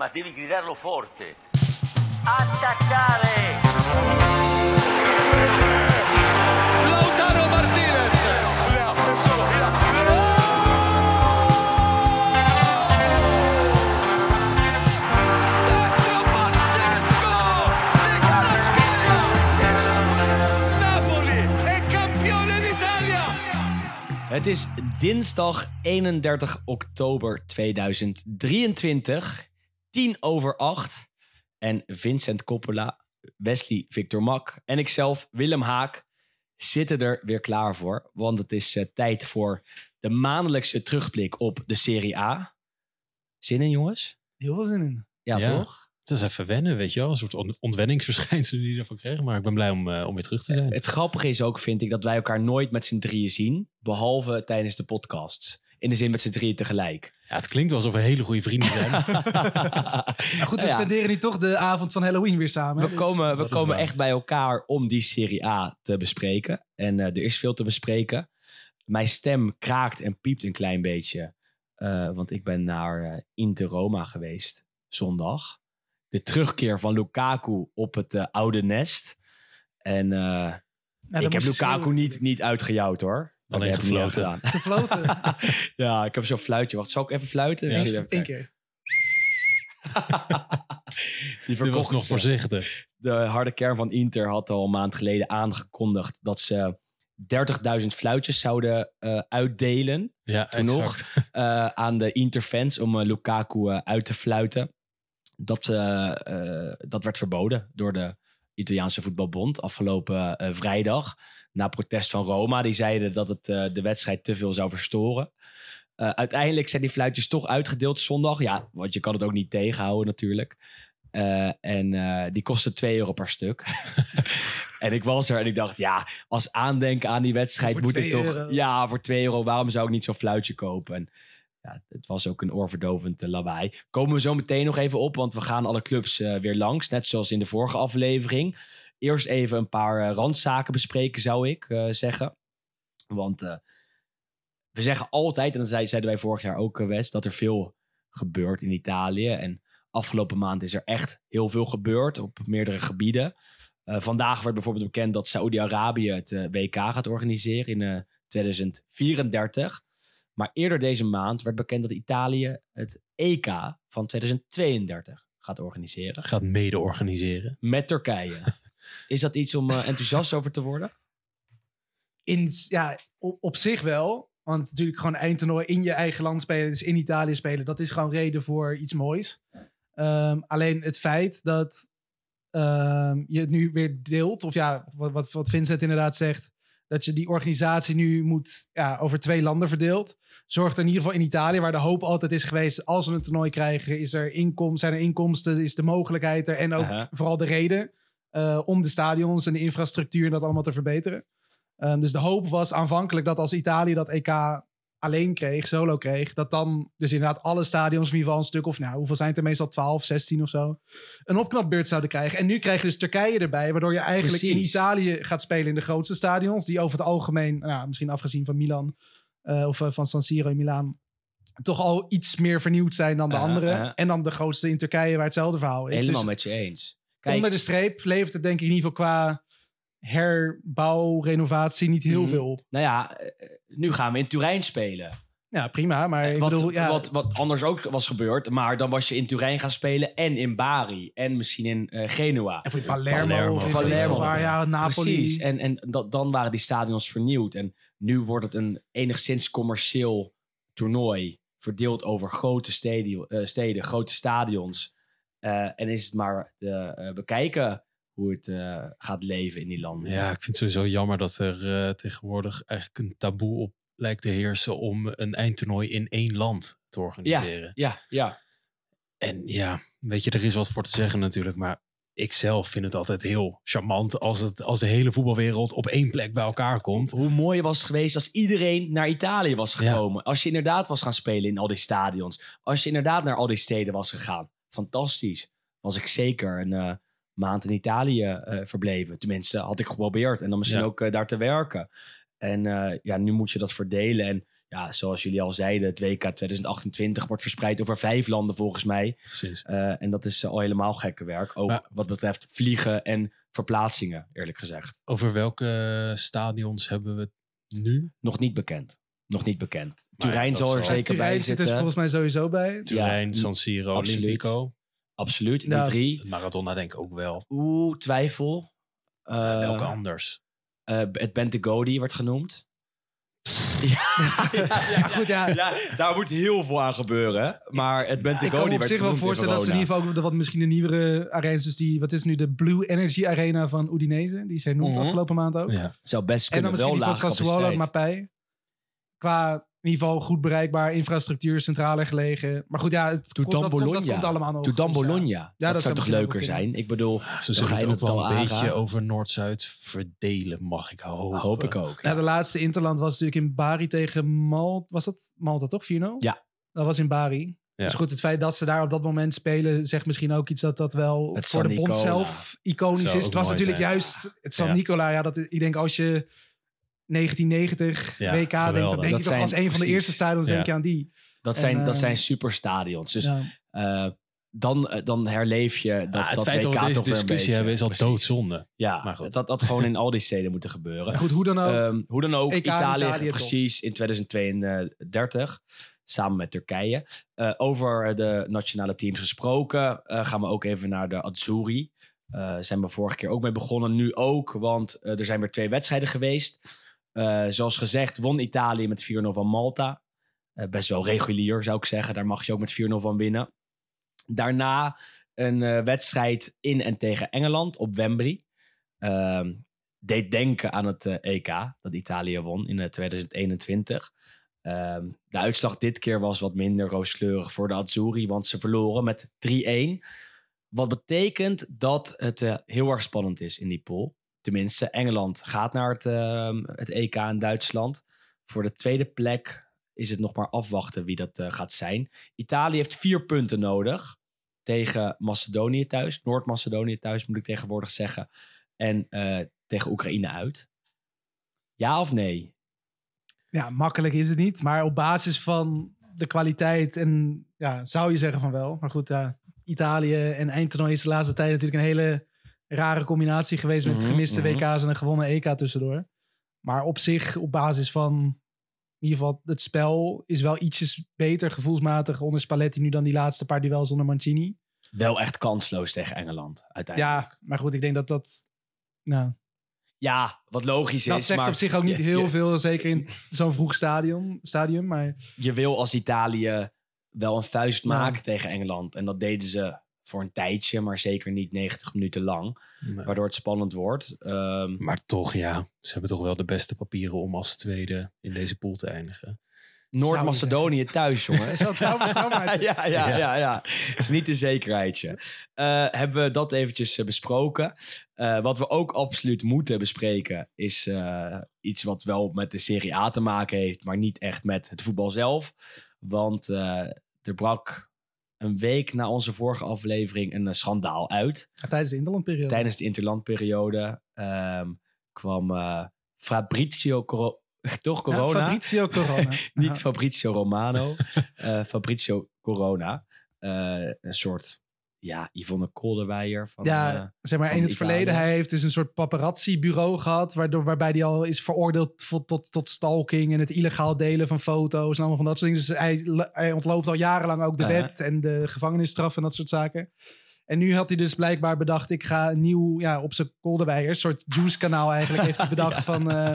ma devi gridarlo forte. Attaccare! Lautaro Martinez. Leo, solo via. Destro pazzesco di Kvaratskhelia. Napoli è campione d'Italia. Het is dinsdag 31 oktober 2023, 10 over 8. En Vincent Coppola, Wesley Victor Mak en ikzelf, Willem Haak, zitten er weer klaar voor. Want het is eh, tijd voor de maandelijkse terugblik op de Serie A. Zin in, jongens? Heel veel zin in. Ja, Ja. toch? Het is even wennen, weet je wel. Een soort on- ontwenningsverschijnsel die je ervan kreeg. Maar ik ben blij om, eh, om weer terug te zijn. Het grappige is ook, vind ik, dat wij elkaar nooit met z'n drieën zien. Behalve tijdens de podcasts. In de zin met z'n drieën tegelijk. Ja, het klinkt wel alsof we hele goede vrienden zijn. Maar goed, we Ja. spenderen nu toch de avond van Halloween weer samen. We dus- komen, we komen echt bij elkaar om die Serie A te bespreken. En eh, er is veel te bespreken. Mijn stem kraakt en piept een klein beetje. eh, want ik ben naar eh, Inter Roma geweest zondag. De terugkeer van Lukaku op het oude nest. En eh, ik heb Lukaku niet, niet uitgejouwd hoor. Alleen heb ik niet gefloten. gedaan. Gefloten. ja, ik heb zo'n fluitje. Wacht, zal ik even fluiten? Ja. Eén keer. Die Die was nog ze. voorzichtig. de harde kern van Inter had al een maand geleden aangekondigd dat ze 30.000 fluitjes zouden eh, uitdelen Ja, Toen nog. eh, aan de Inter-fans om eh, Lukaku uit te fluiten. Dat, dat werd verboden door de Italiaanse voetbalbond afgelopen vrijdag. Na protest van Roma. Die zeiden dat het eh, de wedstrijd te veel zou verstoren. Eh, uiteindelijk zijn die fluitjes toch uitgedeeld zondag. Ja, want je kan het ook niet tegenhouden natuurlijk. Eh, en die kostten 2 euro per stuk. en ik was er en ik dacht, ja, als aandenken aan die wedstrijd Voor moet ik 2 toch... euro. Ja, voor 2 euro, waarom zou ik niet zo'n fluitje kopen? En ja, het was ook een oorverdovend lawaai. Komen we zo meteen nog even op, want we gaan alle clubs weer langs. Net zoals in de vorige aflevering. Eerst even een paar eh, randzaken bespreken, zou ik eh, zeggen. Want eh, we zeggen altijd, en dat zei- zeiden wij vorig jaar ook, eh, Wes, dat er veel gebeurt in Italië. En afgelopen maand is er echt heel veel gebeurd op meerdere gebieden. Vandaag werd bijvoorbeeld bekend dat Saoedi-Arabië het WK gaat organiseren in eh, 2034. Maar eerder deze maand werd bekend dat Italië het EK van 2032 gaat organiseren. Gaat mede organiseren. Met Turkije. Is dat iets om eh, enthousiast over te worden? In, ja, op, op zich wel. Want natuurlijk gewoon eindtoernooi in je eigen land spelen, dus in Italië spelen, dat is gewoon reden voor iets moois. Ehm, alleen het feit dat ehm, je het nu weer deelt, of ja, wat, wat, wat Vincent inderdaad zegt, dat je die organisatie nu moet ja, over twee landen verdeelt, zorgt er in ieder geval in Italië, waar de hoop altijd is geweest, als we een toernooi krijgen, is er inkom, zijn er inkomsten, is de mogelijkheid er en ook vooral de reden eh, om de stadions en de infrastructuur en dat allemaal te verbeteren. Um, dus de hoop was aanvankelijk dat als Italië dat EK alleen kreeg, solo kreeg, dat dan dus inderdaad alle stadions, in ieder geval een stuk of, nou, hoeveel zijn het er meestal? 12, 16 of zo, een opknapbeurt zouden krijgen. En nu krijg je dus Turkije erbij, waardoor je eigenlijk in. Italië gaat spelen in de grootste stadions, die over het algemeen, nou, misschien afgezien van Milan eh, of eh, van San Siro in Milaan, toch al iets meer vernieuwd zijn dan de Uh, andere. En dan de grootste in Turkije, waar hetzelfde verhaal is. Helemaal Dus met je eens. Kijk, onder de streep levert het denk ik in ieder geval qua herbouw, renovatie niet heel Mhm. veel op. nou ja, eh, nu gaan we in Turijn spelen. Ja, prima. Maar ik wat, bedoel, ja, wat, wat anders ook was gebeurd. Maar dan was je in Turijn gaan spelen en in Bari. En misschien in eh, Genua. en voor Palermo, Palermo. of in Palermo. Waar, ja, Napoli. Precies. En, en dat, dan waren die stadions vernieuwd. En nu wordt het een enigszins commercieel toernooi. Verdeeld over grote steden, eh, steden grote stadions. Eh, en is het maar te eh, bekijken hoe het eh, gaat leven in die landen. Ja, ik vind het sowieso jammer dat er tegenwoordig eigenlijk een taboe op lijkt te heersen om een eindtoernooi in één land te organiseren. ja, ja. En ja, weet je, er is wat voor te zeggen natuurlijk, maar ik zelf vind het altijd heel charmant als, het, als de hele voetbalwereld op één plek bij elkaar komt. Hoe mooi was het geweest als iedereen naar Italië was gekomen. Als je inderdaad was gaan spelen in al die stadions. Als je inderdaad naar al die steden was gegaan. Fantastisch. Was ik zeker een eh, maand in Italië eh, verbleven. Tenminste, had ik geprobeerd. En dan misschien Ja. ook eh, daar te werken. En ja, nu moet je dat verdelen. En ja, zoals jullie al zeiden, het WK 2028 wordt verspreid over vijf landen volgens mij. Precies. En dat is al helemaal gekke werk. Ook Maar- wat betreft vliegen en verplaatsingen, eerlijk gezegd. Over welke stadions hebben we het nu? Nog niet bekend. Nog niet bekend. Maar Turijn zal er zal- zeker bij Turijn zit zitten. er volgens mij sowieso bij. Turijn, Ja, San Siro, absoluut. Olimpico. Absoluut. Die Ja. drie. Maradona denk ik ook wel. Oeh, twijfel. Eh, welke anders? eh, het Bentegodi wordt genoemd. Ja, goed, ja. ja, daar moet heel veel aan gebeuren. Maar het Ik Bentegodi kan me op werd zich wel genoemd in voorstellen dat ze in Verona. ieder geval ook de wat misschien de nieuwere arenas, dus die, wat is nu de Blue Energy Arena van Udinese, die is hernoemd Mhm. afgelopen maand ook. Ja. Zou best En kunnen, dan misschien wel die van laag Sassuolo, capaciteit. Mapai. Qua in ieder geval goed bereikbaar, infrastructuur centraler gelegen. Maar goed, ja, het Doe komt- dan dat, komt- dat Bologna. komt allemaal nog. Doe dan Dus ja. Bologna. dat, dat zou toch leuker zijn? Ik bedoel, Ze zullen het ook wel een aangaan. beetje over Noord-Zuid verdelen, mag ik hopen. hoop ik ook. Ja, de laatste Interland was natuurlijk in Bari tegen Malta. Was dat Malta toch, 4-0? Ja. Dat was in Bari. Ja. Dus goed, het feit dat ze daar op dat moment spelen, zegt misschien ook iets dat dat wel Het voor San de bond Nicola. zelf iconisch is. Het was natuurlijk zijn. juist het San Ja. Nicola. Ja, dat, ik denk als je 1990 Ja, WK denk Dat je toch als een van de eerste stadions Ja. denk je aan die. Dat En, zijn, dat eh, zijn superstadions. Dus ja. eh, dan, eh, dan herleef je dat, Ja, het dat feit WK dat we deze toch weer een discussie beetje. hebben is al Precies. doodzonde. Ja, Maar goed. dat had gewoon in al die steden moeten gebeuren. Goed, hoe dan ook. Ehm, hoe dan ook, EK in Italië, Italië precies in 2032, samen met Turkije. Eh, over de nationale teams gesproken, eh, gaan we ook even naar de Azzurri. Eh zijn we vorige keer ook mee begonnen, nu ook, want er zijn weer twee wedstrijden geweest. Eh, zoals gezegd, won Italië met 4-0 van Malta. Eh, best wel regulier, zou ik zeggen. Daar mag je ook met 4-0 van winnen. Daarna een eh, wedstrijd in en tegen Engeland op Wembley. Ehm, deed denken aan het EK dat Italië won in eh, 2021. Ehm, de uitslag dit keer was wat minder rooskleurig voor de Azzurri, want ze verloren met 3-1. Wat betekent dat het heel erg spannend is in die pool. Tenminste, Engeland gaat naar het, ehm, het EK in Duitsland. Voor de tweede plek is het nog maar afwachten wie dat eh, gaat zijn. Italië heeft vier punten nodig tegen Macedonië thuis. Noord-Macedonië thuis moet ik tegenwoordig zeggen. En eh, tegen Oekraïne uit. Ja of nee? Ja, makkelijk is het niet. Maar op basis van de kwaliteit en ja, zou je zeggen van wel. Maar goed, Italië en eindtoernooi is de laatste tijd natuurlijk een hele rare combinatie geweest met Mhm, gemiste mhm. WK's en een gewonnen EK tussendoor. Maar op zich, op basis van in ieder geval het spel, is wel ietsjes beter gevoelsmatig onder Spalletti nu dan die laatste paar duels zonder Mancini. Wel echt kansloos tegen Engeland uiteindelijk. Ja, maar goed, ik denk dat dat... Nou, Ja, wat logisch dat is. zegt maar op zich ook niet je- heel je- veel, zeker in zo'n vroeg stadium, stadium. Maar je wil als Italië wel een vuist maken tegen Engeland. En dat deden ze voor een tijdje, maar zeker niet 90 minuten lang. Nee. Waardoor het spannend wordt. Ehm, Maar toch, ja. Ze hebben toch wel de beste papieren om als tweede in deze pool te eindigen. Noord-Macedonië thuis. Zo'n trauma- traumaatje. ja, ja, ja, ja. Het is niet een zekerheidje. Eh, hebben we dat eventjes eh, besproken. Eh, wat we ook absoluut moeten bespreken is iets wat wel met de Serie A te maken heeft, maar niet echt met het voetbal zelf. Want er brak een week na onze vorige aflevering een eh, schandaal uit. Tijdens de interlandperiode. Tijdens de interlandperiode ehm, kwam eh, Fabrizio Coro- toch Ja, corona. Fabrizio Corona. Niet. Fabrizio Romano, eh, Fabrizio Corona. Een soort, ja, Yvonne Kolderweijer. Van, Ja, eh, zeg maar in het Italië. verleden, hij heeft dus een soort paparazzi-bureau gehad, waardoor, waarbij hij al is veroordeeld voor- tot, tot stalking en het illegaal delen van foto's en allemaal van dat soort dingen. Dus hij, hij ontloopt al jarenlang ook de wet en de gevangenisstraf en dat soort zaken. En nu had hij dus blijkbaar bedacht, ik ga een nieuw, ja, op zijn Kolderweijer, een soort juice-kanaal eigenlijk, heeft hij bedacht van, eh,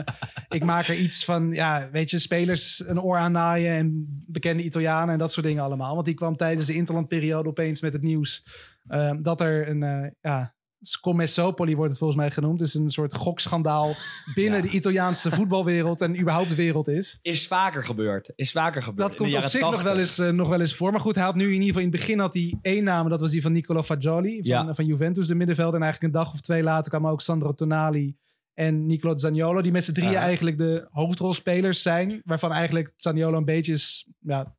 ik maak er iets van, ja, weet je, spelers een oor aan naaien en bekende Italianen en dat soort dingen allemaal. Want die kwam tijdens de interlandperiode opeens met het nieuws eh, dat er een, eh ja, Scommessopoli wordt het volgens mij genoemd, dus een soort gokschandaal binnen Ja. de Italiaanse voetbalwereld en überhaupt de wereld is. Is vaker gebeurd. Is vaker gebeurd. Dat komt op zich nog 80. wel, eens, eh, nog wel eens voor. Maar goed, hij had nu in ieder geval in het begin had hij één naam. Dat was die van Nicolo Fagioli van, Ja. van Juventus, de middenvelder. En eigenlijk een dag of twee later kwamen ook Sandro Tonali en Nicolo Zaniolo. Die met z'n drieën Ja. eigenlijk de hoofdrolspelers zijn. Waarvan eigenlijk Zaniolo een beetje is ja,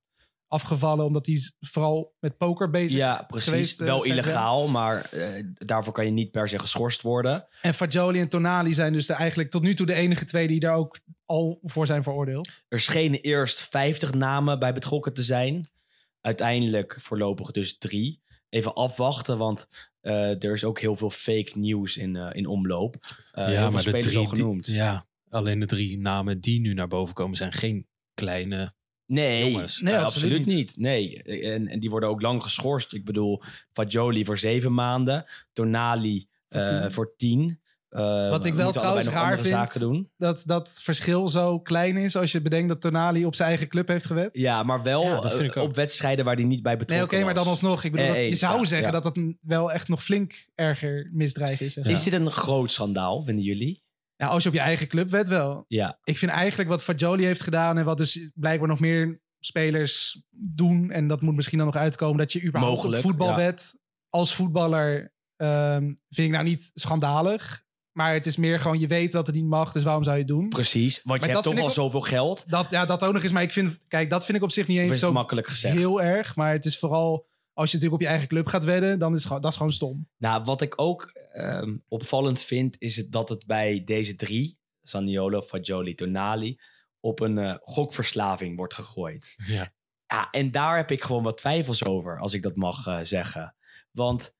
afgevallen omdat hij vooral met poker bezig Ja, precies. geweest, eh, wel illegaal, maar eh, daarvoor kan je niet per se geschorst worden. En Fagioli en Tonali zijn dus de, eigenlijk tot nu toe de enige twee die daar ook al voor zijn veroordeeld. Er schenen eerst 50 namen bij betrokken te zijn. Uiteindelijk voorlopig dus drie. Even afwachten, want eh, er is ook heel veel fake nieuws in, eh, in omloop. Eh heel veel de spelers drie die- genoemd. ja, alleen de drie namen die nu naar boven komen zijn geen kleine... Nee, Jongens. nee Nee, absoluut, absoluut niet. Nee, en, en die worden ook lang geschorst. Ik bedoel, Fagioli voor zeven maanden. Tonali Voor eh, tien. voor tien. Eh, Wat ik we wel trouwens raar vind-. Dat dat verschil zo klein is als je bedenkt dat Tonali op zijn eigen club heeft gewet. Ja, maar wel Ja, eh, op wedstrijden waar hij niet bij Nee, betrokken oké, maar dan alsnog. Ik bedoel, Eh, dat, je zou ja, zeggen ja. dat dat wel echt nog flink erger misdrijf is. Is dit een groot schandaal, vinden jullie? Ja, als je op je eigen club wet wel. Ja, Ik vind eigenlijk wat Fagioli heeft gedaan en wat dus blijkbaar nog meer spelers doen. En dat moet misschien dan nog uitkomen dat je überhaupt Mogelijk, op voetbalwet als voetballer ehm, vind ik nou niet schandalig. Maar het is meer gewoon, je weet dat het niet mag, dus waarom zou je het doen? precies. Want Maar je hebt toch al zoveel geld. Dat, ja, dat ook nog eens. Maar ik vind, kijk, dat vind ik op zich niet eens zo makkelijk gezegd? heel erg. Maar het is vooral, als je natuurlijk op je eigen club gaat wedden, dan is dat is gewoon stom. Nou, wat ik ook ehm, opvallend vind, is het dat het bij deze drie, Zaniolo, Fagioli, Tonali, op een eh, gokverslaving wordt gegooid. Ja. Ja, en daar heb ik gewoon wat twijfels over, als ik dat mag eh, zeggen. Want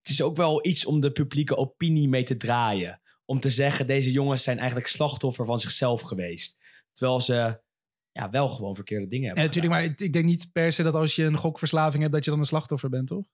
het is ook wel iets om de publieke opinie mee te draaien. Om te zeggen, deze jongens zijn eigenlijk slachtoffer van zichzelf geweest. Terwijl ze ja, wel gewoon verkeerde dingen Ja, hebben natuurlijk, maar ik, ik denk niet per se dat als je een gokverslaving hebt, dat je dan een slachtoffer bent, toch?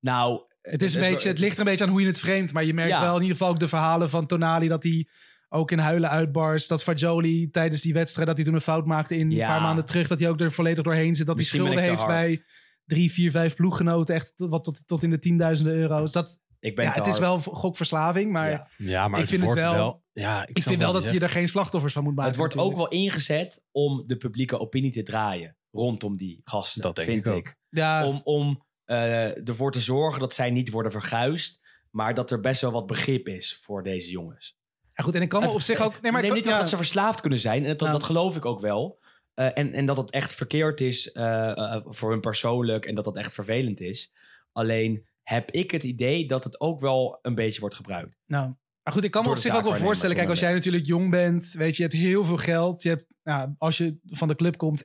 Nou, Het, is een beetje, het ligt er een beetje aan hoe je het vreemdt. Maar je merkt Ja. wel in ieder geval ook de verhalen van Tonali dat hij ook in huilen uitbarst. Dat Fagioli tijdens die wedstrijd, dat hij toen een fout maakte in Ja. een paar maanden terug. Dat hij ook er volledig doorheen zit. Dat Misschien hij schulden heeft hard. bij drie, vier, vijf ploeggenoten. Echt wat tot, tot in de tienduizenden euro's. Dat, ik ben ja, het is wel gokverslaving. Maar Ja. Ja, maar Ik het vind het wel... ja, ik, vind wel dat je er geen slachtoffers van moet maken. Het wordt ook wel ingezet om de publieke opinie te draaien rondom die gasten. Dat denk vind ik ook. Ja, Om, om eh, ervoor te zorgen dat zij niet worden verguisd, maar dat er best wel wat begrip is voor deze jongens. ja, goed. En ik kan me op zich ook... Nee, maar nee, ik- niet ja. dat ze verslaafd kunnen zijn, en dat, Nou. dat geloof ik ook wel. Eh, en, en dat het echt verkeerd is eh, voor hun persoonlijk en dat dat echt vervelend is. Alleen heb ik het idee dat het ook wel een beetje wordt gebruikt. Nou, maar goed, ik kan me op zich ook wel voorstellen. Kijk, als jij natuurlijk jong bent, weet je, je hebt heel veel geld. Je hebt, nou, als je van de club komt,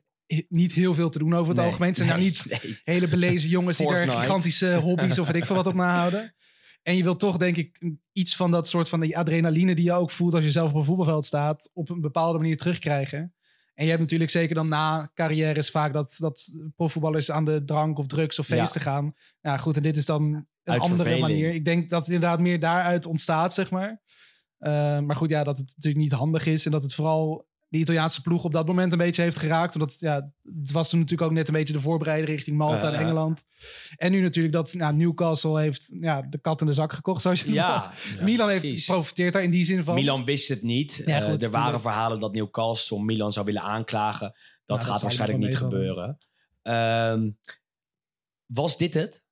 niet heel veel te doen over het Nee, algemeen. Het zijn nou niet nee. hele belezen jongens die er gigantische hobby's of weet ik veel wat op nahouden. En je wilt toch, denk ik, iets van dat soort van die adrenaline die je ook voelt als je zelf op een voetbalveld staat, op een bepaalde manier terugkrijgen. En je hebt natuurlijk zeker dan na carrières vaak dat, dat profvoetballers aan de drank of drugs of Ja. feesten gaan. Ja, goed, en dit is dan een Uit andere verveling. manier. Ik denk dat het inderdaad meer daaruit ontstaat, zeg maar. Eh, maar goed, ja, dat het natuurlijk niet handig is en dat het vooral de Italiaanse ploeg op dat moment een beetje heeft geraakt. Omdat ja, het was toen natuurlijk ook net een beetje de voorbereiding richting Malta en. Engeland. En nu natuurlijk dat nou, Newcastle heeft ja, de kat in de zak gekocht, zoals je Ja, Milan heeft precies. profiteert daar in die zin van. Milan wist het niet. Ja, Eh, er waren verhalen dat Newcastle Milan zou willen aanklagen. Dat gaat waarschijnlijk niet gebeuren. Ehm, was dit het?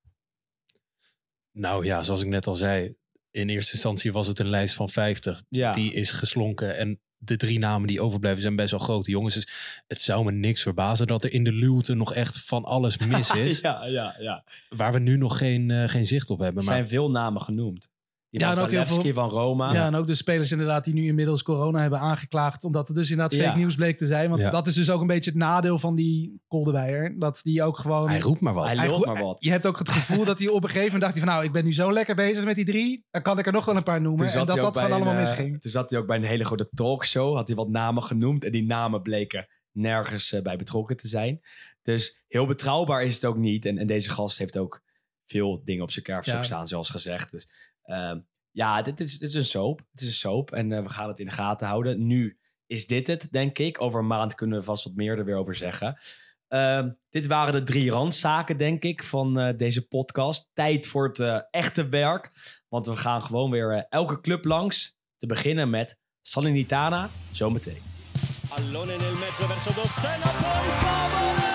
Nou ja, zoals ik net al zei. In eerste instantie was het een lijst van 50. Ja. Die is geslonken. En de drie namen die overblijven zijn best wel grote jongens. Dus het zou me niks verbazen dat er in de luwte nog echt van alles mis is. ja, ja, ja. Waar we nu nog geen, eh, geen zicht op hebben. Er Maar zijn veel namen genoemd. Die Ja, en ook heel veel- van Roma. Ja, en ook de spelers inderdaad die nu inmiddels corona hebben aangeklaagd. Omdat het dus inderdaad fake Ja. nieuws bleek te zijn. Want Ja. dat is dus ook een beetje het nadeel van die Koldewijer. Dat die ook gewoon... hij roept maar wat. Hij go- maar wat. Je hebt ook het gevoel dat hij op een gegeven moment dacht hij van... Nou, ik ben nu zo lekker bezig met die drie. Dan kan ik er nog wel een paar noemen. En dat dat gewoon allemaal een, eh, misging. Toen zat hij ook bij een hele grote talkshow. Had hij wat namen genoemd. En die namen bleken nergens eh, bij betrokken te zijn. Dus heel betrouwbaar is het ook niet. En, en deze gast heeft ook veel dingen op zijn kerfstok Ja. staan, zoals gezegd. Dus ehm, ja, dit is, is een soap. Het is een soap. En eh, we gaan het in de gaten houden. Nu is dit het, denk ik. Over een maand kunnen we vast wat meer er weer over zeggen. Ehm, dit waren de drie randzaken, denk ik, van eh, deze podcast. Tijd voor het eh, echte werk. Want we gaan gewoon weer elke club langs. Te beginnen met Salernitana, zometeen. Pavoletti!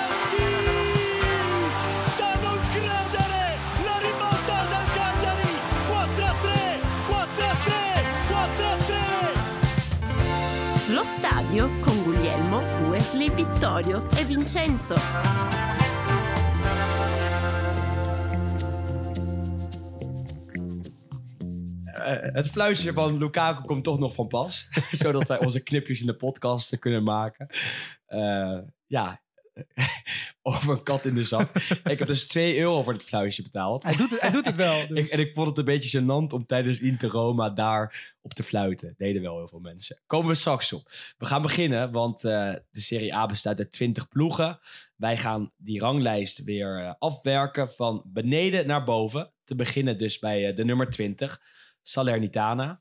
4-3! 4-3! Lo stadio con Guglielmo Wesley Vittorio e Vincenzo. Eh, het fluitje van Lukaku komt toch nog van pas. zodat wij onze clipjes in de podcast kunnen maken. Eh, ja, over een kat in de zak. ik heb dus 2 euro voor het fluitje betaald. Hij doet het, hij doet het wel. Dus. Ik, en ik vond het een beetje gênant om tijdens Inter Roma daar op te fluiten. Deden wel heel veel mensen. Komen we straks op. We gaan beginnen, want eh, de Serie A bestaat uit 20 ploegen. Wij gaan die ranglijst weer eh, afwerken van beneden naar boven. Te beginnen dus bij eh, de nummer 20, Salernitana.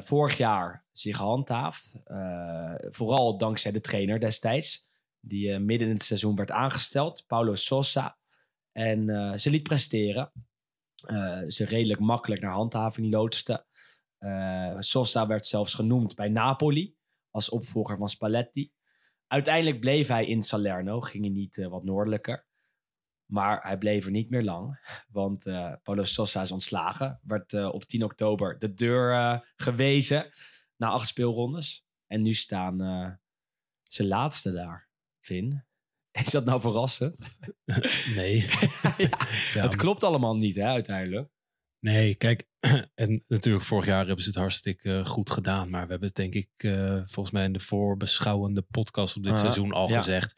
Vorig jaar zich gehandhaafd. Eh, vooral dankzij de trainer destijds. Die eh, midden in het seizoen werd aangesteld. Paulo Sosa. En eh, ze liet presteren. Eh, ze redelijk makkelijk naar handhaving loodste. Sosa werd zelfs genoemd bij Napoli als opvolger van Spalletti. Uiteindelijk bleef hij in Salerno, ging hij niet wat noordelijker. Maar hij bleef er niet meer lang, want Paulo Sosa is ontslagen. Werd op 10 oktober de deur gewezen na acht speelrondes. En nu staan zijn laatste daar, Vin. Is dat nou verrassend? Nee. ja, Ja, het klopt allemaal niet, hè, uiteindelijk. Nee, kijk, en natuurlijk vorig jaar hebben ze het hartstikke eh, goed gedaan. Maar we hebben het denk ik eh, volgens mij in de voorbeschouwende podcast op dit Ah, seizoen al ja. gezegd.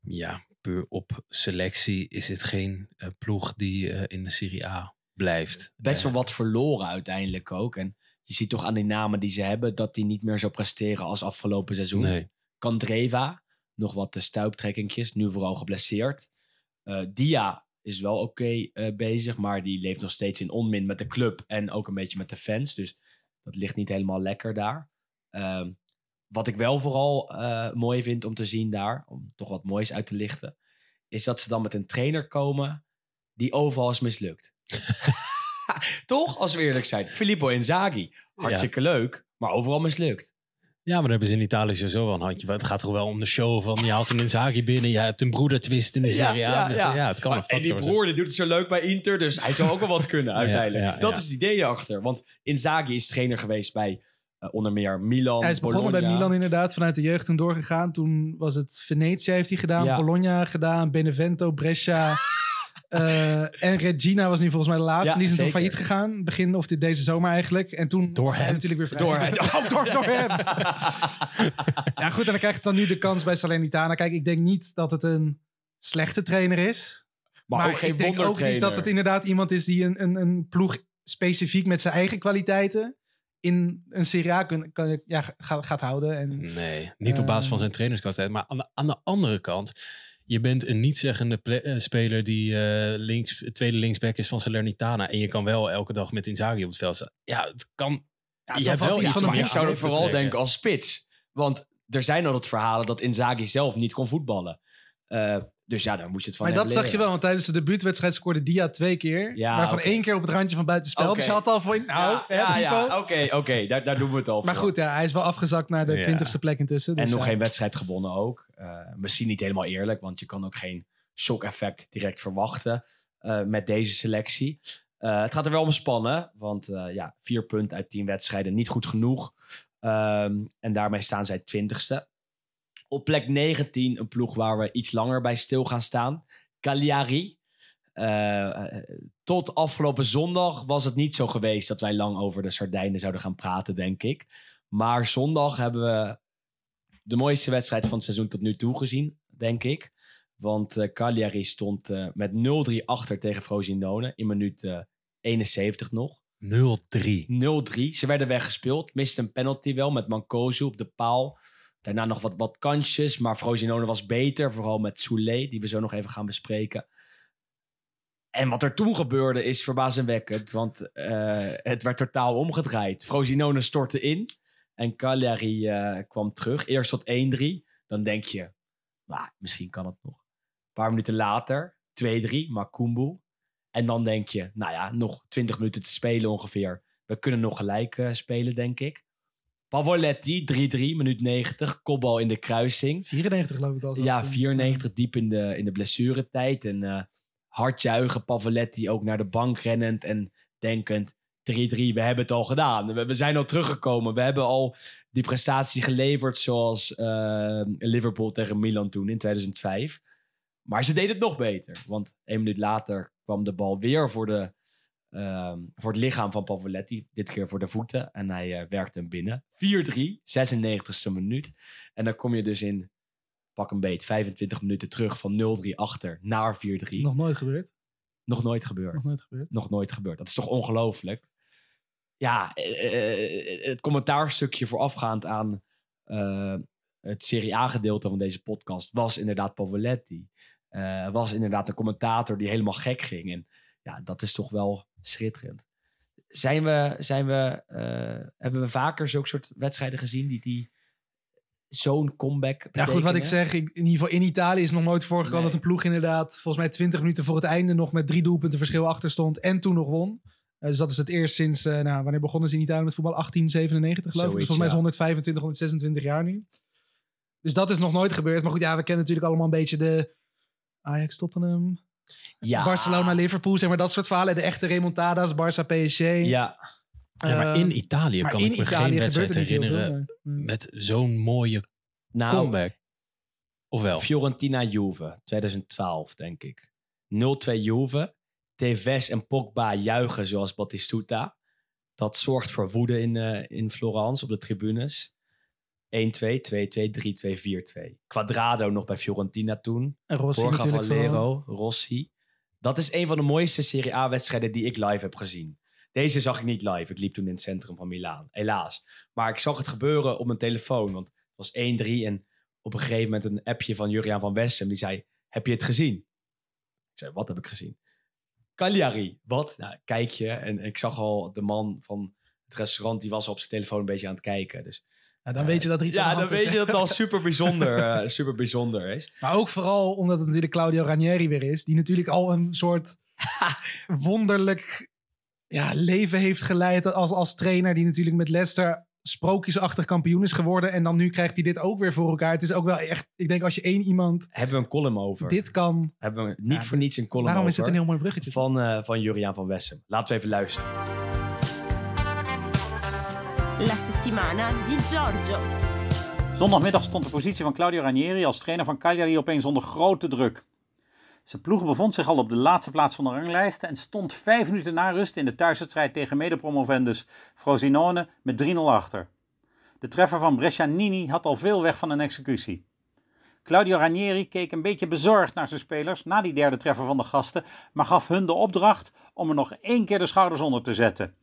Ja, puur op selectie is het geen eh, ploeg die in de Serie A blijft. Best wel wat verloren uiteindelijk ook. En je ziet toch aan die namen die ze hebben... dat die niet meer zo presteren als afgelopen seizoen. Nee. Kandreva, nog wat de stuiptrekkingjes, nu vooral geblesseerd. Eh, Dia is wel oké eh, bezig, maar die leeft nog steeds in onmin met de club en ook een beetje met de fans. Dus dat ligt niet helemaal lekker daar. Ehm, wat ik wel vooral eh, mooi vind om te zien daar, om toch wat moois uit te lichten, is dat ze dan met een trainer komen die overal is mislukt. toch, als we eerlijk zijn. Filippo Inzaghi, hartstikke leuk, maar overal mislukt. Ja, maar daar hebben ze in Italië sowieso wel een handje. van. Het gaat toch wel om de show van je haalt een Inzaghi binnen. Je hebt een broedertwist in de Serie A. Dus Ja, het kan Maar- en die broer die doet het zo leuk bij Inter, dus hij zou ook wel wat kunnen uiteindelijk. ja, dat ja. is het idee erachter. Want Inzaghi is trainer geweest bij eh, onder meer Milan, Hij is begonnen bij. Milan inderdaad, vanuit de jeugd toen doorgegaan. Toen was het Venetië heeft hij gedaan, Ja. Bologna gedaan, Benevento, Brescia. eh, en Regina was nu volgens mij de laatste. Ja, die is toen failliet gegaan, begin of dit, deze zomer eigenlijk. En toen Door hem. natuurlijk weer vrij. Door hem. Oh, door, door hem. ja goed, en dan krijgt hij dan nu de kans bij Salernitana. Kijk, ik denk niet dat het een slechte trainer is. maar, Maar, ook geen ik denk ook niet dat het inderdaad iemand is die een, een, een ploeg specifiek met zijn eigen kwaliteiten in een Serie A kun, kan, ja, gaat, gaat houden. En, Nee, niet op basis van Ehm. zijn trainerskwaliteit. Maar aan de, aan de andere kant, je bent een niet-zeggende eh, speler die eh, links, tweede linksback is van Salernitana. En je kan wel elke dag met Inzaghi op het veld staan. Ja, het kan... Ja, je hebt wel iets iets van maar ik zou dat vooral trekken. denken als spits. Want er zijn al het verhalen dat Inzaghi zelf niet kon voetballen. Eh, dus ja, daar moet je het van maar dat zag je wel, want tijdens de debuutwedstrijd scoorde Dia twee keer. Ja, waarvan één keer op het randje van buitenspel. Oké. Dus hij had al voor... Nou, ja, ja, ja, oké, oké, daar, daar doen we het al Maar goed, ja, hij is wel afgezakt naar de Ja. twintigste plek intussen. En dus nog ja. geen wedstrijd gewonnen ook. Eh, misschien niet helemaal eerlijk, want je kan ook geen shock-effect direct verwachten eh, met deze selectie. Eh, het gaat er wel om spannen, want eh, ja, vier punten uit tien wedstrijden, niet goed genoeg. Ehm, en daarmee staan zij twintigste. Op plek 19 een ploeg waar we iets langer bij stil gaan staan. Cagliari. Eh, eh, tot afgelopen zondag was het niet zo geweest dat wij lang over de Sardijnen zouden gaan praten, denk ik. Maar zondag hebben we de mooiste wedstrijd van het seizoen tot nu toe gezien, denk ik. Want eh, Cagliari stond met 0-3 achter tegen Frosinone in minuut eh, 71 nog. 0-3. 0-3. Ze werden weggespeeld. Miste een penalty wel met Mancosu op de paal. Daarna nog wat, wat kansjes, maar Frosinone was beter. Vooral met Soulé, die we zo nog even gaan bespreken. En wat er toen gebeurde is verbazingwekkend. Want eh, het werd totaal omgedraaid. Frosinone stortte in. En Cagliari eh, kwam terug. Eerst tot 1-3. Dan denk je, nou, misschien kan het nog. Een paar minuten later, 2-3, Makumbu. En dan denk je, nou ja, nog 20 minuten te spelen ongeveer. We kunnen nog gelijk eh, spelen, denk ik. Pavoletti, 3-3, minuut 90. Kopbal in de kruising. 94 geloof ik al. Ja, zelfs. 94 diep in de, in de blessuretijd. En eh hard juichen, Pavoletti ook naar de bank rennend en denkend... 3-3, we hebben het al gedaan. We, we zijn al teruggekomen. We hebben al die prestatie geleverd zoals eh, Liverpool tegen Milan toen in 2005. Maar ze deden het nog beter. Want één minuut later kwam de bal weer voor, de, ehm, voor het lichaam van Pavoletti. Dit keer voor de voeten. En hij eh, werkte hem binnen. 4-3, 96e minuut. En dan kom je dus in, pak een beet, 25 minuten terug van 0-3 achter naar 4-3. Nog nooit gebeurd. Nog nooit gebeurd Nog nooit gebeurd. nog nooit gebeurd. Dat is toch ongelooflijk? Ja, eh, eh, het commentaarstukje voorafgaand aan het Serie A-gedeelte van deze podcast was inderdaad Pavoletti. Was inderdaad een commentator die helemaal gek ging. En ja, dat is toch wel schitterend. Zijn we, zijn we, eh, hebben we vaker zulke soort wedstrijden gezien die, die zo'n comeback Ja, goed, wat ik zeg. Ik, in ieder geval in Italië is nog nooit voorgekomen Nee. dat een ploeg inderdaad volgens mij 20 minuten voor het einde nog met drie doelpunten verschil achter stond en toen nog won. Eh, dus dat is het eerst sinds, eh, nou, wanneer begonnen ze in Italië met voetbal? 1897 geloof ik. Dus volgens mij is ja. 125, 126 jaar nu. Dus dat is nog nooit gebeurd. Maar goed, ja, we kennen natuurlijk allemaal een beetje de Ajax, Tottenham, Ja, Barcelona, Liverpool, zeg maar dat soort verhalen. De echte remontadas, Barça, PSG. Ja, Ja, maar in Eh, Italië maar kan in ik me Italië geen wedstrijd er herinneren veel, maar- met zo'n mooie nou, comeback. Of wel? Fiorentina Juve, 2012 denk ik. 0-2 Juve. Tevez en Pogba juichen zoals Battistuta. Dat zorgt voor woede in, eh, in Florence op de tribunes. 1-2, 2-2, 3-2, 4-2. Quadrado nog bij Fiorentina toen. En Rossi Borja natuurlijk. Valero, Rossi. Dat is een van de mooiste Serie A-wedstrijden die ik live heb gezien. Deze zag ik niet live. Ik liep toen in het centrum van Milaan. Helaas. Maar ik zag het gebeuren op mijn telefoon. Want het was 1-3 en op een gegeven moment een appje van Juriaan van Wessem. Die zei, heb je het gezien? Ik zei, wat heb ik gezien? Cagliari. Wat? Nou, kijk je. En ik zag al de man van het restaurant, die was op zijn telefoon een beetje aan het kijken. Dus Ja, dan weet je dat er iets aan ja, de dan hand is. weet je dat het al super bijzonder, eh, super bijzonder is. Maar ook vooral omdat het natuurlijk Claudio Ranieri weer is. Die natuurlijk al een soort wonderlijk ja, leven heeft geleid als, als trainer. Die natuurlijk met Leicester sprookjesachtig kampioen is geworden. En dan nu krijgt hij dit ook weer voor elkaar. Het is ook wel echt... Ik denk als je één iemand Hebben we een column over? dit kan... Hebben we niet Ja, voor niets een column Waarom is over. dit een heel mooi bruggetje? Van, eh, van Juriaan van Wessem. Laten we even luisteren. La settimana di Giorgio. Zondagmiddag stond de positie van Claudio Ranieri als trainer van Cagliari opeens onder grote druk. Zijn ploeg bevond zich al op de laatste plaats van de ranglijst en stond vijf minuten na rust in de thuiswedstrijd tegen medepromovendus Frosinone met 3-0 achter. De treffer van Brescianini had al veel weg van een executie. Claudio Ranieri keek een beetje bezorgd naar zijn spelers na die derde treffer van de gasten, maar gaf hun de opdracht om er nog één keer de schouders onder te zetten.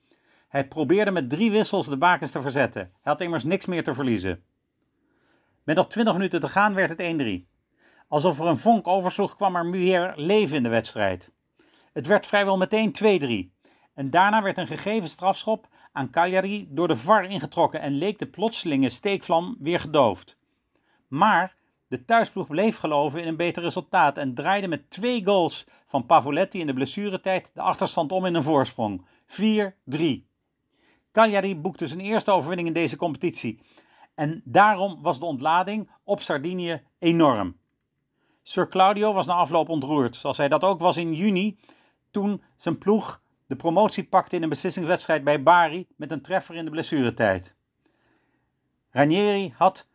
Hij probeerde met drie wissels de bakens te verzetten. Hij had immers niks meer te verliezen. Met nog 20 minuten te gaan werd het 1-3. Alsof er een vonk oversloeg kwam er weer leven in de wedstrijd. Het werd vrijwel meteen 2-3. En daarna werd een gegeven strafschop aan Cagliari door de VAR ingetrokken en leek de plotselinge steekvlam weer gedoofd. Maar de thuisploeg bleef geloven in een beter resultaat en draaide met twee goals van Pavoletti in de blessuretijd de achterstand om in een voorsprong. 4-3. Cagliari boekte zijn eerste overwinning in deze competitie. En daarom was de ontlading op Sardinië enorm. Sir Claudio was na afloop ontroerd, zoals hij dat ook was in juni, toen zijn ploeg de promotie pakte in een beslissingswedstrijd bij Bari met een treffer in de blessuretijd. Ranieri had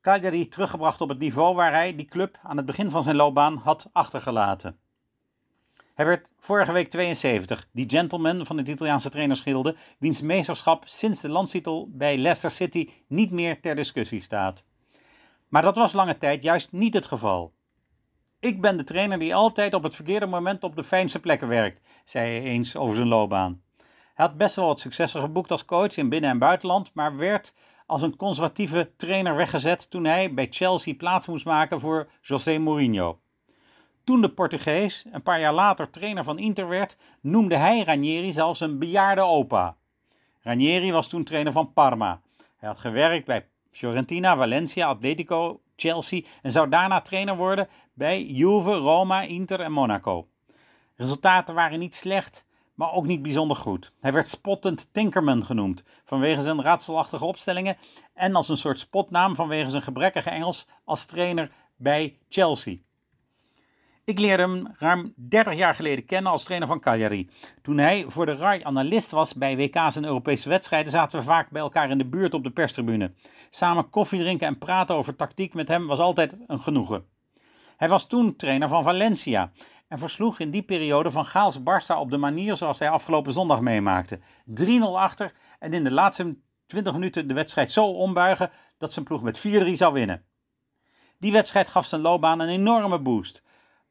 Cagliari teruggebracht op het niveau waar hij die club aan het begin van zijn loopbaan had achtergelaten. Hij werd vorige week 72, die gentleman van het Italiaanse trainersgilde, wiens meesterschap sinds de landstitel bij Leicester City niet meer ter discussie staat. Maar dat was lange tijd juist niet het geval. Ik ben de trainer die altijd op het verkeerde moment op de fijnste plekken werkt, zei hij eens over zijn loopbaan. Hij had best wel wat successen geboekt als coach in binnen- en buitenland, maar werd als een conservatieve trainer weggezet toen hij bij Chelsea plaats moest maken voor José Mourinho. Toen de Portugees een paar jaar later trainer van Inter werd, noemde hij Ranieri zelfs een bejaarde opa. Ranieri was toen trainer van Parma. Hij had gewerkt bij Fiorentina, Valencia, Atletico, Chelsea en zou daarna trainer worden bij Juve, Roma, Inter en Monaco. Resultaten waren niet slecht, maar ook niet bijzonder goed. Hij werd spottend Tinkerman genoemd vanwege zijn raadselachtige opstellingen en als een soort spotnaam vanwege zijn gebrekkige Engels als trainer bij Chelsea. Ik leerde hem ruim 30 jaar geleden kennen als trainer van Cagliari. Toen hij voor de RAI analist was bij WK's en Europese wedstrijden, zaten we vaak bij elkaar in de buurt op de perstribune. Samen koffie drinken en praten over tactiek met hem was altijd een genoegen. Hij was toen trainer van Valencia en versloeg in die periode van Gaals Barça op de manier zoals hij afgelopen zondag meemaakte. 3-0 achter en in de laatste 20 minuten de wedstrijd zo ombuigen dat zijn ploeg met 4-3 zou winnen. Die wedstrijd gaf zijn loopbaan een enorme boost.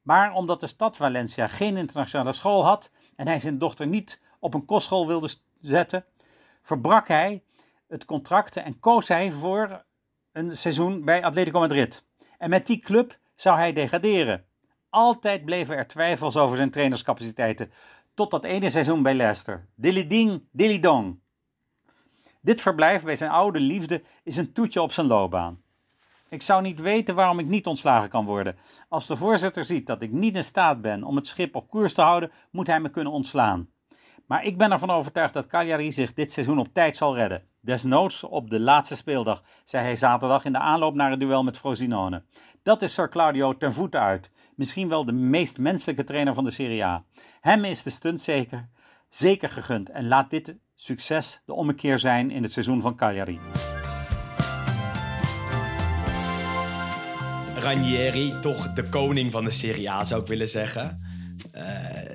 Maar omdat de stad Valencia geen internationale school had en hij zijn dochter niet op een kostschool wilde zetten, verbrak hij het contract en koos hij voor een seizoen bij Atletico Madrid. En met die club zou hij degraderen. Altijd bleven er twijfels over zijn trainerscapaciteiten, tot dat ene seizoen bij Leicester. Dilly ding, dilly dong. Dit verblijf bij zijn oude liefde is een toetje op zijn loopbaan. Ik zou niet weten waarom ik niet ontslagen kan worden. Als de voorzitter ziet dat ik niet in staat ben om het schip op koers te houden, moet hij me kunnen ontslaan. Maar ik ben ervan overtuigd dat Cagliari zich dit seizoen op tijd zal redden. Desnoods op de laatste speeldag, zei hij zaterdag in de aanloop naar het duel met Frosinone. Dat is Sir Claudio ten voeten uit. Misschien wel de meest menselijke trainer van de Serie A. Hem is de stunt zeker, zeker gegund en laat dit succes de ommekeer zijn in het seizoen van Cagliari. Ranieri, toch de koning van de Serie A zou ik willen zeggen. Eh,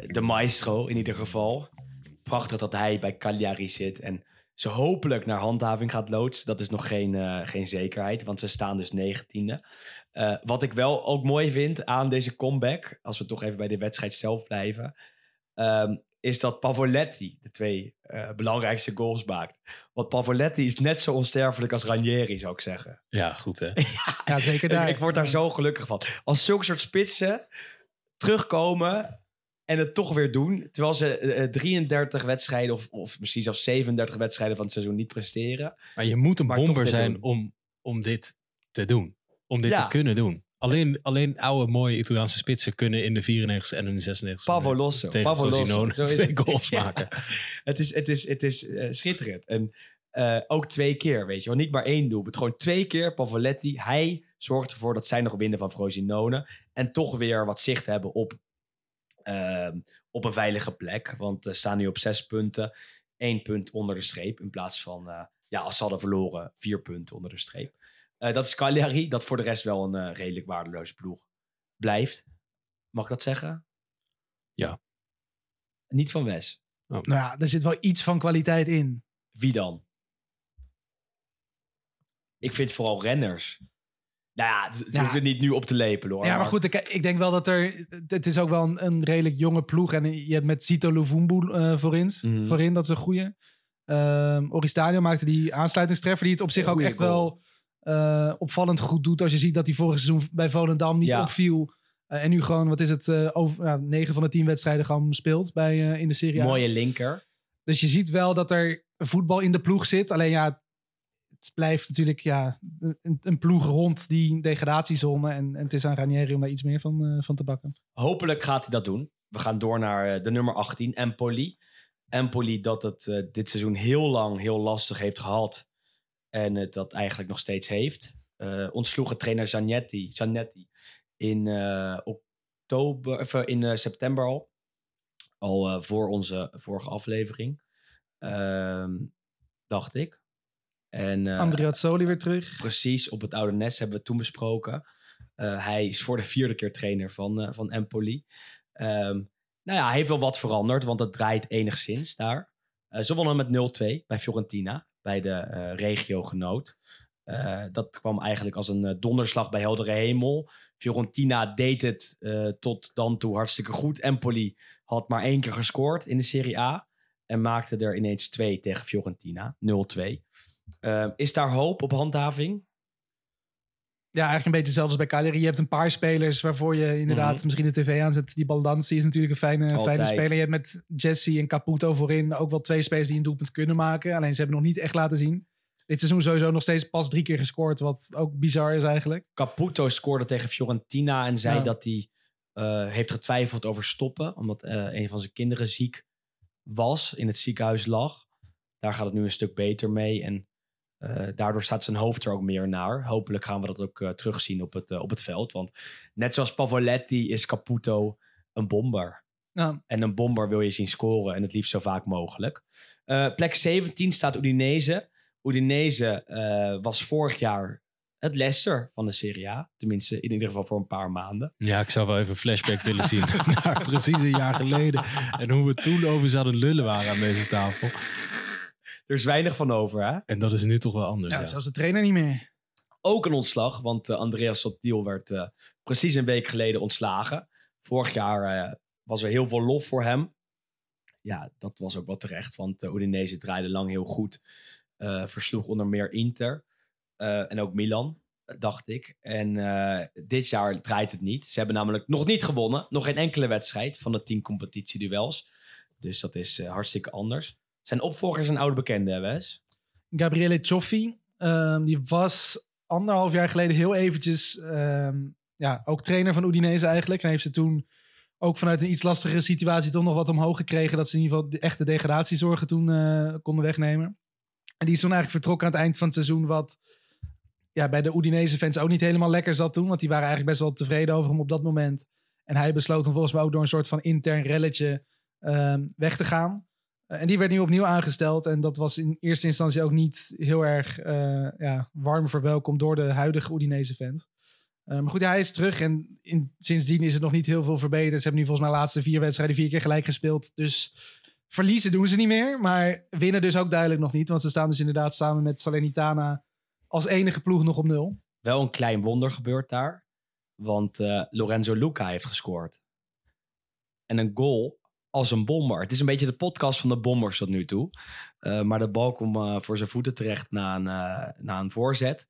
de maestro in ieder geval. Prachtig dat hij bij Cagliari zit en ze hopelijk naar handhaving gaat loodsen. Dat is nog geen, eh, geen zekerheid, want ze staan dus negentiende. Eh wat ik wel ook mooi vind aan deze comeback, als we toch even bij de wedstrijd zelf blijven, ehm, is dat Pavoletti de twee eh, belangrijkste goals maakt. Want Pavoletti is net zo onsterfelijk als Ranieri, zou ik zeggen. Ja, goed hè. Ja, zeker Ik, daar. ik word daar zo gelukkig van. Als zulke soort spitsen terugkomen en het toch weer doen. Terwijl ze eh, eh, 33 wedstrijden of, of misschien zelfs 37 wedstrijden van het seizoen niet presteren. Maar je moet een Maar bomber zijn om, om dit te doen. Om dit Ja. te kunnen doen. Alleen, alleen oude mooie Italiaanse spitsen kunnen in de 94 en in de 96 Pavoloso. tegen is twee goals Ja. maken. Het is, het is, het is eh, schitterend. En eh, ook twee keer, weet je wel. Niet maar één doelpunt. Gewoon twee keer Pavoletti. Hij zorgt ervoor dat zij nog winnen van Frosinone. En toch weer wat zicht hebben op, ehm, op een veilige plek. Want eh staan nu op zes punten. Eén punt onder de streep. In plaats van, ja, als ze hadden verloren, vier punten onder de streep. Eh, dat is Cagliari. Dat voor de rest wel een eh, redelijk waardeloze ploeg blijft. Mag ik dat zeggen? Ja. Niet van Wes. Nou ja, er zit wel iets van kwaliteit in. Wie dan? Ik vind vooral renners. Nou ja, het Ja. hoeft het niet nu op te lepelen hoor. Ja, maar goed, ik, ik denk wel dat er... Het is ook wel een, een redelijk jonge ploeg. En je hebt met Cito Luvumbu eh voorin, Mhm. voorin. Dat is een goeie. Ehm Oristadio maakte die aansluitingstreffer. Die het op zich ook echt goal. wel eh, opvallend goed doet. Als je ziet dat hij vorig seizoen bij Volendam niet Ja. opviel. Eh, en nu gewoon, wat is het, eh over, ja, 9 van de 10 wedstrijden gewoon speelt bij, in de Serie A. Mooie linker. Dus je ziet wel dat er voetbal in de ploeg zit. Alleen ja, het blijft natuurlijk ja, een, een ploeg rond die degradatiezone. En, en het is aan Ranieri om daar iets meer van, van te bakken. Hopelijk gaat hij dat doen. We gaan door naar de nummer 18, Empoli. Empoli dat het dit seizoen heel lang heel lastig heeft gehad. En het dat eigenlijk nog steeds heeft. Eh ontsloegen trainer Zanetti, Zanetti in eh, oktober, of, eh, in september al. Al voor onze vorige aflevering. Ehm, dacht ik. En, Andrea Soli weer terug. Precies, op het oude nest hebben we toen besproken. Hij is voor de vierde keer trainer van, van Empoli. Ehm, nou ja, hij heeft wel wat veranderd, want het draait enigszins daar. Ze wonnen met 0-2 bij Fiorentina, bij de eh regiogenoot. Eh, dat kwam eigenlijk als een eh, donderslag bij heldere hemel. Fiorentina deed het tot dan toe hartstikke goed. Empoli had maar één keer gescoord in de Serie A. En maakte er ineens twee tegen Fiorentina, 0-2. Eh, is daar hoop op handhaving? Ja, eigenlijk een beetje hetzelfde als bij Cagliari. Je hebt een paar spelers waarvoor je inderdaad Mhm. misschien de tv aanzet. Die Baldanzi is natuurlijk een fijne, fijne speler. Je hebt met Jesse en Caputo voorin ook wel twee spelers die een doelpunt kunnen maken. Alleen ze hebben nog niet echt laten zien. Dit seizoen sowieso nog steeds pas drie keer gescoord. Wat ook bizar is eigenlijk. Caputo scoorde tegen Fiorentina en zei Ja. dat hij eh, heeft getwijfeld over stoppen. Omdat eh, een van zijn kinderen ziek was, in het ziekenhuis lag. Daar gaat het nu een stuk beter mee. En Eh, daardoor staat zijn hoofd er ook meer naar. Hopelijk gaan we dat ook eh, terugzien op het, eh, op het veld. Want net zoals Pavoletti is Caputo een bomber. Nou, En een bomber wil je zien scoren en het liefst zo vaak mogelijk. Eh, plek 17 staat Udinese. Udinese eh, was vorig jaar het Leicester van de Serie A. Tenminste, in ieder geval voor een paar maanden. Ja, ik zou wel even een flashback willen zien naar precies een jaar geleden. En hoe we toen over zouden lullen waren aan deze tafel. Er is weinig van over, hè? En dat is nu toch wel anders. ja, Ja, zelfs de trainer niet meer. Ook een ontslag, want eh, Andreas Sottiel werd eh, precies een week geleden ontslagen. Vorig jaar eh, was er heel veel lof voor hem. Ja, dat was ook wel terecht, want uh, Udinese draaide lang heel goed. Eh, versloeg onder meer Inter eh, en ook Milan, dacht ik. En eh, dit jaar draait het niet. Ze hebben namelijk nog niet gewonnen. Nog geen enkele wedstrijd van de tien competitieduels. Dus dat is hartstikke anders. Zijn opvolgers een oude bekende, hè, Wes? Gabriele Cioffi, ehm, die was anderhalf jaar geleden heel eventjes ehm, ja, ook trainer van Udinese eigenlijk. En heeft ze toen ook vanuit een iets lastigere situatie toch nog wat omhoog gekregen. Dat ze in ieder geval de echte degradatiezorgen toen eh, konden wegnemen. En die is toen eigenlijk vertrokken aan het eind van het seizoen. Wat ja, bij de Udinese fans ook niet helemaal lekker zat toen. Want die waren eigenlijk best wel tevreden over hem op dat moment. En hij besloot hem volgens mij ook door een soort van intern relletje ehm, weg te gaan. Eh, en die werd nu opnieuw aangesteld. En dat was in eerste instantie ook niet heel erg eh, ja, warm verwelkomd door de huidige Udinese fans. Eh, maar goed, hij is terug en in, sindsdien is het nog niet heel veel verbeterd. Ze hebben nu volgens mij de laatste vier wedstrijden vier keer gelijk gespeeld. Dus verliezen doen ze niet meer. Maar winnen dus ook duidelijk nog niet. Want ze staan dus inderdaad samen met Salernitana als enige ploeg nog op nul. Wel een klein wonder gebeurt daar. Want Lorenzo Luca heeft gescoord. En een goal als een bomber. Het is een beetje de podcast van de bombers tot nu toe. Eh, maar de bal kwam eh, voor zijn voeten terecht na een, eh, na een voorzet.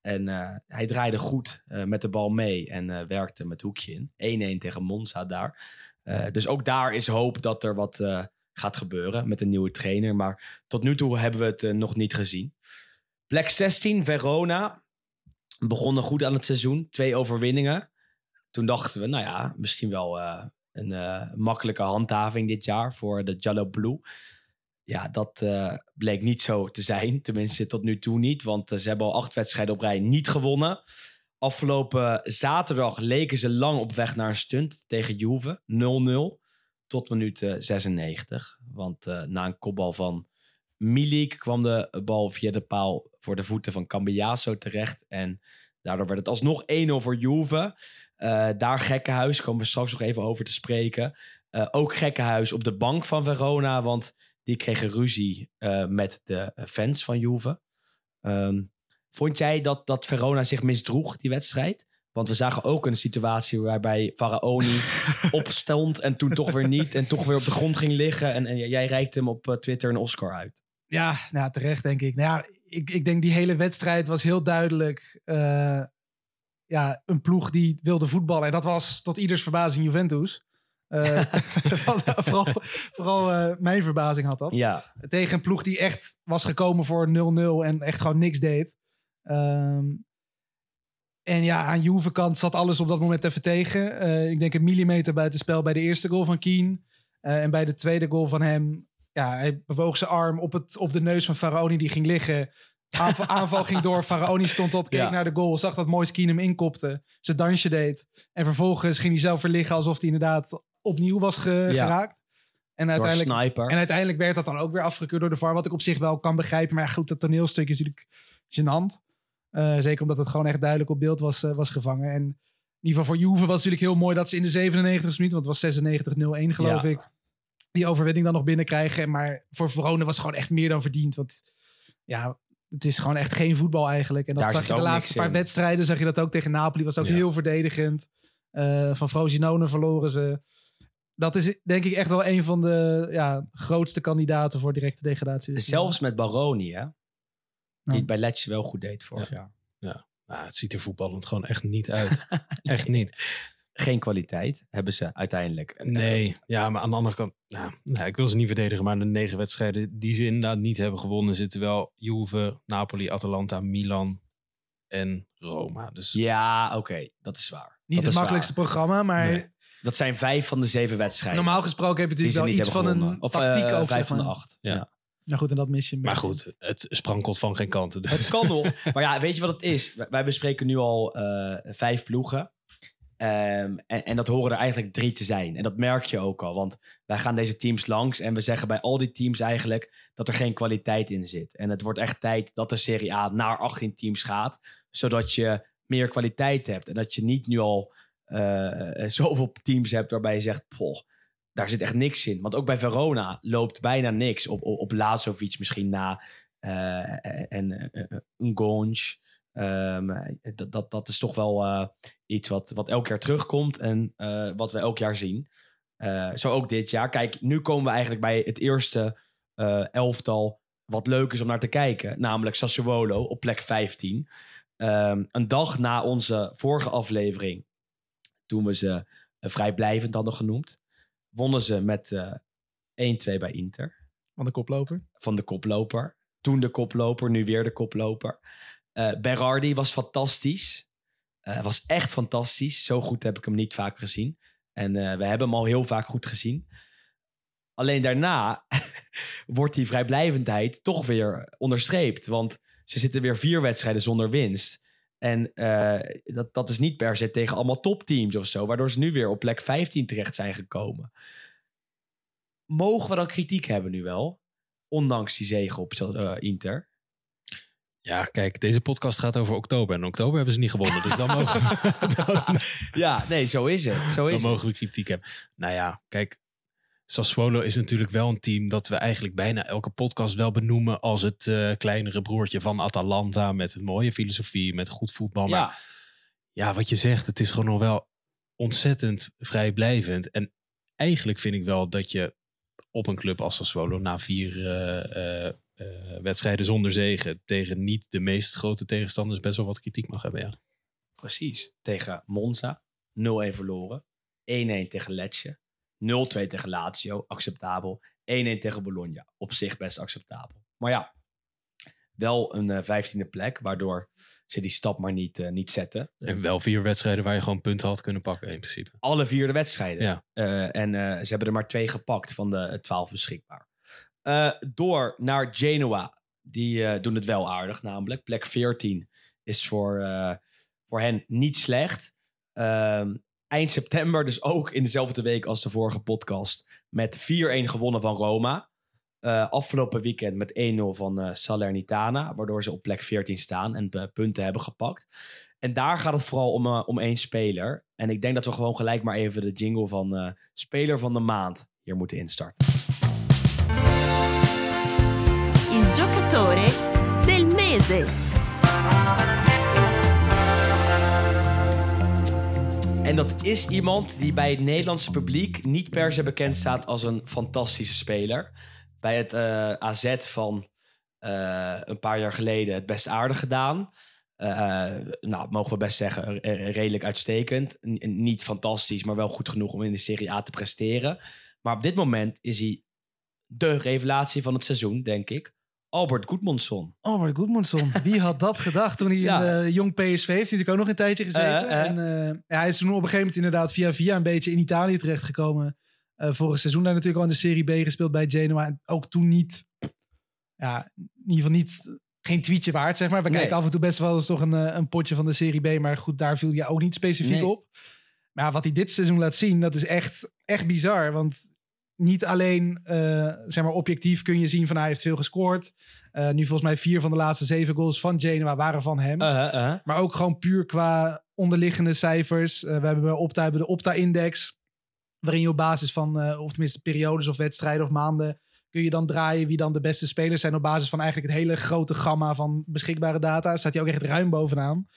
En hij draaide goed met de bal mee en werkte met hoekje in. 1-1 tegen Monza daar. Dus ook daar is hoop dat er wat gaat gebeuren met een nieuwe trainer. Maar tot nu toe hebben we het nog niet gezien. Plek 16, Verona. Begonnen goed aan het seizoen. Twee overwinningen. Toen dachten we, nou ja, misschien wel een eh, makkelijke handhaving dit jaar voor de Giallo Blue. Ja, dat eh, bleek niet zo te zijn. Tenminste, tot nu toe niet. Want eh, ze hebben al acht wedstrijden op rij niet gewonnen. Afgelopen zaterdag leken ze lang op weg naar een stunt tegen Juve. 0-0 tot minuut eh, 96. Want na een kopbal van Milik kwam de bal via de paal voor de voeten van Cambiaso terecht. En daardoor werd het alsnog 1-0 voor Juve. Eh, daar Gekkenhuis, komen we straks nog even over te spreken. Eh, ook Gekkenhuis op de bank van Verona, want die kregen ruzie eh, met de fans van Juve. Ehm, vond jij dat, dat Verona zich misdroeg, die wedstrijd? Want we zagen ook een situatie waarbij Faraoni opstond en toen toch weer niet. En toch weer op de grond ging liggen. En, en jij reikte hem op Twitter een Oscar uit. Ja, nou, terecht denk ik. Nou ja, ik, ik denk die hele wedstrijd was heel duidelijk eh, ja, een ploeg die wilde voetballen. En dat was tot ieders verbazing Juventus. Eh, vooral vooral eh, mijn verbazing had dat. Ja, Tegen een ploeg die echt was gekomen voor 0-0 en echt gewoon niks deed. Ehm, en ja, aan Juve kant zat alles op dat moment even tegen. Ik denk een millimeter buiten spel bij de eerste goal van Keen. En bij de tweede goal van hem, ja, hij bewoog zijn arm op, het, op de neus van Faraoni, die ging liggen. Aanval, aanval ging door, Faraoni stond op, keek Ja. naar de goal, zag dat Moise Keane hem inkopte, zijn dansje deed. En vervolgens ging hij zelf weer liggen alsof hij inderdaad opnieuw was ge- Ja. geraakt. En door uiteindelijk, sniper. en uiteindelijk werd dat dan ook weer afgekeurd door de VAR, wat ik op zich wel kan begrijpen. Maar goed, dat toneelstuk is natuurlijk gênant. Eh, zeker omdat het gewoon echt duidelijk op beeld was, eh, was gevangen. En in ieder geval voor Juve was het natuurlijk heel mooi dat ze in de 97 minuut, want het was 96-0-1 geloof Ja. ik, die overwinning dan nog binnenkrijgen. Maar voor Verona was het gewoon echt meer dan verdiend. Want ja, het is gewoon echt geen voetbal eigenlijk. En dat Daar zag je de laatste paar in. wedstrijden, zag je dat ook tegen Napoli, was ook Ja. heel verdedigend. Eh, van Frosinone verloren ze. Dat is denk ik echt wel een van de ja, grootste kandidaten voor directe degradatie. Zelfs met Baroni, hè? Die Ja. het bij Lecce wel goed deed vorig jaar. Nou, het ziet er voetballend gewoon echt niet uit. Echt niet. Geen kwaliteit hebben ze uiteindelijk. Nee, ja, maar aan de andere kant, nou, nou, ik wil ze niet verdedigen, maar de negen wedstrijden die ze inderdaad niet hebben gewonnen, zitten wel Juve, Napoli, Atalanta, Milan en Roma. Dus Ja, oké, dat is waar. Niet dat het makkelijkste programma, maar Nee. Dat zijn vijf van de zeven wedstrijden. normaal gesproken heb je natuurlijk wel iets van een. Of tactiek eh, over. vijf van de acht. Ja. Ja. Nou goed, en dat mis je Maar goed, het sprankelt van geen kanten. Dus. Het kan nog. Maar ja, weet je wat het is? Wij- Wij bespreken nu al eh, vijf ploegen. Ehm, en, en dat horen er eigenlijk drie te zijn. En dat merk je ook al. Want wij gaan deze teams langs. En we zeggen bij al die teams eigenlijk dat er geen kwaliteit in zit. En het wordt echt tijd dat de Serie A naar 18 teams gaat. Zodat je meer kwaliteit hebt. En dat je niet nu al eh, zoveel teams hebt waarbij je zegt... Poh, daar zit echt niks in. Want ook bij Verona loopt bijna niks. Op, op, op Lazovic misschien na. eh, en uh, een Ehm, dat, dat, dat is toch wel eh, iets wat, wat elk jaar terugkomt en eh, wat we elk jaar zien. Eh, zo ook dit jaar. Kijk, nu komen we eigenlijk bij het eerste eh, elftal wat leuk is om naar te kijken. Namelijk Sassuolo op plek 15. Ehm, een dag na onze vorige aflevering, toen we ze eh, vrijblijvend hadden genoemd, wonnen ze met eh 1-2 bij Inter Van de koploper. van de koploper. Toen de koploper, nu weer de koploper. Eh Berardi was fantastisch. Eh, was echt fantastisch. Zo goed heb ik hem niet vaak gezien. En eh, we hebben hem al heel vaak goed gezien. Alleen daarna wordt die vrijblijvendheid toch weer onderstreept. Want ze zitten weer vier wedstrijden zonder winst. En dat, dat is niet per se tegen allemaal topteams of zo. Waardoor ze nu weer op plek 15 terecht zijn gekomen. Mogen we dan kritiek hebben nu wel? Ondanks die zege op Inter. Ja, kijk, deze podcast gaat over oktober. En oktober hebben ze niet gewonnen. Dus dan mogen, dan, Ja, nee, zo is het. Zo dan is het. mogen we kritiek hebben. Nou ja, kijk. Sassuolo is natuurlijk wel een team dat we eigenlijk bijna elke podcast wel benoemen als het eh, kleinere broertje van Atalanta. Met een mooie filosofie, met goed voetbal. Maar Ja, ja, wat je zegt, het is gewoon nog wel ontzettend vrijblijvend. En eigenlijk vind ik wel dat je op een club als Sassuolo na vier eh, eh, eh, wedstrijden zonder zegen tegen niet de meest grote tegenstanders best wel wat kritiek mag hebben. Ja. precies. Tegen Monza, 0-1 verloren. 1-1 tegen Lecce. 0-2 tegen Lazio, acceptabel. 1-1 tegen Bologna, op zich best acceptabel. Maar ja, wel een eh, vijftiende plek, waardoor ze die stap maar niet, eh, niet zetten. En wel vier wedstrijden waar je gewoon punten had kunnen pakken in principe. Alle vier de wedstrijden. Ja. En ze hebben er maar twee gepakt van de twaalf beschikbaar. Eh, door naar Genoa. Die eh, doen het wel aardig namelijk. Plek 14 is voor, eh, voor hen niet slecht. Ehm, eind september, dus ook in dezelfde week als de vorige podcast, met 4-1 gewonnen van Roma. Afgelopen weekend met 1-0 van Salernitana, waardoor ze op plek 14 staan en punten hebben gepakt. En daar gaat het vooral om, om één speler. En ik denk dat we gewoon gelijk maar even de jingle van Speler van de Maand hier moeten instarten. Del mese. En dat is iemand die bij het Nederlandse publiek niet per se bekend staat als een fantastische speler. Bij het eh, AZ van eh, een paar jaar geleden het best aardig gedaan. Eh, nou, mogen we best zeggen, redelijk uitstekend. Niet fantastisch, maar wel goed genoeg om in de Serie A te presteren. Maar op dit moment is hij de revelatie van het seizoen, denk ik. Albert Goedmundsson. Oh, maar Goedmundsson. Wie had dat gedacht toen hij Ja. in eh, jong PSV heeft? hij natuurlijk ook nog een tijdje gezeten. Eh, eh. En, eh, ja, hij is toen op een gegeven moment inderdaad via via een beetje in Italië terechtgekomen. Eh vorig seizoen daar natuurlijk al in de Serie B gespeeld bij Genoa. En ook toen niet, ja, in ieder geval niet, geen tweetje waard, zeg maar. We Nee. kijken af en toe best wel eens toch een, eh, een potje van de Serie B. Maar goed, daar viel je ook niet specifiek Nee. op. Maar ja, wat hij dit seizoen laat zien, dat is echt, echt bizar. Want niet alleen, eh, zeg maar, objectief kun je zien van hij heeft veel gescoord. Eh, nu volgens mij vier van de laatste zeven goals van Genoa waren van hem. Eh, eh. Maar ook gewoon puur qua onderliggende cijfers. Eh, we hebben bij Opta hebben de Opta-index. Waarin je op basis van, of tenminste periodes of wedstrijden of maanden... kun je dan draaien wie dan de beste spelers zijn... op basis van eigenlijk het hele grote gamma van beschikbare data. Staat hij ook echt ruim bovenaan.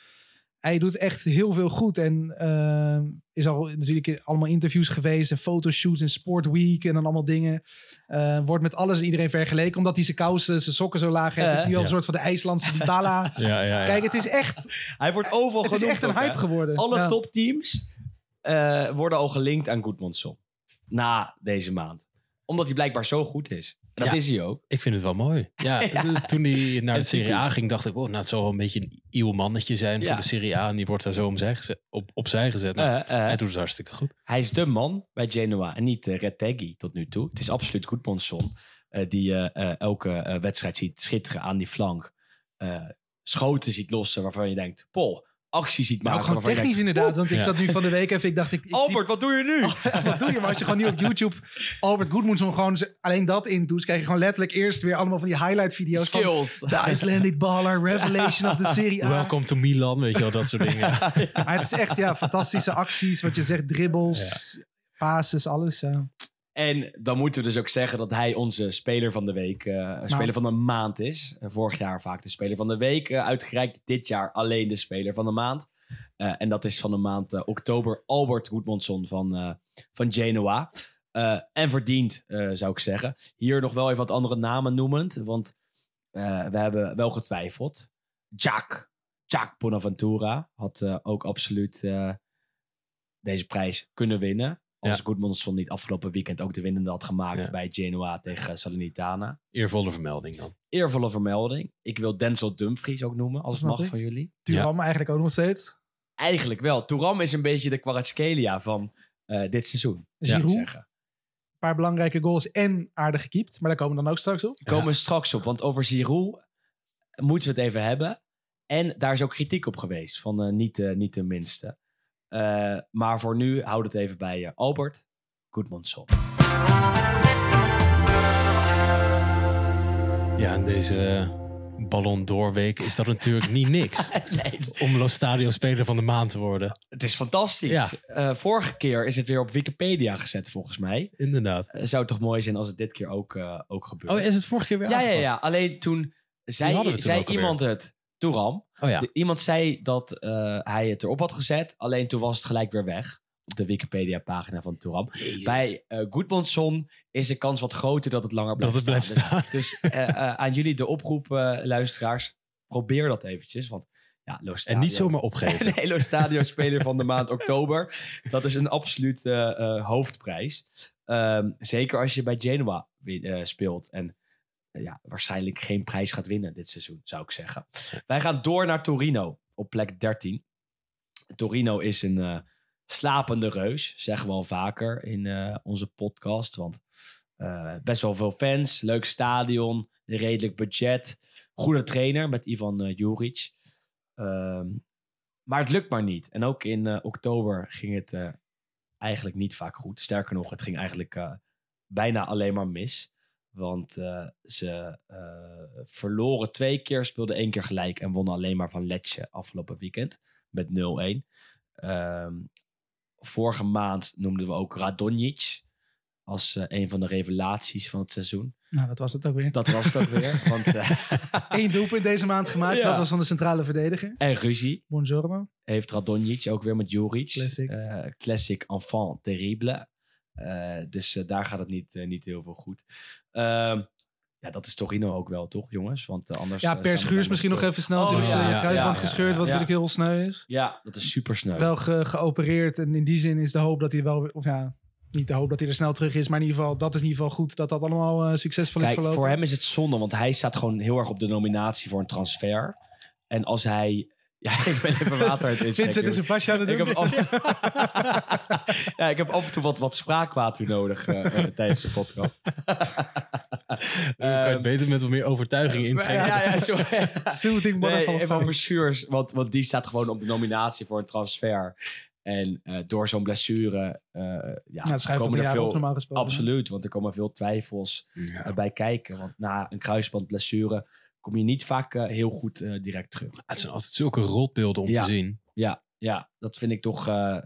Hij doet echt heel veel goed. En eh, is al natuurlijk allemaal interviews geweest... en fotoshoots en Sport Week en dan allemaal dingen. Eh, wordt met alles en iedereen vergeleken... omdat hij zijn kousen, zijn sokken zo laag heeft. Het is nu al een soort van de IJslandse Dybala. Ja, ja, ja. Kijk, het is echt, Hij wordt overal het is echt een hè? hype geworden. Alle topteams eh, worden al gelinkt aan Goedmundsson. Na deze maand. Omdat hij blijkbaar zo goed is. Dat Ja. is hij ook. Ik vind het wel mooi. Ja, Ja. Toen hij naar de Serie A ging, dacht ik, oh, nou, het zal wel een beetje een nieuw mannetje zijn Ja. voor de Serie A. En die wordt daar zo omzij gezet, op, opzij gezet. Nou, hij doet het hartstikke goed. Hij is de man bij Genoa en niet uh, Retegui tot nu toe. Het is absoluut Goedmanson uh, die eh, eh, elke wedstrijd ziet schitteren aan die flank. Schoten ziet lossen waarvan je denkt, Pol, actie ziet Nou, maken. gewoon waarvan je technisch denkt, inderdaad. Want ik Ja. zat nu van de week even, ik dacht... Ik, ik, Albert, wat doe je nu? wat doe je? Maar als je gewoon nu op YouTube Albert Goodmanson gewoon alleen dat intoet, krijg je gewoon letterlijk eerst weer allemaal van die highlight video's van Skills. de Icelandic baller, revelation of the Serie A. Welcome to Milan, weet je wel, dat soort dingen. Maar het is echt ja, fantastische acties, wat je zegt, dribbles, passes, alles. Ja. En dan moeten we dus ook zeggen dat hij onze speler van de week, eh, speler van de maand is. Vorig jaar vaak de speler van de week eh, uitgereikt. Dit jaar alleen de speler van de maand. Eh, en dat is van de maand oktober Albert Goedmondson van, van Genoa. En verdiend, zou ik zeggen. Hier nog wel even wat andere namen noemend. Want we hebben wel getwijfeld. Jack. Jack Bonaventura had ook absoluut deze prijs kunnen winnen. Als Ja. Goedmondson niet afgelopen weekend ook de winnende had gemaakt Ja. bij Genoa tegen Salernitana. Eervolle vermelding dan. Eervolle vermelding. Ik wil Denzel Dumfries ook noemen, als het mag ik. van jullie. Turam eigenlijk ook nog steeds. Eigenlijk wel. Touram is een beetje de Kvaratskhelia van eh, dit seizoen. Giroud, zeggen. een paar belangrijke goals en aardig gekiept. Maar daar komen we dan ook straks op. Daar komen we straks op. Want over Giroud moeten we het even hebben. En daar is ook kritiek op geweest. Van eh, niet, de- niet de minste. Eh, maar voor nu houd het even bij je. Albert Goedmondson. Ja, en deze eh, Ballon d'Or week is dat natuurlijk niet niks. nee, Om Los Stadio speler van de maand te worden. het is fantastisch. Ja. Eh, vorige keer is het weer op Wikipedia gezet volgens mij. Inderdaad. Zou toch mooi zijn als het dit keer ook, eh, ook gebeurt. Oh, is het vorige keer weer ja, ja, aangepast? ja. Alleen toen zei, toen zei iemand het. Touram. Oh ja. De- iemand zei dat eh, hij het erop had gezet. Alleen toen was het gelijk weer weg. Op de Wikipedia-pagina van Touram. Bij uh, is de kans wat groter dat het langer blijft Dat het blijft staan. Dus eh, aan jullie de oproep, luisteraars. Probeer dat eventjes. Want ja, En niet zomaar opgeven. Nee, Lo Stadio speler van de maand oktober. Dat is een absoluut eh, hoofdprijs. Ehm, zeker als je bij Genoa speelt. En ja, waarschijnlijk geen prijs gaat winnen dit seizoen, zou ik zeggen. Wij gaan door naar Torino op plek 13. Torino is een eh, slapende reus, zeggen we al vaker in eh, onze podcast. Want eh, best wel veel fans, leuk stadion, redelijk budget. Goede trainer met Ivan eh, Juric. Ehm, maar het lukt maar niet. En ook in eh, oktober ging het eh, eigenlijk niet vaak goed. Sterker nog, het ging eigenlijk eh, bijna alleen maar mis. Want eh, ze eh, verloren twee keer, speelden één keer gelijk en wonnen alleen maar van Lecce afgelopen weekend met 0-1. Ehm, vorige maand noemden we ook Radonjic als eh, een van de revelaties van het seizoen. Nou, dat was het ook weer. Dat was het ook weer. Want, Eén doelpunt deze maand gemaakt. Ja. Dat was van de centrale verdediger. en ruzie Buongiorno. heeft Radonjic ook weer met Juric. Classic. Classic enfant terrible. Eh, dus eh, daar gaat het niet, eh, niet heel veel goed. Ehm, ja, dat is Torino ook wel, toch, jongens? Want anders. Ja, per Schuurs dan misschien nog even snel. Oh, natuurlijk ja, zijn ja, kruisband ja, gescheurd, wat natuurlijk heel sneu is. Ja, dat is super sneu. Wel ge- geopereerd. En in die zin is de hoop dat hij wel... Of ja, niet de hoop dat hij er snel terug is. Maar in ieder geval, dat is in ieder geval goed. Dat dat allemaal succesvol is verlopen. voor hem is het zonde, want hij staat gewoon heel erg op de nominatie voor een transfer. En als hij. Ja, ik ben even water uit het Vincent is een pasje aan het ik doen. heb, af... ja, ik heb af en toe wat, wat spraakwater nodig eh, tijdens de podcast. kan je Ehm, het beter met wat meer overtuiging inschrijven. Ja, ja, sorry. Soothing Nee, even over Schuurs, want, want die staat gewoon op de nominatie voor een transfer. En eh, door zo'n blessure uh, ja, Nou, het komen er veel, gesproken. Absoluut, want er komen veel twijfels Ja. bij kijken. Want na een kruisbandblessure kom je niet vaak eh, heel goed eh, direct terug. Het zijn altijd zulke rotbeelden om Ja. te zien. Ja, ja, dat vind ik toch eh,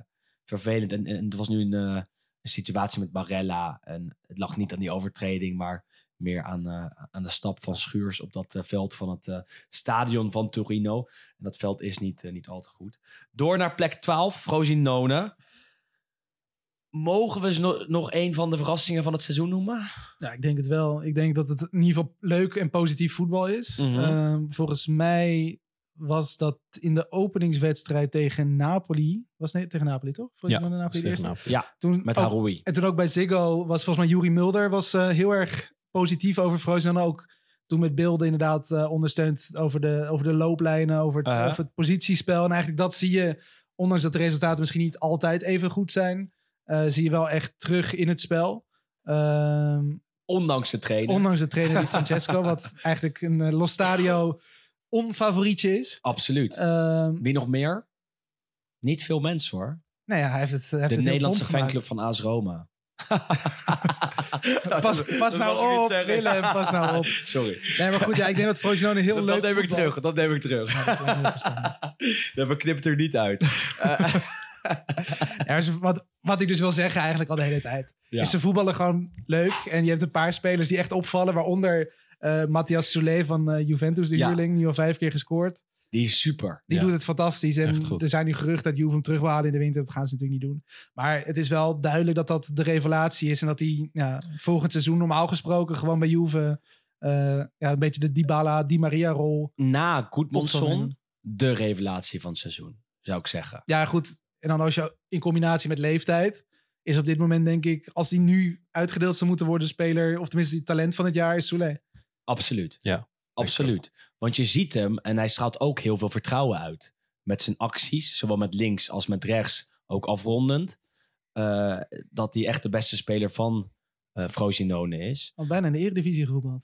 vervelend. En, en er was nu een, een situatie met Barella. En het lag niet aan die overtreding, maar meer aan, aan de stap van Schuurs op dat veld van het stadion van Torino. En dat veld is niet, niet al te goed. Door naar plek 12, Frosinone. Mogen we ze no- nog een van de verrassingen van het seizoen noemen? Ja, ik denk het wel. Ik denk dat het in ieder geval leuk en positief voetbal is. Mhm. Ehm, volgens mij was dat in de openingswedstrijd tegen Napoli. Was nee, tegen Napoli toch? Volgens Ja, Napoli Tegen. Napoli. Ja, Toen met ook- Haroui. En toen ook bij Ziggo was volgens mij Juri Mulder was, eh, heel erg positief over Frozen. ook toen met beelden inderdaad eh, ondersteund over de, over de looplijnen, over het, over het positiespel. En eigenlijk dat zie je, ondanks dat de resultaten misschien niet altijd even goed zijn, zie je wel echt terug in het spel. Ehm, Ondanks de trainer. ondanks de trainer die Francesco, wat eigenlijk een eh, Los Stadio onfavorietje is. Absoluut. Ehm, Wie nog meer? Niet veel mensen hoor. nou ja, hij heeft het, hij heeft De het Nederlandse fanclub van AS Roma. Pas, pas nou op, Willem, pas nou op. Sorry. Nee, maar goed, ja, ik denk dat Frosinone heel dat, leuk dat neem ik terug. Dat neem ik terug. Ja, dat. Dat beknipt er niet uit. Ja, wat, wat ik dus wil zeggen eigenlijk al de hele tijd. Ja. Is ze voetballen gewoon leuk. En je hebt een paar spelers die echt opvallen. Waaronder eh Matthias Soulé van eh, Juventus, de Ja. huurling. Nu al vijf keer gescoord. Die is super. Die Ja. doet het fantastisch. En er zijn nu geruchten dat Juve hem terug wil halen in de winter. Dat gaan ze natuurlijk niet doen. Maar het is wel duidelijk dat dat de revelatie is. En dat hij ja, volgend seizoen normaal gesproken gewoon bij Juve... eh, ja, een beetje de Dybala, Di Maria rol. Na nemen. de revelatie van het seizoen, zou ik zeggen. Ja, goed. En dan als je in combinatie met leeftijd... is op dit moment denk ik... als die nu uitgedeeld zou moeten worden speler... of tenminste die talent van het jaar is Soulé. Absoluut. Ja, Absoluut. Want je ziet hem en hij straalt ook heel veel vertrouwen uit. Met zijn acties, zowel met links als met rechts, ook afrondend. eh, dat hij echt de beste speler van eh Frosinone is. Al bijna in de eredivisie gevoetbald.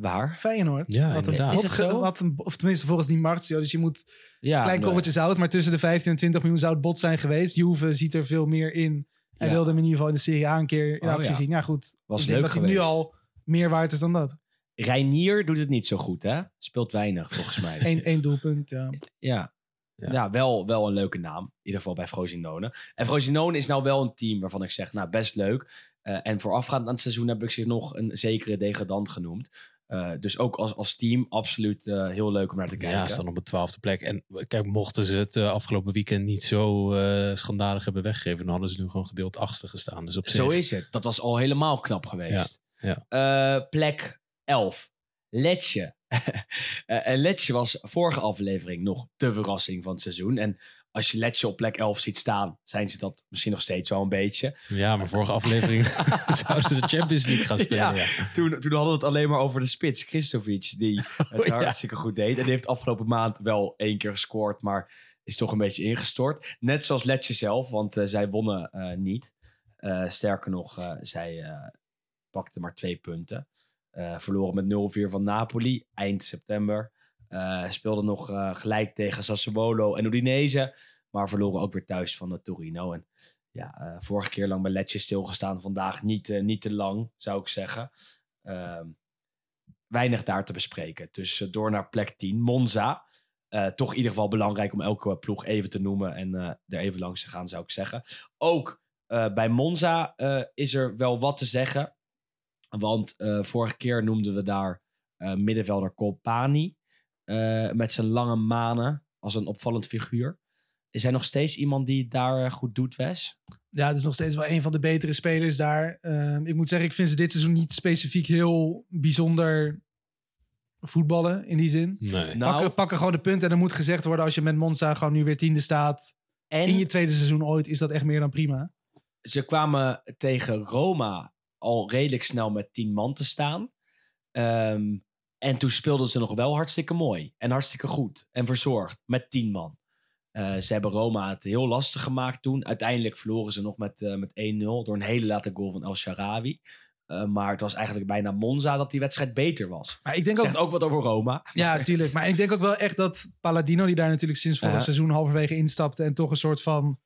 Waar? Feyenoord. Ja, Had een inderdaad. bot Is het zo? een, of tenminste volgens die Martio. Dus je moet Ja, klein nee. korreltje zout. Maar tussen de 15 en 20 miljoen zou het bot zijn geweest. Juve ziet er veel meer in. Hij Ja. wilde hem in ieder geval in de Serie A een keer in Oh, actie ja. zien. Ja goed, Was ik denk leuk dat hij nu al meer waard is dan dat. Reinier doet het niet zo goed, hè? Speelt weinig, volgens mij. Eén één doelpunt, ja. Ja. Ja. Ja, wel, wel een leuke naam. In ieder geval bij Frosinone. En Frosinone is nou wel een team waarvan ik zeg, nou, best leuk. Eh, en voorafgaand aan het seizoen heb ik ze nog een zekere degradant genoemd. Eh, dus ook als, als team absoluut eh, heel leuk om naar te kijken. Ja, staan op de twaalfde plek. En kijk, mochten ze het eh, afgelopen weekend niet zo eh, schandalig hebben weggegeven, dan hadden ze nu gewoon gedeeld achtste gestaan. Dus op Zo is het. Dat was al helemaal knap geweest. Ja, Eh, plek 11. Letje. Eh, en Letje was vorige aflevering nog de verrassing van het seizoen. En als je Letje op plek 11 ziet staan, zijn ze dat misschien nog steeds wel een beetje. Ja, maar vorige aflevering zouden ze de Champions League gaan spelen. Ja. Ja. Toen, toen hadden we het alleen maar over de spits, Christovic, die het Oh, ja. hartstikke goed deed. En die heeft afgelopen maand wel één keer gescoord, maar is toch een beetje ingestort. Net zoals Letje zelf, want eh, zij wonnen eh, niet. Eh, sterker nog, zij eh pakte maar twee punten. Verloren met 0-4 van Napoli eind september. Eh speelden nog eh, gelijk tegen Sassuolo en Udinese. Maar verloren ook weer thuis van de Torino. En ja, eh, vorige keer lang bij Letje stilgestaan. Vandaag niet, eh, niet te lang, zou ik zeggen. Ehm, weinig daar te bespreken. Dus eh, door naar plek 10, Monza. Eh, toch in ieder geval belangrijk om elke ploeg even te noemen en eh, er even langs te gaan, zou ik zeggen. Ook eh, bij Monza eh, is er wel wat te zeggen. Want eh, vorige keer noemden we daar eh, middenvelder Colpani. Eh, met zijn lange manen als een opvallend figuur. Is hij nog steeds iemand die daar eh, goed doet, Wes? Ja, het is nog steeds wel een van de betere spelers daar. Ehm, ik moet zeggen, ik vind ze dit seizoen niet specifiek heel bijzonder voetballen in die zin. Nee. Nou, pakken, pakken gewoon de punten. En er moet gezegd worden, als je met Monza gewoon nu weer tiende staat. en In je tweede seizoen ooit, is dat echt meer dan prima. ze kwamen tegen Roma al redelijk snel met 10 man te staan. Ehm, en toen speelden ze nog wel hartstikke mooi. En hartstikke goed. En verzorgd. Met 10 man. Eh, ze hebben Roma het heel lastig gemaakt toen. Uiteindelijk verloren ze nog met, eh, met 1-0. Door een hele late goal van El Sharawi. Eh, maar het was eigenlijk bijna Monza dat die wedstrijd beter was. Maar ik denk ook, Zegt ook wat over Roma. Ja, tuurlijk. Maar ik denk ook wel echt dat Palladino, die daar natuurlijk sinds vorig seizoen halverwege instapte. En toch een soort van,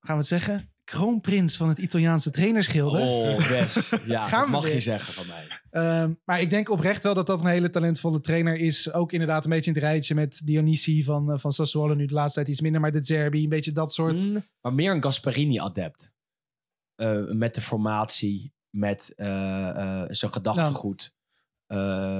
gaan we het zeggen? Kroonprins van het Italiaanse trainerschilder. Oh, Wes. Ja, Gaan dat mag je zeggen van mij. Ehm, maar ik denk oprecht wel dat dat een hele talentvolle trainer is. Ook inderdaad een beetje in het rijtje met Dionisi van, eh, van Sassuolo. Nu de laatste tijd iets minder, maar de Zerbi. Een beetje dat soort... Mm, maar meer een Gasparini-adept. Eh, met de formatie, met eh, zijn gedachtegoed.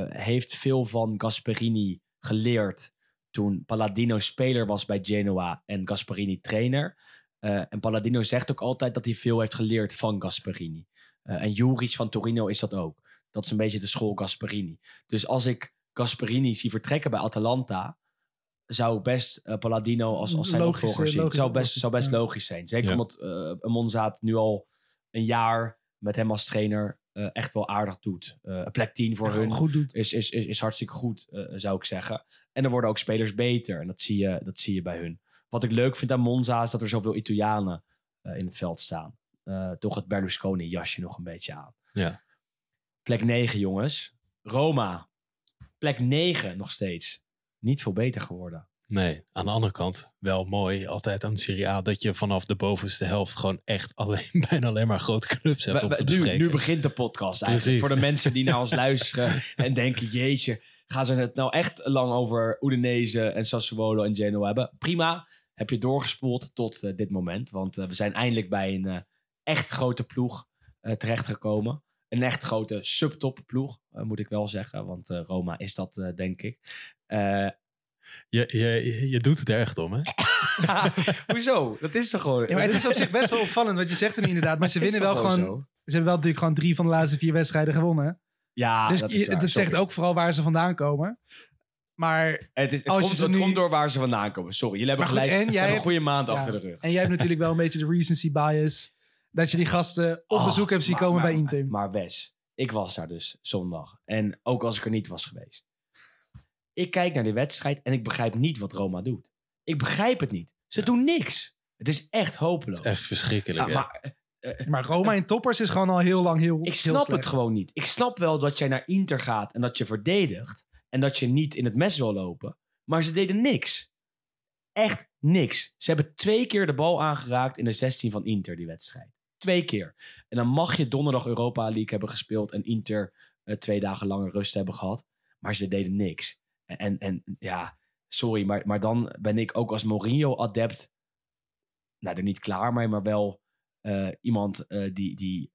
Heeft veel van Gasparini geleerd toen Palladino speler was bij Genoa en Gasparini trainer. Eh, en Palladino zegt ook altijd dat hij veel heeft geleerd van Gasparini. Eh, en Juric van Torino is dat ook. Dat is een beetje de school Gasparini. Dus als ik Gasperini zie vertrekken bij Atalanta, zou best eh, Palladino als, als zijn Logische- opvolger zien. logische Zou best, zou best ja. logisch zijn. Zeker Ja. omdat uh, Monzaat nu al een jaar met hem als trainer eh, echt wel aardig doet. Eh, een plek 10 voor hun goed doet. is, is, is, is hartstikke goed, eh, zou ik zeggen. En er worden ook spelers beter. En dat zie je, dat zie je bij hun. Wat ik leuk vind aan Monza is dat er zoveel Italianen eh, in het veld staan. Eh, toch het Berlusconi-jasje nog een beetje aan. Ja. Plek 9, jongens. Roma. Plek 9 nog steeds. Niet veel beter geworden. Nee, aan de andere kant wel mooi altijd aan de Serie A dat je vanaf de bovenste helft gewoon echt alleen, bijna alleen maar grote clubs hebt om te nu, bespreken. nu begint de podcast eigenlijk. Precies. Voor de mensen die naar ons luisteren en denken... jeetje, gaan ze het nou echt lang over Udinese en Sassuolo en Genoa hebben? Prima, heb je doorgespoeld tot eh, dit moment. Want eh, we zijn eindelijk bij een eh, echt grote ploeg terechtgekomen. Een echt grote subtop ploeg, eh, moet ik wel zeggen. Want Roma is dat, eh, denk ik. Eh, Je, je, je doet het er echt om, hè? hoezo? Dat is toch gewoon... Ja, maar het is op zich best wel opvallend, wat je zegt er nu inderdaad. Maar ze winnen wel gewoon... zo? Ze hebben wel natuurlijk gewoon drie van de laatste vier wedstrijden gewonnen. Ja, dus dat is waar, dat zegt ook vooral waar ze vandaan komen. Maar Het, is, het, Als je komt, ze het nu- komt door waar ze vandaan komen. Sorry, jullie hebben Maar goed, gelijk. en ze jij hebben een hebt- goede maand ja, achter de rug. En jij hebt natuurlijk wel een beetje de recency bias. Dat je die gasten op Oh, bezoek hebt zien maar- komen maar- bij Inter. Maar Wes, ik was daar dus zondag. En ook als ik er niet was geweest. Ik kijk naar die wedstrijd en ik begrijp niet wat Roma doet. Ik begrijp het niet. Ze doen niks. Het is echt hopeloos. Het is echt verschrikkelijk. Ah, hè? maar eh, Maar Roma in toppers is gewoon al heel lang heel ik snap het gewoon niet. Ik snap wel dat jij naar Inter gaat en dat je verdedigt. En dat je niet in het mes wil lopen. Maar ze deden niks. Echt niks. Ze hebben twee keer de bal aangeraakt in de 16 van Inter, die wedstrijd. Twee keer. En dan mag je donderdag Europa League hebben gespeeld en Inter eh, twee dagen langer rust hebben gehad. Maar ze deden niks. En, en, en ja, sorry, maar, maar dan ben ik ook als Mourinho-adept, nou, er niet klaar mee, maar wel eh, iemand eh, die, die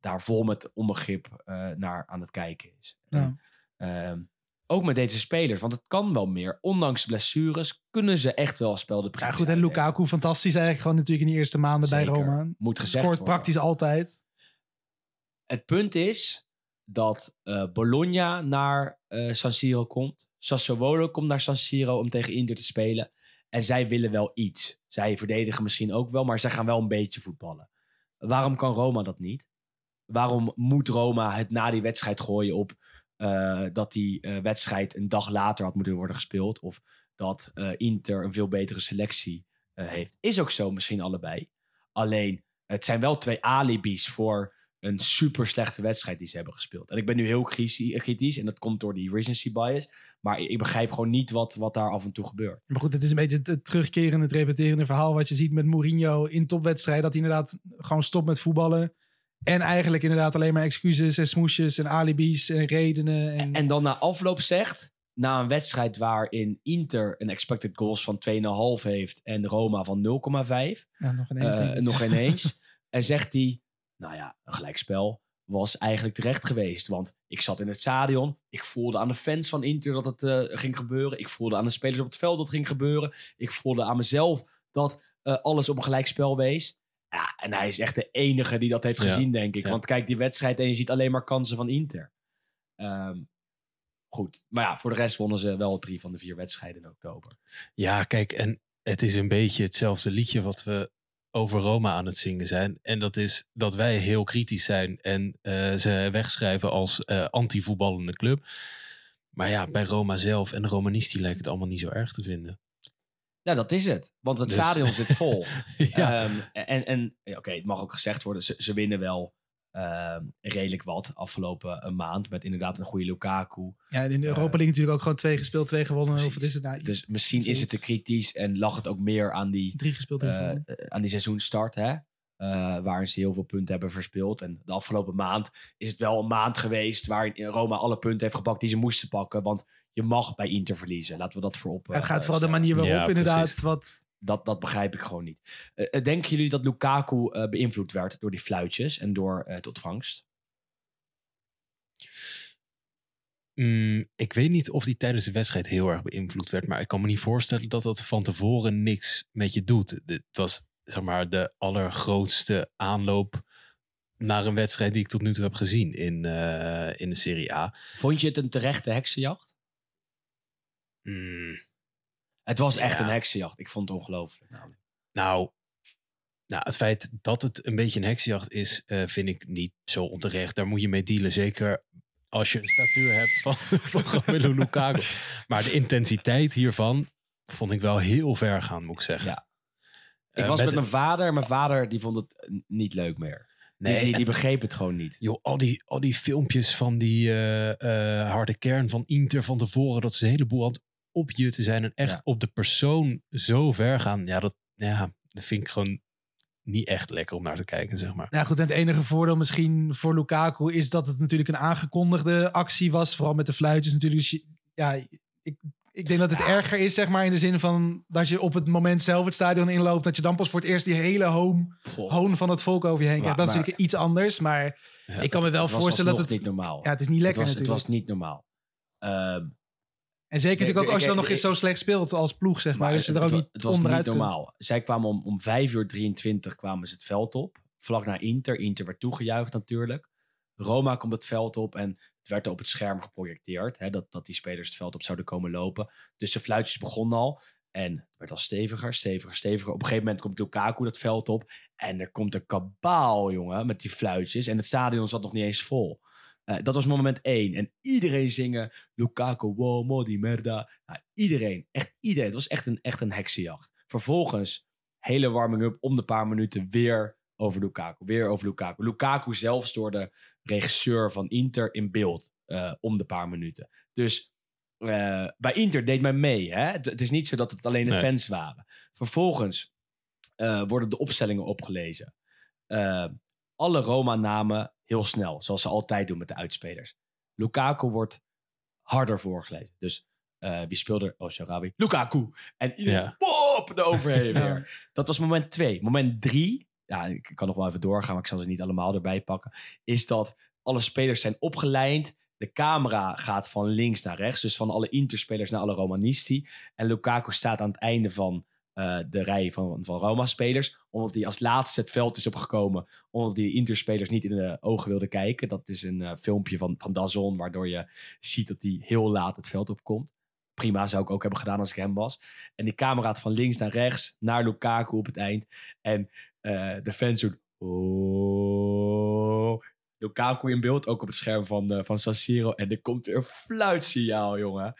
daar vol met onbegrip naar aan het kijken is. Ja. Ehm, ook met deze spelers, want het kan wel meer. Ondanks blessures kunnen ze echt wel spel de Ja, prijs goed, en. Lukaku fantastisch eigenlijk gewoon natuurlijk in de eerste maanden bij. Roma. Moet gezegd Scoort worden. praktisch altijd. Het punt is dat eh, Bologna naar eh, San Siro komt. Sassuolo komt naar San Siro om tegen Inter te spelen. En zij willen wel iets. Zij verdedigen misschien ook wel, maar zij gaan wel een beetje voetballen. Waarom kan Roma dat niet? Waarom moet Roma het na die wedstrijd gooien op dat die eh, wedstrijd een dag later had moeten worden gespeeld? Of dat eh, Inter een veel betere selectie eh, heeft? Is ook zo, misschien allebei. Alleen, het zijn wel twee alibis voor een super slechte wedstrijd die ze hebben gespeeld. En ik ben nu heel kritisch en dat komt door die recency bias. Maar ik begrijp gewoon niet wat, wat daar af en toe gebeurt. Maar goed, het is een beetje het, het terugkerende, het repeterende verhaal wat je ziet met Mourinho in topwedstrijden. Dat hij inderdaad gewoon stopt met voetballen. En eigenlijk inderdaad alleen maar excuses en smoesjes en alibis en redenen. En, En dan na afloop zegt, na een wedstrijd waarin Inter een expected goals van 2,5 heeft en Roma van 0,5, ja, nog ineens. eh, nog ineens, en zegt hij, nou ja, een gelijkspel was eigenlijk terecht geweest. Want ik zat in het stadion, ik voelde aan de fans van Inter dat het eh, ging gebeuren. Ik voelde aan de spelers op het veld dat het ging gebeuren. Ik voelde aan mezelf dat eh, alles op een gelijkspel wees. Ja, en hij is echt de enige die dat heeft Ja, gezien, denk ik. ja. Want kijk die wedstrijd en je ziet alleen maar kansen van Inter. Ehm, goed, maar ja, voor de rest wonnen ze wel drie van de vier wedstrijden in oktober. Ja, kijk, en het is een beetje hetzelfde liedje wat we over Roma aan het zingen zijn. En dat is dat wij heel kritisch zijn en eh, ze wegschrijven als eh anti-voetballende club. Maar ja, bij Roma zelf en de Romanisti lijkt het allemaal niet zo erg te vinden. Nou, dat is het. Want het Dus- stadion zit vol. ja, Ehm, en en ja, oké, het mag ook gezegd worden, ze, ze winnen wel ehm, redelijk wat afgelopen een maand. Met inderdaad een goede Lukaku. ja, en in de Europa League natuurlijk ook gewoon twee gespeeld, twee gewonnen. Of is het nou? Dus misschien is het te kritisch en lag het ook meer aan die, Drie gespeeld, eh, eh, aan die seizoenstart. Hè? Eh, waarin ze heel veel punten hebben verspeeld. En de afgelopen maand is het wel een maand geweest waarin Roma alle punten heeft gepakt die ze moesten pakken. Want je mag bij Inter verliezen. Laten we dat voorop. het eh, gaat vooral de manier waarop Ja, inderdaad. precies. Wat, Dat, dat begrijp ik gewoon niet. Eh, eh, denken jullie dat Lukaku beïnvloed werd door die fluitjes en door eh, het ontvangst? Mm, ik weet niet of die tijdens de wedstrijd heel erg beïnvloed werd. Maar ik kan me niet voorstellen dat dat van tevoren niks met je doet. Het was zeg maar de allergrootste aanloop naar een wedstrijd die ik tot nu toe heb gezien in, eh, in de Serie A. Vond je het een terechte heksenjacht? Mm, Het was echt Ja. een heksenjacht. Ik vond het ongelooflijk. namelijk. nou, nou, het feit dat het een beetje een heksenjacht is, eh, vind ik niet zo onterecht. Daar moet je mee dealen. Zeker als je een statuur hebt van, van Romelu Lukaku. Maar de intensiteit hiervan vond ik wel heel ver gaan, moet ik zeggen. Ja. Ik Eh, was met, met- mijn vader. Mijn vader die vond het niet leuk meer. Nee, die, die, begreep het gewoon niet. Joh, al die, al die filmpjes van die eh, harde kern van Inter van tevoren, dat ze een heleboel aan het opjutten zijn en echt Ja. op de persoon zo ver gaan. Ja dat, ja, dat vind ik gewoon niet echt lekker om naar te kijken, zeg maar. Nou goed, en het enige voordeel misschien voor Lukaku is dat het natuurlijk een aangekondigde actie was. Vooral met de fluitjes natuurlijk. Dus je- ja, ik, ik denk dat het erger is, zeg maar, in de zin van dat je op het moment zelf het stadion inloopt. Dat je dan pas voor het eerst die hele Goh, hoon van het volk over je heen krijgt. Dat is maar- natuurlijk iets anders. Maar Ja, ik kan me wel het voorstellen dat het... niet normaal. Ja, het is niet lekker het, was, het natuurlijk. was niet normaal. Ehm, En zeker natuurlijk ook als je dan nog eens zo slecht speelt als ploeg, zeg maar. maar dus je er het, ook niet het was niet kunt. normaal. Zij kwamen om, om 5 uur 23 kwamen ze het veld op. Vlak naar Inter. Inter werd toegejuicht natuurlijk. Roma komt het veld op en het werd op het scherm geprojecteerd. Hè, dat, dat die spelers het veld op zouden komen lopen. Dus de fluitjes begonnen al. En het werd al steviger, steviger, steviger. Op een gegeven moment komt Lukaku dat veld op. En er komt een kabaal, jongen, met die fluitjes. En het stadion zat nog niet eens vol. Eh, dat was moment één. En iedereen zingen Lukaku, wow, modi, merda. Nou, iedereen, echt iedereen. Het was echt een, echt een heksenjacht. Vervolgens, hele warming-up om de paar minuten weer over Lukaku. Weer over Lukaku. Lukaku zelfs door de regisseur van Inter in beeld eh, om de paar minuten. Dus eh, bij Inter deed men mee. Hè? Het, het is niet zo dat het alleen de Nee. fans waren. Vervolgens worden de opstellingen opgelezen. Alle Roma-namen heel snel, zoals ze altijd doen met de uitspelers. Lukaku wordt harder voorgelezen. Dus eh, wie speelde er? Oh, Sharawi. Lukaku. En iedereen, Ja. pop, eroverheen Ja. weer. Dat was moment twee. Moment drie, ja, ik kan nog wel even doorgaan, maar ik zal ze niet allemaal erbij pakken. Is dat alle spelers zijn opgelijnd. De camera gaat van links naar rechts. Dus van alle Interspelers naar alle Romanisti. En Lukaku staat aan het einde van eh, de rij van, van Roma-spelers. Omdat hij als laatste het veld is opgekomen. Omdat hij de Interspelers niet in de ogen wilde kijken. Dat is een eh, filmpje van, van Dazon. Waardoor je ziet dat hij heel laat het veld opkomt. Prima, zou ik ook hebben gedaan als ik hem was. En die camera gaat van links naar rechts. Naar Lukaku op het eind. En eh, de fans doen... Oh. Lukaku in beeld, ook op het scherm van, eh, van San Siro. En er komt weer een fluitsignaal, jongen.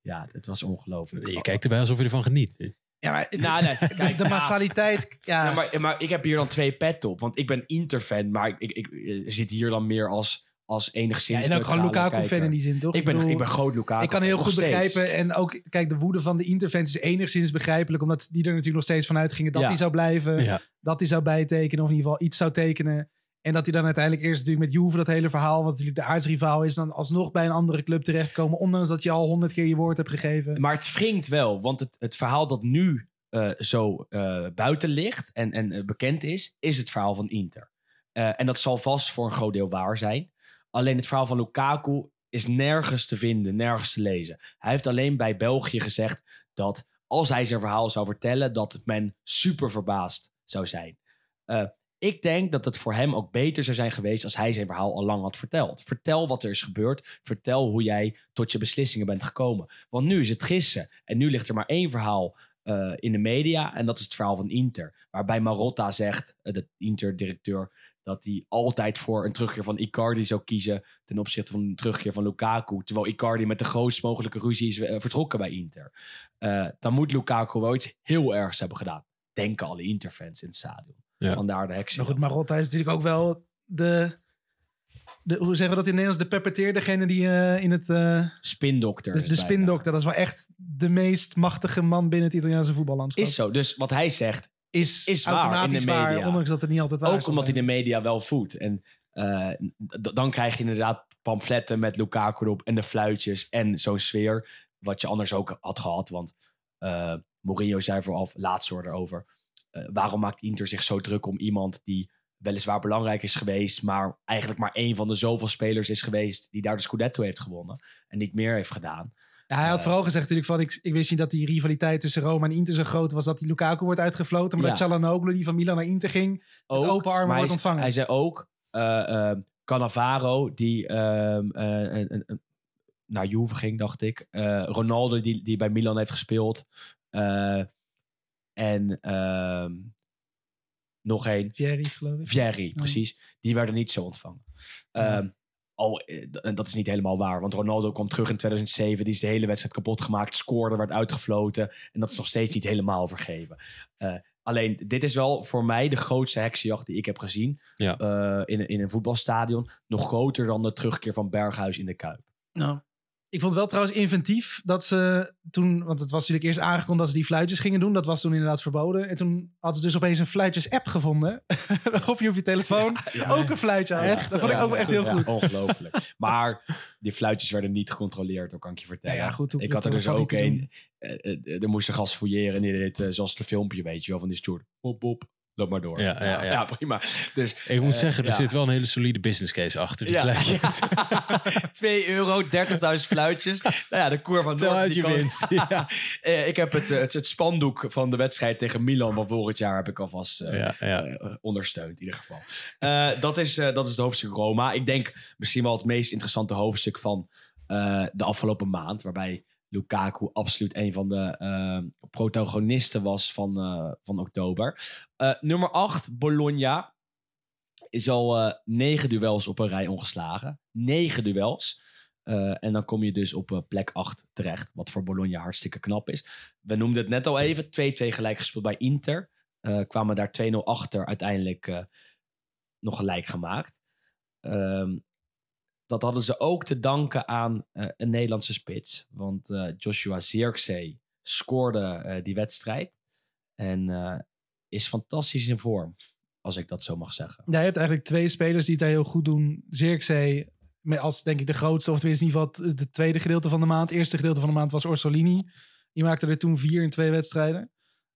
Ja, het was ongelooflijk. Je kijkt erbij alsof je ervan geniet. Ja, maar Nou, nee, kijk, de massaliteit... Ja, Ja, maar, maar ik heb hier dan twee pet op. Want ik ben Inter-fan, maar ik, ik, ik, eh, zit hier dan meer als, als enigszins ja, en ook gewoon Lukaku-fan in die zin, toch? Ik ben, bedoel, ik ben groot Lukaku. Ik kan heel goed begrijpen. En ook, kijk, de woede van de Interfans is enigszins begrijpelijk. Omdat die er natuurlijk nog steeds van uitgingen dat Ja. hij zou blijven. Ja. Dat hij zou bijtekenen. Of in ieder geval iets zou tekenen. En dat hij dan uiteindelijk eerst natuurlijk met Juve dat hele verhaal. Wat natuurlijk de aardsrivaal is. Dan alsnog bij een andere club terechtkomen. Ondanks dat je al honderd keer je woord hebt gegeven. Maar het wringt wel, want het, het verhaal dat nu eh, zo eh, buiten ligt en, en eh, bekend is, is het verhaal van Inter. En dat zal vast voor een groot deel waar zijn. Alleen het verhaal van Lukaku is nergens te vinden, nergens te lezen. Hij heeft alleen bij België gezegd dat als hij zijn verhaal zou vertellen, dat men super verbaasd zou zijn. Ik denk dat het voor hem ook beter zou zijn geweest als hij zijn verhaal al lang had verteld. Vertel wat er is gebeurd. Vertel hoe jij tot je beslissingen bent gekomen. Want nu is het gissen. En nu ligt er maar één verhaal eh, in de media. En dat is het verhaal van Inter. Waarbij Marotta zegt, eh, de Inter-directeur, dat hij altijd voor een terugkeer van Icardi zou kiezen. ten opzichte van een terugkeer van Lukaku. Terwijl Icardi met de grootst mogelijke ruzie is eh, vertrokken bij Inter. Dan moet Lukaku wel iets heel ergs hebben gedaan. Denken alle Inter-fans in het stadion. Ja. Vandaar de heksen. Maar goed, Marotta is natuurlijk ook wel de... de hoe zeggen we dat in Nederlands? De peppeteer, degene die eh, in het... eh, Spindokter. de is spindokter, dat is wel echt de meest machtige man binnen het Italiaanse voetballandschap. Is zo. Dus wat hij zegt, is, is waar automatisch in de waar, media. ondanks dat het niet altijd waar ook zal omdat hij de media wel voedt. En eh, dan krijg je inderdaad pamfletten met Lukaku erop en de fluitjes en zo'n sfeer. Wat je anders ook had gehad. Want eh Mourinho zei vooraf, laatst hoorde erover. Eh, waarom maakt Inter zich zo druk om iemand die weliswaar belangrijk is geweest, maar eigenlijk maar één van de zoveel spelers is geweest die daar de Scudetto heeft gewonnen en niet meer heeft gedaan. Ja, hij had Eh, vooral gezegd natuurlijk van, ik, ik wist niet dat die rivaliteit tussen Roma en Inter zo groot was dat die Lukaku wordt uitgefloten. Maar Ja. dat Çalhanoğlu die van Milan naar Inter ging, Ook, open armen wordt ontvangen. Hij zei ook, eh, Cannavaro, die ehm, eh, naar Juve ging, dacht ik. Ronaldo, die, die bij Milan heeft gespeeld. En ehm, nog één. Vieri, geloof ik. Vieri, precies. Die werden niet zo ontvangen. Ehm, al, eh, dat is niet helemaal waar. Want Ronaldo kwam terug in 2007. Die is de hele wedstrijd kapot gemaakt. Scoorde, werd uitgefloten. En dat is nog steeds niet helemaal vergeven. Eh, alleen, dit is wel voor mij de grootste heksenjacht die ik heb gezien. Ja. eh, in, een- in een voetbalstadion. Nog groter dan de terugkeer van Berghuis in de Kuip. Nou, ik vond het wel trouwens inventief dat ze toen, want het was natuurlijk eerst aangekondigd dat ze die fluitjes gingen doen. Dat was toen inderdaad verboden. En toen hadden ze dus opeens een fluitjes-app gevonden. Waarop je op je telefoon ook een fluitje had. Echt? Dat vond ik ook echt heel goed. ongelooflijk. maar die fluitjes werden niet gecontroleerd, hoor, kan ik je vertellen. Ja, goed, ik had er dat dus ook een. eh, eh, er moest een gast fouilleren en die deed eh, zoals het filmpje, weet je wel, van die stoer. Pop, pop, loop maar door. Ja, ja, ja. prima. Dus, Ik moet eh, zeggen, er ja. zit wel een hele solide business case achter. Die Ja, fluitjes. 2 euro, 30.000 fluitjes. Nou ja, de koer van Dordt, uit je winst. Ja. Eh, ik heb het, eh, het, het spandoek van de wedstrijd tegen Milan van vorig jaar heb ik alvast Ja, ja. ondersteund in ieder geval. Dat, is, dat is het hoofdstuk Roma. Ik denk misschien wel het meest interessante hoofdstuk van de afgelopen maand. Waarbij Lukaku absoluut een van de eh, protagonisten was van, eh, van oktober. Eh, nummer 8, Bologna. Is al negen duels op een rij ongeslagen. Negen duels. En dan kom je dus op plek 8 terecht. Wat voor Bologna hartstikke knap is. We noemden het net al even. 2-2 gelijk gespeeld bij Inter. Kwamen daar 2-0 achter. Uiteindelijk nog gelijk gemaakt. Ehm, dat hadden ze ook te danken aan eh, een Nederlandse spits. Want eh, Joshua Zirkzee scoorde eh, die wedstrijd. En is fantastisch in vorm. Als ik dat zo mag zeggen. Ja, je hebt eigenlijk twee spelers die het heel goed doen. Zirkzee als denk ik de grootste, of tenminste in ieder geval het, tweede gedeelte van de maand. Eerste gedeelte van de maand was Orsolini. Die maakte er toen vier in twee wedstrijden.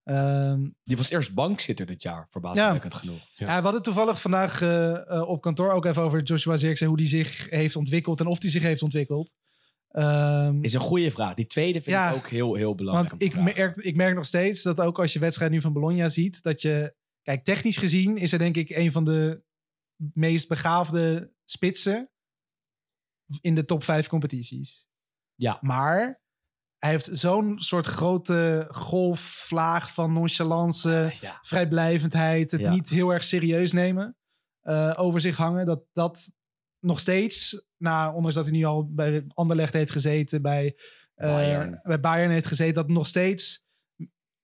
Ehm, Die was eerst bankzitter dit jaar, verbazingwekkend genoeg. Ja. we hadden toevallig vandaag eh, eh, op kantoor ook even over Joshua Zirkzee, hoe die zich heeft ontwikkeld en of die zich heeft ontwikkeld. Ehm, Is een goede vraag. Die tweede vind Ja, ik ook heel, heel belangrijk. want ik merk, ik merk nog steeds dat ook als je wedstrijd nu van Bologna ziet, dat je, kijk, technisch gezien is er denk ik een van de meest begaafde spitsen in de top vijf competities. Ja. Maar hij heeft zo'n soort grote golfvlaag van nonchalance, Ja. vrijblijvendheid, het Ja. niet heel erg serieus nemen, eh, over zich hangen. Dat dat nog steeds, nou, ondanks dat hij nu al bij Anderlecht heeft gezeten, bij eh, Bayern. bij Bayern heeft gezeten, dat nog steeds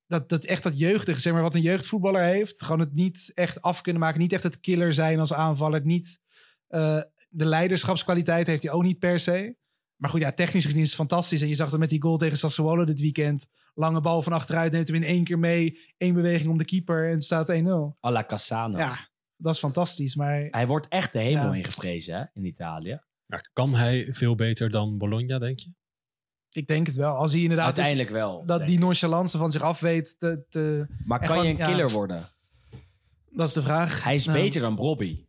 dat, dat echt dat jeugdige, zeg maar, wat een jeugdvoetballer heeft, gewoon het niet echt af kunnen maken, niet echt het killer zijn als aanvaller, niet eh, de leiderschapskwaliteit heeft hij ook niet per se. Maar goed, ja, technisch gezien is het fantastisch. En je zag dat met die goal tegen Sassuolo dit weekend. Lange bal van achteruit, neemt hem in één keer mee. één beweging om de keeper en het staat 1-0. À la Cassano. Ja, dat is fantastisch. Maar Hij wordt echt de hemel Ja. ingeprezen hè, in Italië. Maar kan hij veel beter dan Bologna, denk je? ik denk het wel. Als hij inderdaad dus Uiteindelijk wel. dat die nonchalance van zich af weet te... te Maar kan je een ja. killer worden? dat is de vraag. Hij is Nou, beter dan Robbie.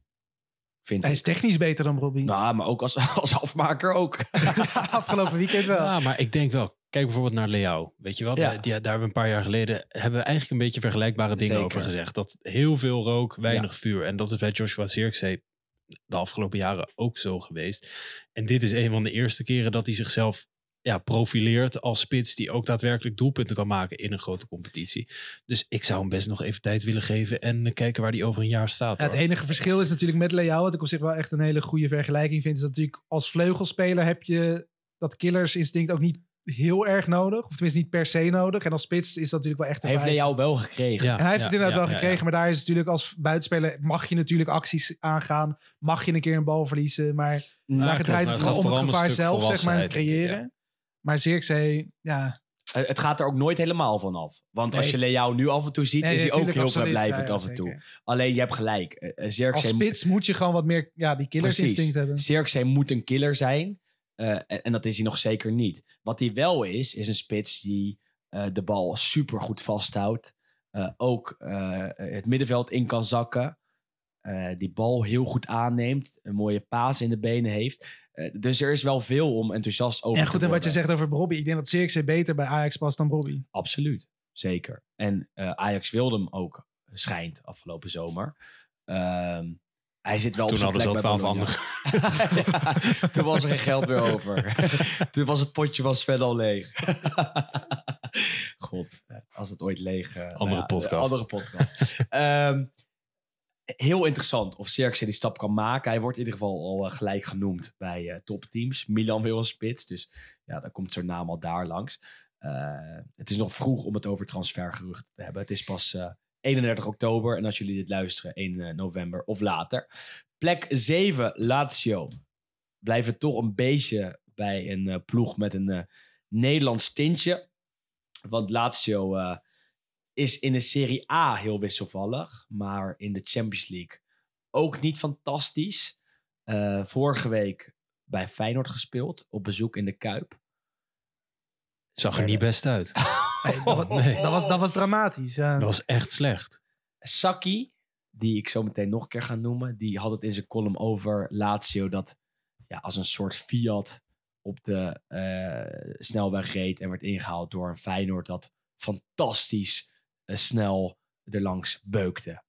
Vind Hij ik. is technisch beter dan Robbie. Nou, maar ook als, als afmaker ook. Afgelopen weekend wel. Ja, maar ik denk wel. Kijk bijvoorbeeld naar Leao. Weet je wel? Ja. Daar- Die, daar hebben we een paar jaar geleden hebben we eigenlijk een beetje vergelijkbare dingen Zeker. over gezegd. Dat heel veel rook, weinig vuur. En dat is bij Joshua Zirkzee de afgelopen jaren ook zo geweest. En dit is een van de eerste keren dat hij zichzelf ja, profileert als spits die ook daadwerkelijk doelpunten kan maken in een grote competitie. Dus ik zou hem best nog even tijd willen geven en eh, kijken waar hij over een jaar staat. Ja, het enige verschil is natuurlijk met Leao, wat ik op zich wel echt een hele goede vergelijking vind, is dat natuurlijk als vleugelspeler heb je dat killersinstinct ook niet heel erg nodig. Of tenminste niet per se nodig. En als spits is dat natuurlijk wel echt een Heeft. Leo wel gekregen. Ja. En hij heeft het inderdaad ja, wel ja, gekregen, maar daar is het natuurlijk als buitenspeler mag je natuurlijk acties aangaan. Mag je een keer een bal verliezen, maar Ja, daar draait het het gaat om het gevaar zelf, zeg maar, creëren. Maar Zirkzee, ja, Eh, Het gaat er ook nooit helemaal van af. Want als je Leo nu af en toe ziet, Nee, is hij ook heel absoluut. vrijblijvend Ja, ja, af en toe. zeker. Alleen je hebt gelijk. Eh, eh, als spits moet je gewoon wat meer ja, die killersinstinct hebben. Zirkzee moet een killer zijn. En, en dat is hij nog zeker niet. Wat hij wel is, is een spits die de bal super goed vasthoudt. Ook het middenveld in kan zakken. Die bal heel goed aanneemt. Een mooie paas in de benen heeft. Eh, dus er is wel veel om enthousiast over En te goed, en wat je zegt over Bobby. Ik denk dat Zirkzee beter bij Ajax past dan Bobby. Absoluut, zeker. En eh, Ajax wilde hem ook, schijnt, afgelopen zomer. Ehm, Hij zit wel Toen op zijn hadden ze al twaalf. Ja, toen was er geen geld meer over. toen was het potje van Sven al leeg. God, als het ooit leeg... eh, Andere ja, podcast. eh, Andere podcast. Heel interessant of Xerxes die stap kan maken. Hij wordt in ieder geval al eh, gelijk genoemd bij eh, topteams. Milan wil een spits, dus ja, dan komt zo'n naam al daar langs. Eh, het is nog vroeg om het over transfergeruchten te hebben. Het is pas eh, 31 oktober en als jullie dit luisteren 1 eh, november of later. Plek 7, Lazio. Blijven toch een beetje bij een ploeg met een Nederlands tintje. Want Lazio is in de Serie A heel wisselvallig. Maar in de Champions League ook niet fantastisch. Eh, vorige week bij Feyenoord gespeeld. Op bezoek in de Kuip. Zag er niet best uit. Nee, dat, was, Nee. dat, was, dat was dramatisch. Ja. Dat was echt slecht. Saki, die ik zo meteen nog een keer ga noemen, die had het in zijn column over Lazio dat ja, als een soort Fiat op de eh, snelweg reed en werd ingehaald door een Feyenoord dat fantastisch snel erlangs beukte.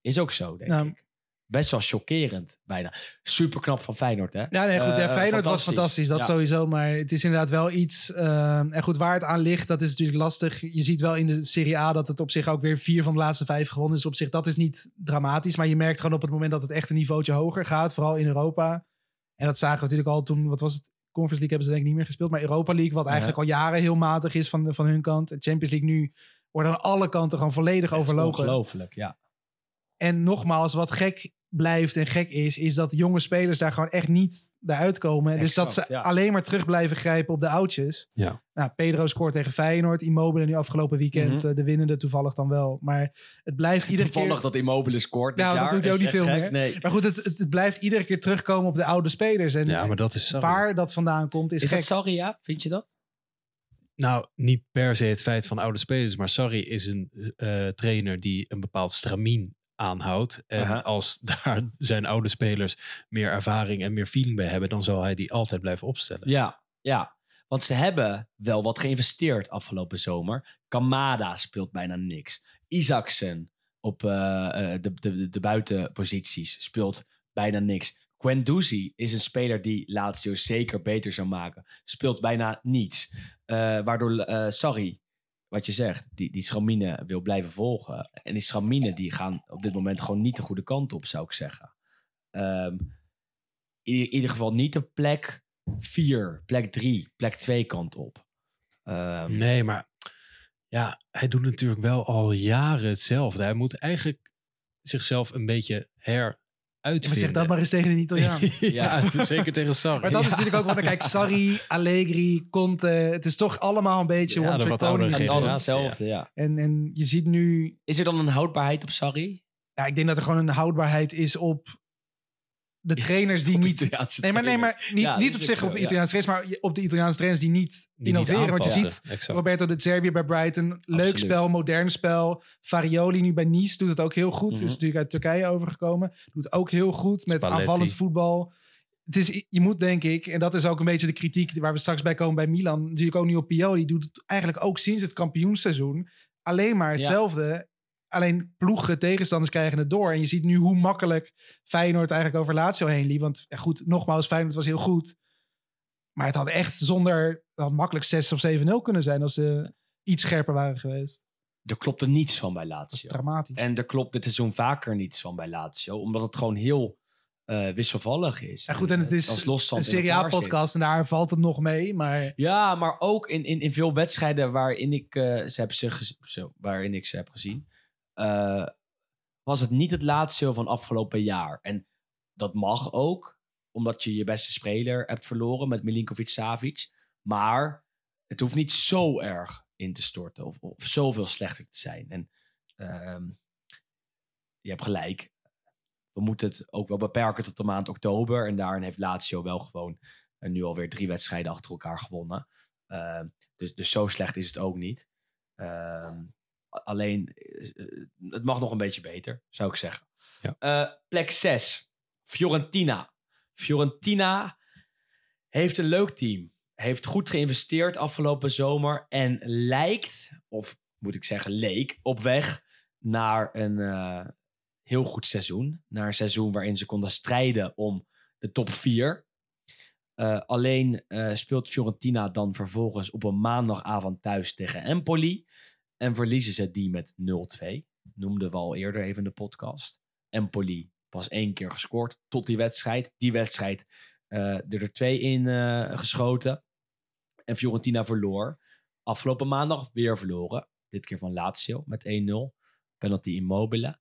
Is ook zo, denk Nou, ik. Best wel chockerend, bijna. Super knap van Feyenoord, hè? Ja, nee, goed. Ja, Eh, Feyenoord was fantastisch, dat Ja. sowieso. Maar het is inderdaad wel iets. eh, en goed, waar het aan ligt, dat is natuurlijk lastig. Je ziet wel in de Serie A dat het op zich ook weer vier van de laatste vijf gewonnen is. Op zich, dat is niet dramatisch. Maar je merkt gewoon op het moment dat het echt een niveautje hoger gaat, vooral in Europa. En dat zagen we natuurlijk al toen, wat was het? Conference League hebben ze denk ik niet meer gespeeld. Maar Europa League, wat eigenlijk al jaren heel matig is van, van hun kant. Champions League nu worden aan alle kanten gewoon volledig is overlopen. Ongelooflijk, ja. En nogmaals, wat gek blijft en gek is, is dat jonge spelers daar gewoon echt niet eruit komen. dus dat ze ja. alleen maar terug blijven grijpen op de oudjes. Ja. Nou, Pedro scoort tegen Feyenoord. Immobile nu afgelopen weekend Mhm. eh, de winnende toevallig dan wel. Maar het blijft iedere Toevallig keer... dat Immobile scoort dit Nou, dat doet hij ook niet veel gek. meer. Nee. Maar goed, het, het, het blijft iedere keer terugkomen op de oude spelers. En Ja, maar dat is waar dat vandaan komt is, Is gek. dat Sarri, ja? Vind je dat? Nou, niet per se het feit van oude spelers, maar Sarri is een eh, trainer die een bepaald stramien aanhoudt. En Aha. als daar zijn oude spelers meer ervaring en meer feeling bij hebben, dan zal hij die altijd blijven opstellen. Ja, ja. Want ze hebben wel wat geïnvesteerd afgelopen zomer. Kamada speelt bijna niks. Isaacsen op eh, eh, de, de, de buitenposities speelt bijna niks. Guendouzi is een speler die Lazio zeker beter zou maken. Speelt bijna niets. Eh, waardoor eh Sarri, wat je zegt, die, die Schramine wil blijven volgen. En die Schramine die gaan op dit moment gewoon niet de goede kant op, zou ik zeggen. Ehm, in ieder geval niet de plek 4, plek 3, plek 2 kant op. Ehm, Nee, maar ja, hij doet natuurlijk wel al jaren hetzelfde. Hij moet eigenlijk zichzelf een beetje Maar zeg dat maar eens tegen een Italiaan. ja, zeker tegen Sarri. Maar dat is natuurlijk ook, want dan kijk, Sarri, Allegri, Conte. Het is toch allemaal een beetje Ja, de wat oudere het is altijd generatie, hetzelfde, ja. En, en je ziet nu Is er dan een houdbaarheid op Sarri? Ja, ik denk dat er gewoon een houdbaarheid is op de trainers die niet. Nee, maar, nee, maar niet, niet dat op zich op de zo, Italiaanse trainers, maar op de Italiaanse trainers die niet innoveren. Want je ziet. Roberto de Zerbi bij Brighton, leuk spel, modern spel. Farioli nu bij Nice doet het ook heel goed. Mhm. Is natuurlijk uit Turkije overgekomen. Doet ook heel goed met aanvallend voetbal. Het is, je moet denk ik, en dat is ook een beetje de kritiek waar we straks bij komen bij Milan. Natuurlijk ook nu op Pioli. Die doet het eigenlijk ook sinds het kampioensseizoen alleen maar hetzelfde. Alleen ploegen, tegenstanders krijgen het door. En je ziet nu hoe makkelijk Feyenoord eigenlijk over Lazio heen liep. Want ja, goed, nogmaals, Feyenoord was heel goed. Maar het had echt zonder... Het had makkelijk 6 of 7-0 kunnen zijn als ze iets scherper waren geweest. Er klopte niets van bij Dat is Lazio. dramatisch. En er klopt dit seizoen vaker niets van bij Lazio. Omdat het gewoon heel eh, wisselvallig is. Ja, goed, en het is als losstand een Serie. A-podcast en daar valt het nog mee. Maar Ja, maar ook in, in, in veel wedstrijden waarin ik, eh, ze heb ze waarin ik ze heb gezien, eh, was het niet het Lazio van afgelopen jaar. En dat mag ook, omdat je je beste speler hebt verloren met Milinkovic-Savic. Maar het hoeft niet zo erg in te storten of, of zoveel slechter te zijn. En ehm, je hebt gelijk. We moeten het ook wel beperken tot de maand oktober. En daarin heeft Lazio wel gewoon en nu alweer drie wedstrijden achter elkaar gewonnen. Ehm, dus, dus zo slecht is het ook niet. Ehm, alleen, eh, eh, het mag nog een beetje beter, zou ik zeggen. Ja. Eh, plek 6, Fiorentina. Fiorentina heeft een leuk team. Heeft goed geïnvesteerd afgelopen zomer. En lijkt, of moet ik zeggen leek, op weg naar een heel goed seizoen. Naar een seizoen waarin ze konden strijden om de top 4. Eh, alleen speelt Fiorentina dan vervolgens op een maandagavond thuis tegen Empoli. En verliezen ze die met 0-2. Noemden we al eerder even in de podcast. Empoli pas één keer gescoord tot die wedstrijd. Die wedstrijd eh, er twee in eh, geschoten. En Fiorentina verloor. Afgelopen maandag weer verloren. Dit keer van Lazio met 1-0. Penalty Immobile.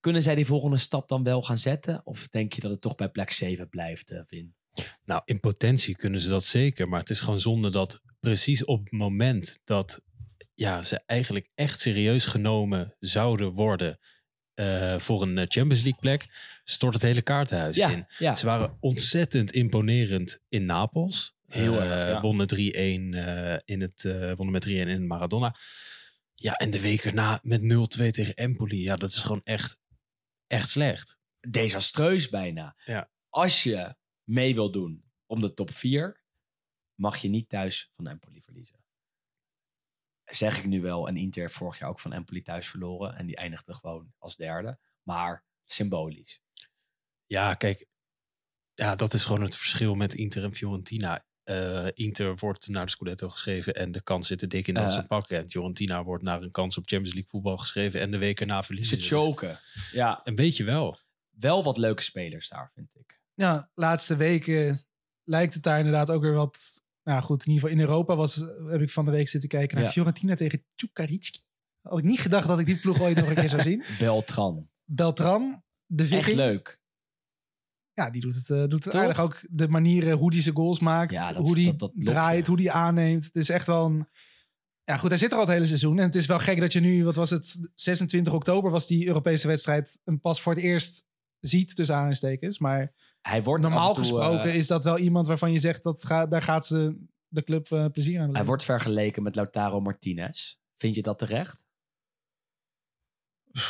Kunnen zij die volgende stap dan wel gaan zetten? Of denk je dat het toch bij plek 7 blijft, eh, Vin? Nou, in potentie kunnen ze dat zeker. Maar het is gewoon zonde dat precies op het moment dat ja, ze eigenlijk echt serieus genomen zouden worden eh, voor een eh, Champions League plek, stort het hele kaartenhuis in. ja. Ze waren ontzettend imponerend in Napels. Heel erg, ja. Wonnen 3-1 eh, in het, wonnen met 3-1 in Maradona. Ja, en de week erna met 0-2 tegen Empoli. Ja, dat is gewoon echt, echt slecht. desastreus bijna. Ja. Als je mee wil doen om de top 4, mag je niet thuis van Empoli verliezen. Zeg ik nu wel, en Inter heeft vorig jaar ook van Empoli thuis verloren. En die eindigde gewoon als derde. Maar symbolisch. Ja, kijk, ja, dat is gewoon het verschil met Inter en Fiorentina. Eh, Inter wordt naar de Scudetto geschreven en de kans zit er dik in dat Eh. ze hem pakken. En Fiorentina wordt naar een kans op Champions League voetbal geschreven en de weken na verliezen Ze ze. Dus choken. Ja, een beetje wel. wel wat leuke spelers daar, vind ik. Ja, laatste weken lijkt het daar inderdaad ook weer wat... Nou goed, in ieder geval in Europa was, heb ik van de week zitten kijken naar Ja. Fiorentina tegen Tjukaritski. Had ik niet gedacht dat ik die ploeg ooit nog een keer zou zien. Beltran. Beltran, de Echt Viking. leuk. Ja, die doet het, eh, doet het aardig. Ook de manieren hoe die zijn goals maakt. Ja, dat- hoe die dat- dat lokje. draait, hoe die aanneemt. Het is echt wel een... Ja, goed, hij zit er al het hele seizoen. En het is wel gek dat je nu, wat was het, 26 oktober was die Europese wedstrijd, een pas voor het eerst ziet, tussen aanhalingstekens. Maar Hij wordt normaal toe, gesproken eh, is dat wel iemand waarvan je zegt, dat ga, daar gaat ze de club eh, plezier aan doen. hij wordt vergeleken met Lautaro Martinez. Vind je dat terecht?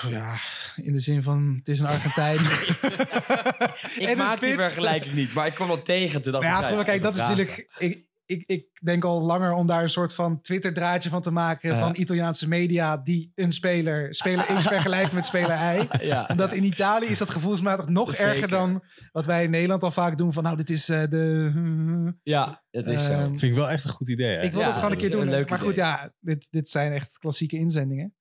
Ja, in de zin van, het is een Argentijn. Ik En maak die vergelijking niet, maar ik kwam wel tegen toen dat ja, kijk, dat is natuurlijk. Ik, ik, ik denk al langer om daar een soort van Twitter-draadje van te maken. Ja. van Italiaanse media die een speler, speler X vergelijken met speler Y. Ja, Omdat in Italië is dat gevoelsmatig nog Zeker. erger dan wat wij in Nederland al vaak doen. Van nou, dit is eh, de. ja, het is zo. Ehm, Vind ik wel echt een goed idee. hè? Ik wil Ja, het gewoon dat een keer een doen. leuk maar goed, idee. ja, dit, dit zijn echt klassieke inzendingen.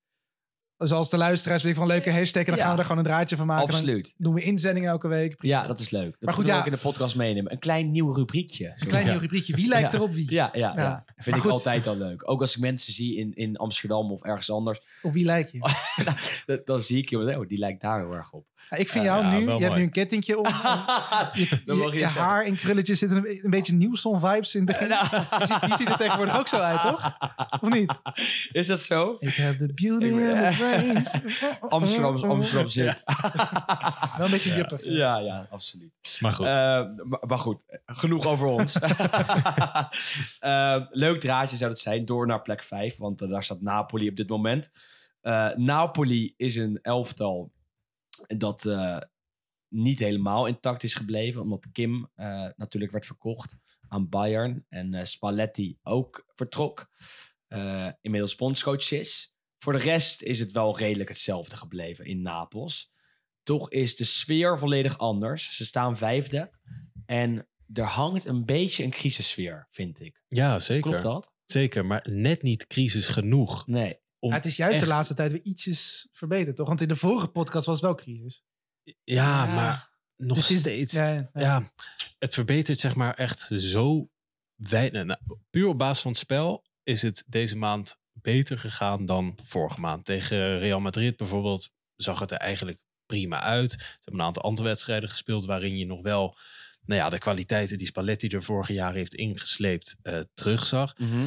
Dus als de luisteraars weet ik van leuke hashtag, en dan Ja. gaan we er gewoon een draadje van maken. Dan Absoluut. doen we inzendingen elke week. Ja, dat is leuk. Dat Maar goed, ja. ook in de podcast meenemen. Een klein nieuw rubriekje. Een klein nieuw rubriekje. Wie lijkt Ja. er op wie? Ja, ja, ja. Ja. vind Maar ik goed. altijd al leuk. Ook als ik mensen zie in, in Amsterdam of ergens anders. Op wie lijk je? dan, dan zie ik iemand, oh, die lijkt daar heel erg op. Ja, ik vind jou ja, nu, je hebt nu een kettingje om. Je, haar in krulletjes zitten een, een beetje Nieuwson vibes in het begin. Die, ziet- die ziet er tegenwoordig ook zo uit, toch? Of niet? Is dat zo? Ik heb de beauty and ben- the brains. Amsterdam, Amsterdam zit. Wel een beetje juppig. Ja, ja, absoluut. Maar goed. Eh, maar, maar goed, genoeg over ons. Eh, leuk draadje zou het zijn, door naar plek 5. Want eh, daar staat Napoli op dit moment. Eh, Napoli is een elftal dat eh, niet helemaal intact is gebleven. Omdat Kim eh, natuurlijk werd verkocht aan Bayern. En eh, Spalletti ook vertrok. Inmiddels bondscoach is. Voor de rest is het wel redelijk hetzelfde gebleven in Napels. Toch is de sfeer volledig anders. Ze staan vijfde. En er hangt een beetje een crisissfeer, vind ik. ja, zeker. Klopt dat? Zeker, maar net niet crisis genoeg. Nee. Om Ja, het is juist echt- de laatste tijd weer ietsjes verbeterd, toch? Want in de vorige podcast was het wel crisis. Ja, Ja. maar nog Dus steeds. Ja, Ja, ja. het verbetert zeg maar echt zo weinig. Nou, puur op basis van het spel is het deze maand beter gegaan dan vorige maand. Tegen Real Madrid bijvoorbeeld zag het er eigenlijk prima uit. Ze hebben een aantal andere wedstrijden gespeeld waarin je nog wel nou ja, de kwaliteiten die Spalletti er vorige jaar heeft ingesleept eh, terugzag. Mhm.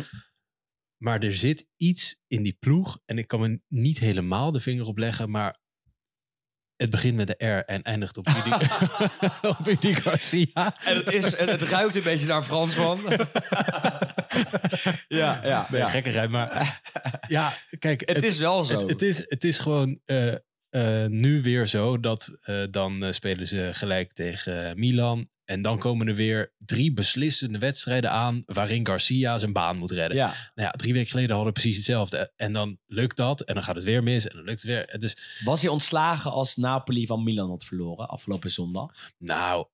Maar er zit iets in die ploeg. En ik kan me niet helemaal de vinger op leggen. Maar het begint met de R en eindigt op Rudy, op Garcia. En het, is, het ruikt een beetje naar Fransman. ja, ja. Nee, ja. gekkigheid. Maar ja, kijk. Het, is wel zo. het, het, is, het is gewoon... eh, eh, nu weer zo dat eh, dan eh, spelen ze gelijk tegen Milan. En dan komen er weer drie beslissende wedstrijden aan waarin Garcia zijn baan moet redden. Ja. Nou ja, drie weken geleden hadden we precies hetzelfde. En dan lukt dat en dan gaat het weer mis en dan lukt het weer. Het is, Was hij ontslagen als Napoli van Milan had verloren afgelopen zondag? nou,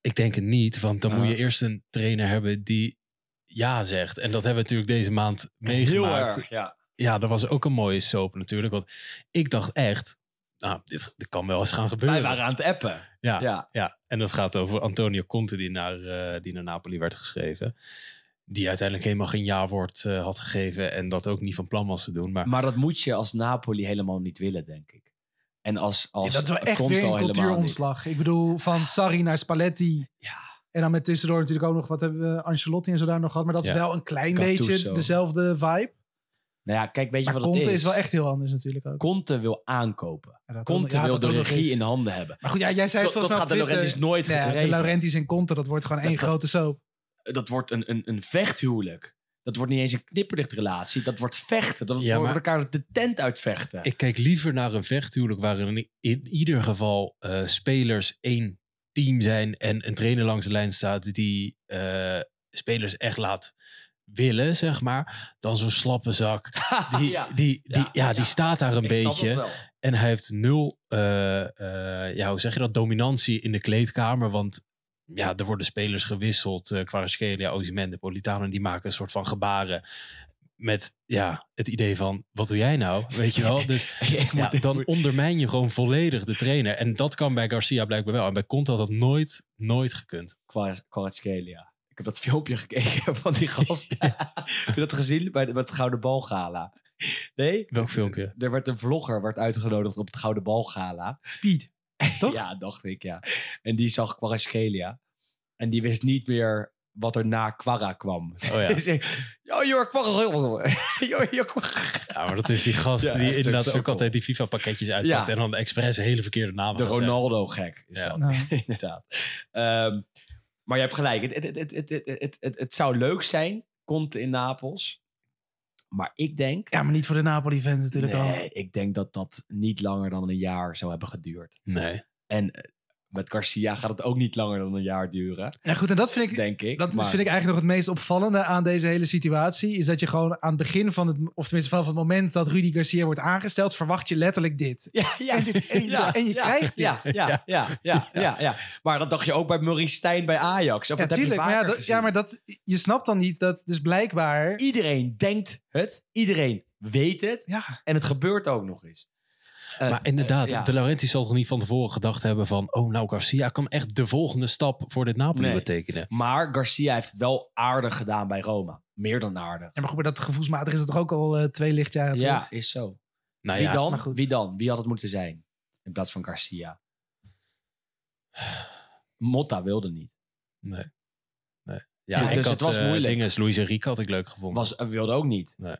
ik denk het niet. Want dan Ah. moet je eerst een trainer hebben die ja zegt. En dat hebben we natuurlijk deze maand Heel meegemaakt. erg, ja. Ja, dat was ook een mooie soap natuurlijk. Want ik dacht echt, nou, dit, dit kan wel eens gaan gebeuren. Wij waren aan het appen. ja, ja. Ja. en dat gaat over Antonio Conte die naar, eh, die naar Napoli werd geschreven. Die uiteindelijk helemaal geen ja-woord eh, had gegeven. En dat ook niet van plan was te doen. Maar, Maar dat moet je als Napoli helemaal niet willen, denk ik. En als, als Ja, dat is wel echt Conte weer een cultuuromslag. Ik bedoel, van Sarri naar Spalletti. Ja. En dan met tussendoor natuurlijk ook nog, wat hebben we Ancelotti en zo daar nog gehad. Maar dat Ja. is wel een klein beetje dezelfde vibe. Nou ja, kijk, weet je Maar wat Conte het is. is? wel echt heel anders natuurlijk ook. Conte wil aankopen. Ja, dat Conte ja, wil dat de regie in handen hebben. Maar goed, ja, jij zei het Dat, volgens dat mij gaat op de. Laurentiis nooit Nee, ja, de. Laurentiis en Conte, dat wordt gewoon één Dat- grote soap. Dat wordt een, een, een vechthuwelijk. Dat wordt niet eens een knipperlichtrelatie. Dat wordt vechten. Dat Ja, wordt elkaar de tent uitvechten. ik kijk liever naar een vechthuwelijk waarin in, in ieder geval eh, spelers één team zijn. En een trainer langs de lijn staat die eh, spelers echt laat willen, zeg maar. Dan zo'n slappe zak. Die, Ja. die, die, ja, Ja, die staat daar een Ik beetje. En hij heeft nul, eh, eh, ja, hoe zeg je dat, dominantie in de kleedkamer. Want ja, er worden spelers gewisseld. Uh, Kvaratskhelia, Osimhen, de Politano. Die maken een soort van gebaren. Met ja, het idee van, wat doe jij nou? Weet je wel? Dus ja, dan ondermijn je gewoon volledig de trainer. En dat kan bij Garcia blijkbaar wel. En bij Conte had dat nooit, nooit gekund. Kvaratskhelia. Ik heb dat filmpje gekeken van die gast. heb je dat gezien bij, de- bij het Gouden Bal Gala? Nee? Welk filmpje? Er werd een vlogger werd uitgenodigd op het Gouden Bal Gala. Speed. Toch? Ja, dacht ik, ja. En die zag Kvaratskhelia. En die wist niet meer wat er na Quara kwam. Oh ja. Hij zei, Yo, you're Quara. Yo, Quara. Ja, maar dat is die gast Ja, die inderdaad ook altijd die FIFA-pakketjes uitpakt. Ja. En dan expres hele verkeerde namen De. Ronaldo-gek. is Ja. dat. Nou, Inderdaad. Ehm, maar je hebt gelijk. Het, het, het, het, het, het, het, het zou leuk zijn, komt in Napels. Maar ik denk... ja, maar niet voor de Napoli-fans natuurlijk al. nee, ik denk dat dat niet langer dan een jaar zou hebben geduurd. Nee. En met Garcia gaat het ook niet langer dan een jaar duren, Ja, goed, en dat vind ik, denk ik. dat Maar- vind ik eigenlijk nog het meest opvallende aan deze hele situatie. Is dat je gewoon aan het begin van het, of tenminste vanaf het moment dat Rudy Garcia wordt aangesteld, verwacht je letterlijk dit. Ja, ja, En dit- en je- ja, en je ja, krijgt ja, ja, ja, ja, ja, ja. Maar dat dacht je ook bij Maurice Stijn bij Ajax. Of Ja, dat tuurlijk. heb je Maar ja, dat, maar dat, je snapt dan niet dat dus blijkbaar... Iedereen denkt het. Iedereen weet het. Ja, En het gebeurt ook nog eens. Eh, Maar inderdaad, eh, ja. De Laurentiis zal toch niet van tevoren gedacht hebben van... oh, nou, Garcia kan echt de volgende stap voor dit Napoli Nee. betekenen. Maar Garcia heeft het wel aardig gedaan bij Roma. Meer dan aardig. ja maar goed, maar dat gevoelsmatig is het toch ook al eh, twee lichtjaren Ja, terug. is zo. Nou Wie ja, dan? Wie dan? Wie had het moeten zijn? In plaats van Garcia. Motta wilde niet. nee. nee. Ja, Dus ik het had, was moeilijk. Dinges, Luis Enrique had ik leuk gevonden. Was, wilde ook niet. Nee.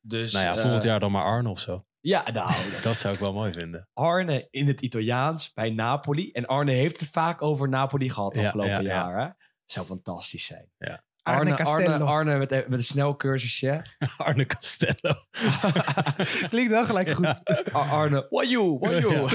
Dus, nou ja, volgend jaar dan maar Arne of zo. Ja, nou, Dat zou ik wel mooi vinden. Arne in het Italiaans bij Napoli. En Arne heeft het vaak over Napoli gehad Ja, afgelopen ja, ja. jaar. Hè? Zou fantastisch zijn. Arne Arne, Arne, Castello. Arne met, met een snelcursusje. Arne Castello. Klinkt wel gelijk goed. Ar- Arne, what you, what you.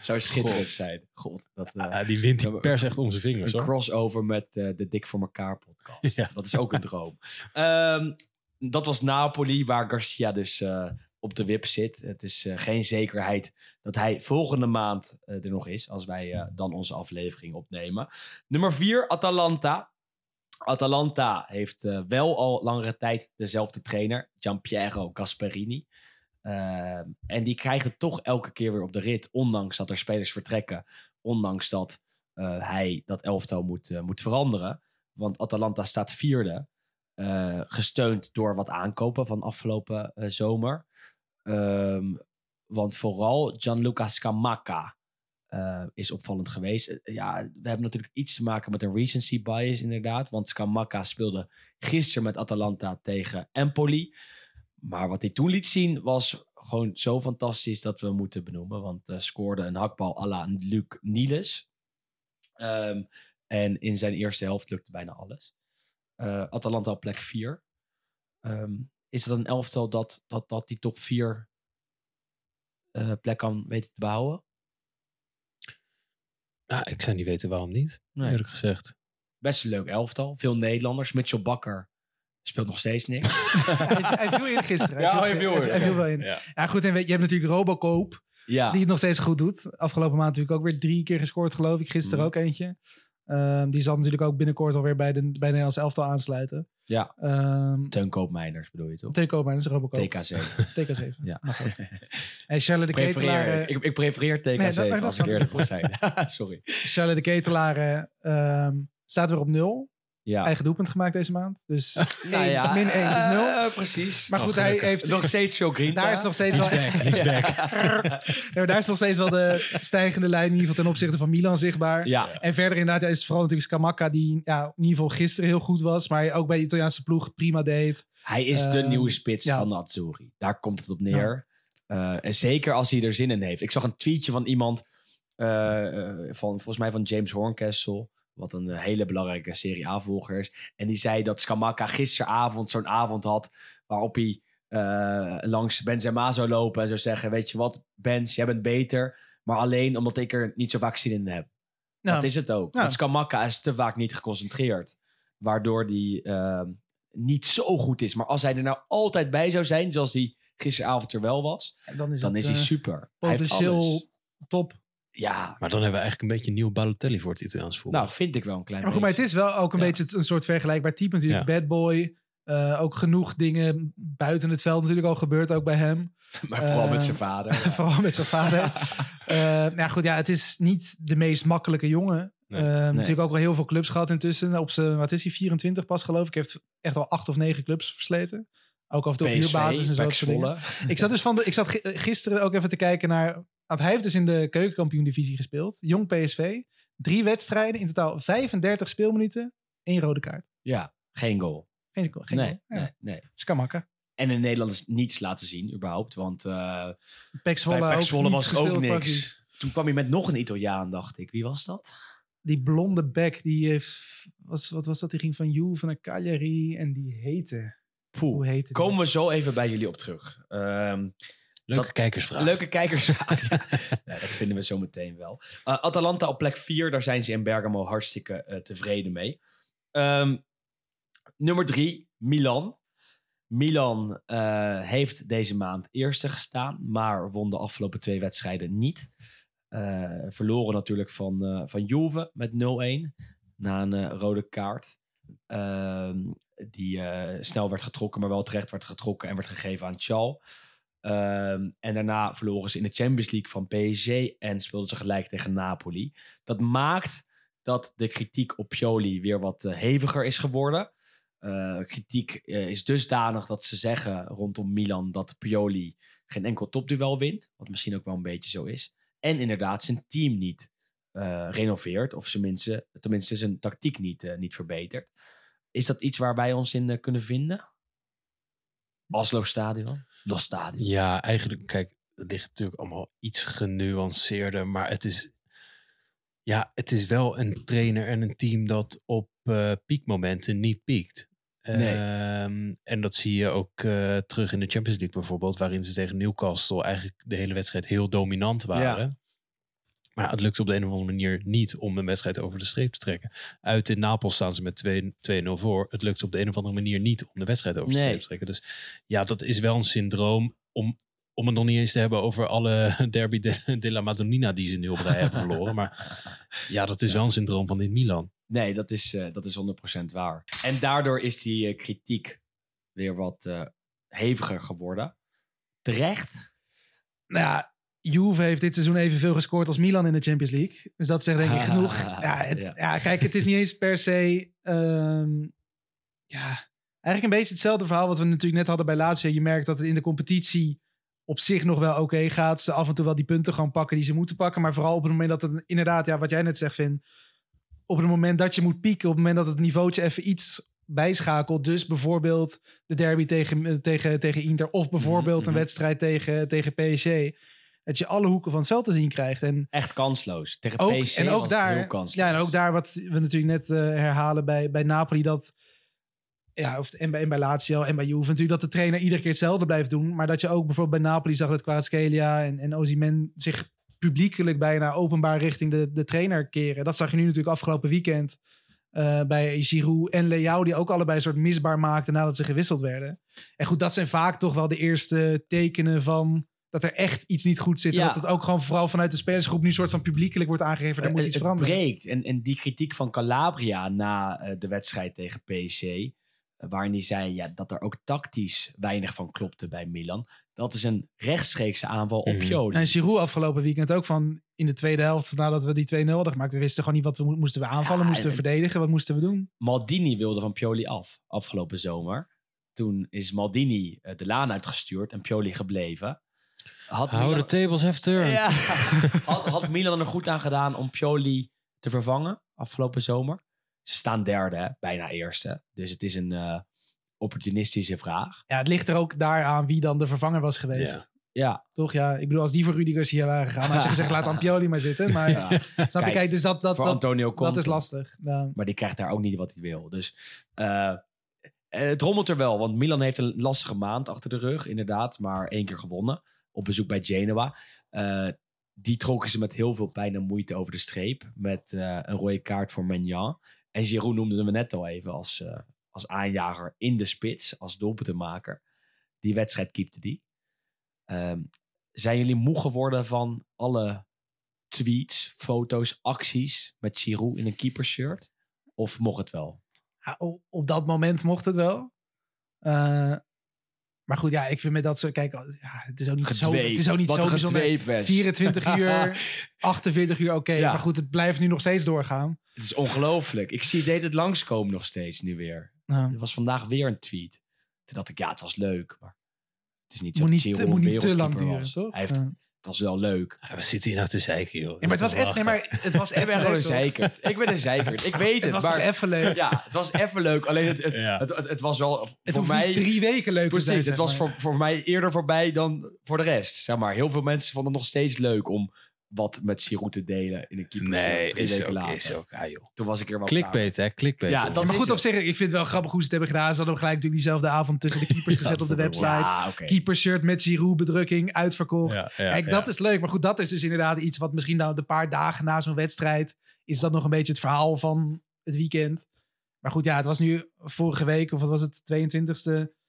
Zou schitterend zijn. God, dat, eh, Ja, die wint Ja, die pers echt om zijn vingers een hoor. crossover met eh, de Dik voor elkaar podcast. Ja. Dat is ook een droom. Ehm, dat was Napoli, waar Garcia dus eh, op de wip zit. Het is eh, geen zekerheid dat hij volgende maand eh, er nog is, als wij eh, dan onze aflevering opnemen. Nummer vier, Atalanta. Atalanta heeft wel al langere tijd dezelfde trainer, Giampiero Gasperini. En die krijgen toch elke keer weer op de rit, ondanks dat er spelers vertrekken. Ondanks dat hij dat elftal moet, moet veranderen. Want Atalanta staat vierde. gesteund door wat aankopen van afgelopen zomer. Ehm, want vooral Gianluca Scamacca eh, is opvallend geweest. Eh, ja, we hebben natuurlijk iets te maken met een recency bias inderdaad. Want Scamacca speelde gisteren met Atalanta tegen Empoli. Maar wat hij toen liet zien was gewoon zo fantastisch dat we hem moeten benoemen. Want eh scoorde een hakbal à la Luc Niels. Ehm, en in zijn eerste helft lukte bijna alles. Atalanta op plek 4. Ehm, is dat een elftal dat, dat, dat die top 4 eh, plek kan weten te behouden? Nou, ik zou niet weten waarom niet, Nee. eerlijk gezegd. Best een leuk elftal. Veel Nederlanders. Mitchell Bakker speelt nog steeds niks. hij, hij viel in gisteren. Ja, hij viel in. Hij, viel wel in. Ja. Ja, goed. En weet- je hebt natuurlijk Robocoop. ja, Die het nog steeds goed doet. Afgelopen maand natuurlijk ook weer drie keer gescoord, geloof ik. Gisteren Mhm. ook eentje. Ehm, die zal natuurlijk ook binnenkort alweer bij de, bij de Nederlands elftal aansluiten. ja. Um, Teun Koopmeiners bedoel je toch? Teun Robocoop. TK7. TK7. Ja. En Charlotte de Ketelaar... Ik, ik prefereer TK7 Nee, dat- dat als ik eerlijk moet zijn. Sorry. Charlotte de Ketelaar eh, ehm, staat weer op nul. Ja. Eigen doelpunt gemaakt deze maand. Dus Nou ja, min 1 is 0. eh, precies. Maar goed, Oh, hij heeft... nog steeds veel green. daar is nog steeds wel... He's back. Ja, maar daar is nog steeds wel de stijgende lijn in ieder geval ten opzichte van Milan zichtbaar. Ja, En verder inderdaad is het vooral natuurlijk Scamacca die ja, in ieder geval gisteren heel goed was. Maar ook bij de Italiaanse ploeg prima deed. hij is de Ehm, nieuwe spits ja. van de Azzurri. Daar komt het op neer. Eh, en zeker als hij er zin in heeft. Ik zag een tweetje van iemand, eh, eh, van, volgens mij van James Horncastle, wat een eh, hele belangrijke Serie A-volger is. En die zei dat Scamacca gisteravond zo'n avond had waarop hij eh, langs Benzema zou lopen en zou zeggen, weet je wat, Benz, jij bent beter, maar alleen omdat ik er niet zo vaak zin in heb. Nou, Dat is het ook. Want Scamacca is te vaak niet geconcentreerd. Waardoor die ehm, niet zo goed is. Maar als hij er nou altijd bij zou zijn, zoals hij gisteravond er wel was, en dan is, dan het, is hij eh, super. Potentieel top. Ja, Maar dan hebben we eigenlijk een beetje een nieuw Balotelli voor het Italiaans voetbal. nou vind ik wel een klein Maar goed, maar beetje. het is wel ook een Ja. beetje een soort vergelijkbaar type natuurlijk. Bad boy. Eh, ook genoeg dingen buiten het veld natuurlijk al gebeurd, ook bij hem. Maar vooral met eh, zijn vader. ja. Vooral met zijn vader. Eh, nou ja, goed, ja, het is niet de meest makkelijke jongen. Nee. Eh, Nee. Natuurlijk ook wel heel veel clubs gehad intussen. Op zijn, wat is hij, 24 pas geloof ik. Heeft echt al acht of negen clubs versleten. Ook af en toe op PSV, huurbasis en zo. Soort dingen. Ik zat dus van de, ik zat gi- gisteren ook even te kijken naar. Hij heeft dus in de keukenkampioen-divisie gespeeld. Jong PSV. Drie wedstrijden, in totaal 35 speelminuten. één rode kaart. Ja, geen goal. Geen, geen nee, goal. Ja, nee, nee. Skamakken. En in Nederland is niets laten zien, überhaupt. Want eh Pek Zwolle, bij Pek ook Zwolle was ook niks. Toen kwam hij met nog een Italiaan, dacht ik. Wie was dat? Die blonde bek, die heeft... Was, wat was dat? Die ging van Juve naar Cagliari. En die heette... Hoe? Komen we zo even bij jullie op terug. Ehm, Leuke dat- kijkersvraag. Leuke kijkers. ja, dat vinden we zo meteen wel. Uh, Atalanta op plek 4, daar zijn ze in Bergamo hartstikke eh, tevreden mee. Ehm, nummer 3, Milan. Milan eh, heeft deze maand eerste gestaan, maar won de afgelopen twee wedstrijden niet. Eh, verloren natuurlijk van, eh, van Juve met 0-1 na een rode kaart. Ehm, die eh, snel werd getrokken, maar wel terecht werd getrokken en werd gegeven aan Chal. Ehm, en daarna verloren ze in de Champions League van PSG en speelden ze gelijk tegen Napoli. Dat maakt dat de kritiek op Pioli weer wat eh, heviger is geworden. Eh, kritiek is dusdanig dat ze zeggen rondom Milan dat Pioli geen enkel topduel wint. Wat misschien ook wel een beetje zo is. En inderdaad zijn team niet renoveert. Of tenminste, tenminste zijn tactiek niet, niet verbetert. Is dat iets waar wij ons in eh, kunnen vinden? Oslo Stadion? Los Stadion? Ja, eigenlijk, kijk, het ligt natuurlijk allemaal iets genuanceerder, maar het is, ja, het is wel een trainer en een team dat op eh, piekmomenten niet piekt. Nee. Ehm, en dat zie je ook eh, terug in de Champions League bijvoorbeeld, waarin ze tegen Newcastle eigenlijk de hele wedstrijd heel dominant waren. Maar het lukt op de een of andere manier niet om een wedstrijd over de streep te trekken. Uit in Napels staan ze met 2 2-0 voor. Het lukt op de een of andere manier niet om de wedstrijd over de Nee. streep te trekken. Dus ja, dat is wel een syndroom om, om het nog niet eens te hebben over alle derby de, de la Madonnina die ze nu op rij hebben verloren. Maar ja, dat is wel een syndroom van dit Milan. Nee, dat is, eh, dat is 100% waar. En daardoor is die eh, kritiek weer wat eh, heviger geworden. Terecht? Nou ja, Juve heeft dit seizoen evenveel gescoord als Milan in de Champions League. Dus dat zegt denk ik genoeg. Ja, het, Ja. ja. kijk, het is niet eens per se... ehm, ja, eigenlijk een beetje hetzelfde verhaal wat we natuurlijk net hadden bij Lazio. Je merkt dat het in de competitie op zich nog wel oké gaat. Ze af en toe wel die punten gewoon pakken die ze moeten pakken. Maar vooral op het moment dat het inderdaad, ja, wat jij net zegt, Vin. Op het moment dat je moet pieken, op het moment dat het niveautje even iets bijschakelt. Dus bijvoorbeeld de derby tegen, tegen, tegen Inter. Of bijvoorbeeld Mhm, een mhm. wedstrijd tegen, tegen PSG. Dat je alle hoeken van het veld te zien krijgt. En Echt kansloos. Tegen ook, PC en ook daar, heel kansloos. ja, en ook daar wat we natuurlijk net eh, herhalen bij, bij Napoli, dat ja, of, en, bij, en bij Lazio en bij Juve natuurlijk dat de trainer iedere keer hetzelfde blijft doen. Maar dat je ook bijvoorbeeld bij Napoli zag dat Kvaratskhelia en, en Osimhen zich publiekelijk bijna openbaar richting de, de trainer keren. Dat zag je nu natuurlijk afgelopen weekend eh, bij Giroud en Leao, die ook allebei een soort misbaar maakten nadat ze gewisseld werden. En goed, dat zijn vaak toch wel de eerste tekenen van dat er echt iets niet goed zit. En. Dat het ook gewoon vooral vanuit de spelersgroep nu een soort van publiekelijk wordt aangegeven. Er moet het, iets het veranderen. breekt. En, en die kritiek van Calabria na eh, de wedstrijd tegen PSC, eh, waarin hij zei ja, dat er ook tactisch weinig van klopte bij Milan. Dat is een rechtstreekse aanval op Mhm. Pioli. En Giroud afgelopen weekend ook van in de tweede helft, nadat we die 2-0 hadden gemaakt. We wisten gewoon niet wat we mo- moesten we aanvallen, Ja, moesten we en- verdedigen, wat moesten we doen? Maldini wilde van Pioli af afgelopen zomer. Toen is Maldini eh, de laan uitgestuurd en Pioli gebleven. Had How the Milan- tables have turned. Ja. had, had Milan er goed aan gedaan om Pioli te vervangen afgelopen zomer? Ze staan derde, bijna eerste. Dus het is een eh, opportunistische vraag. Ja, het ligt er ook daaraan wie dan de vervanger was geweest. Ja. Ja, Toch? Ja, ik bedoel, als die voor Rudigers hier waren gegaan, had je gezegd, laat Ampioli maar zitten. Maar ja. snap je? Kijk, Kijk, dus dat, dat, voor dat, Antonio Conte. dat is lastig. Ja. Maar die krijgt daar ook niet wat hij wil. Dus eh, het rommelt er wel. Want Milan heeft een lastige maand achter de rug. Inderdaad, maar één keer gewonnen. Op bezoek bij Genoa. Eh, die trokken ze met heel veel pijn en moeite over de streep. Met eh, een rode kaart voor Magnan. En Giroud noemden we net al even als, eh, als aanjager in de spits. Als doelpuntenmaker. Die wedstrijd keepte die. Ehm, zijn jullie moe geworden van alle tweets, foto's, acties met Giroud in een keepershirt? Of mocht het wel? Op dat moment mocht het wel. Maar goed, ja, ik vind met dat soort... Kijk, ja, het is ook niet zo, het is ook niet Wat zo bijzonder. gedweep, 24 uur, 48 uur, oké. Ja. Maar goed, het blijft nu nog steeds doorgaan. Het is ongelooflijk. Ik zie dit het langskomen nog steeds nu weer. Ja. Er was vandaag weer een tweet. Toen dacht ik, ja, het was leuk. Maar het is niet zo moet niet, moet niet te lang duren, toch? Hij heeft, was wel leuk. Ja, we zitten hier nou te zeiken, joh. Ja, maar het was even, nee, maar het was Ik even ben gewoon een zeikert. Ik ben een zeikert. Ik weet het. Het was maar, even leuk. Ja, het was even leuk. Alleen het, het, Ja. het, het, het was wel Het voor hoeft mij... niet drie weken leuk te zijn, Precies, het was maar. voor, voor mij eerder voorbij dan voor de rest. Zeg maar, heel veel mensen vonden het nog steeds leuk om wat met Giroud te delen in een keeper. Nee, drie is weken ook, later. is ook. Ah, joh. Toen was ik er wel klaar Clickbait, hè? Clickbait. Ja, dat maar is goed, op zich, ik vind het wel grappig hoe ze het hebben gedaan. Ze hadden hem gelijk natuurlijk diezelfde avond tussen de keepers gezet op de website. Ja, oké. Keepershirt met Giroud-bedrukking, uitverkocht. Ja, ja, Kijk, ja. dat is leuk. Maar goed, dat is dus inderdaad iets wat misschien nou de paar dagen na zo'n wedstrijd... is dat nog een beetje het verhaal van het weekend. Maar goed, ja, het was nu vorige week, of wat was het, 22e...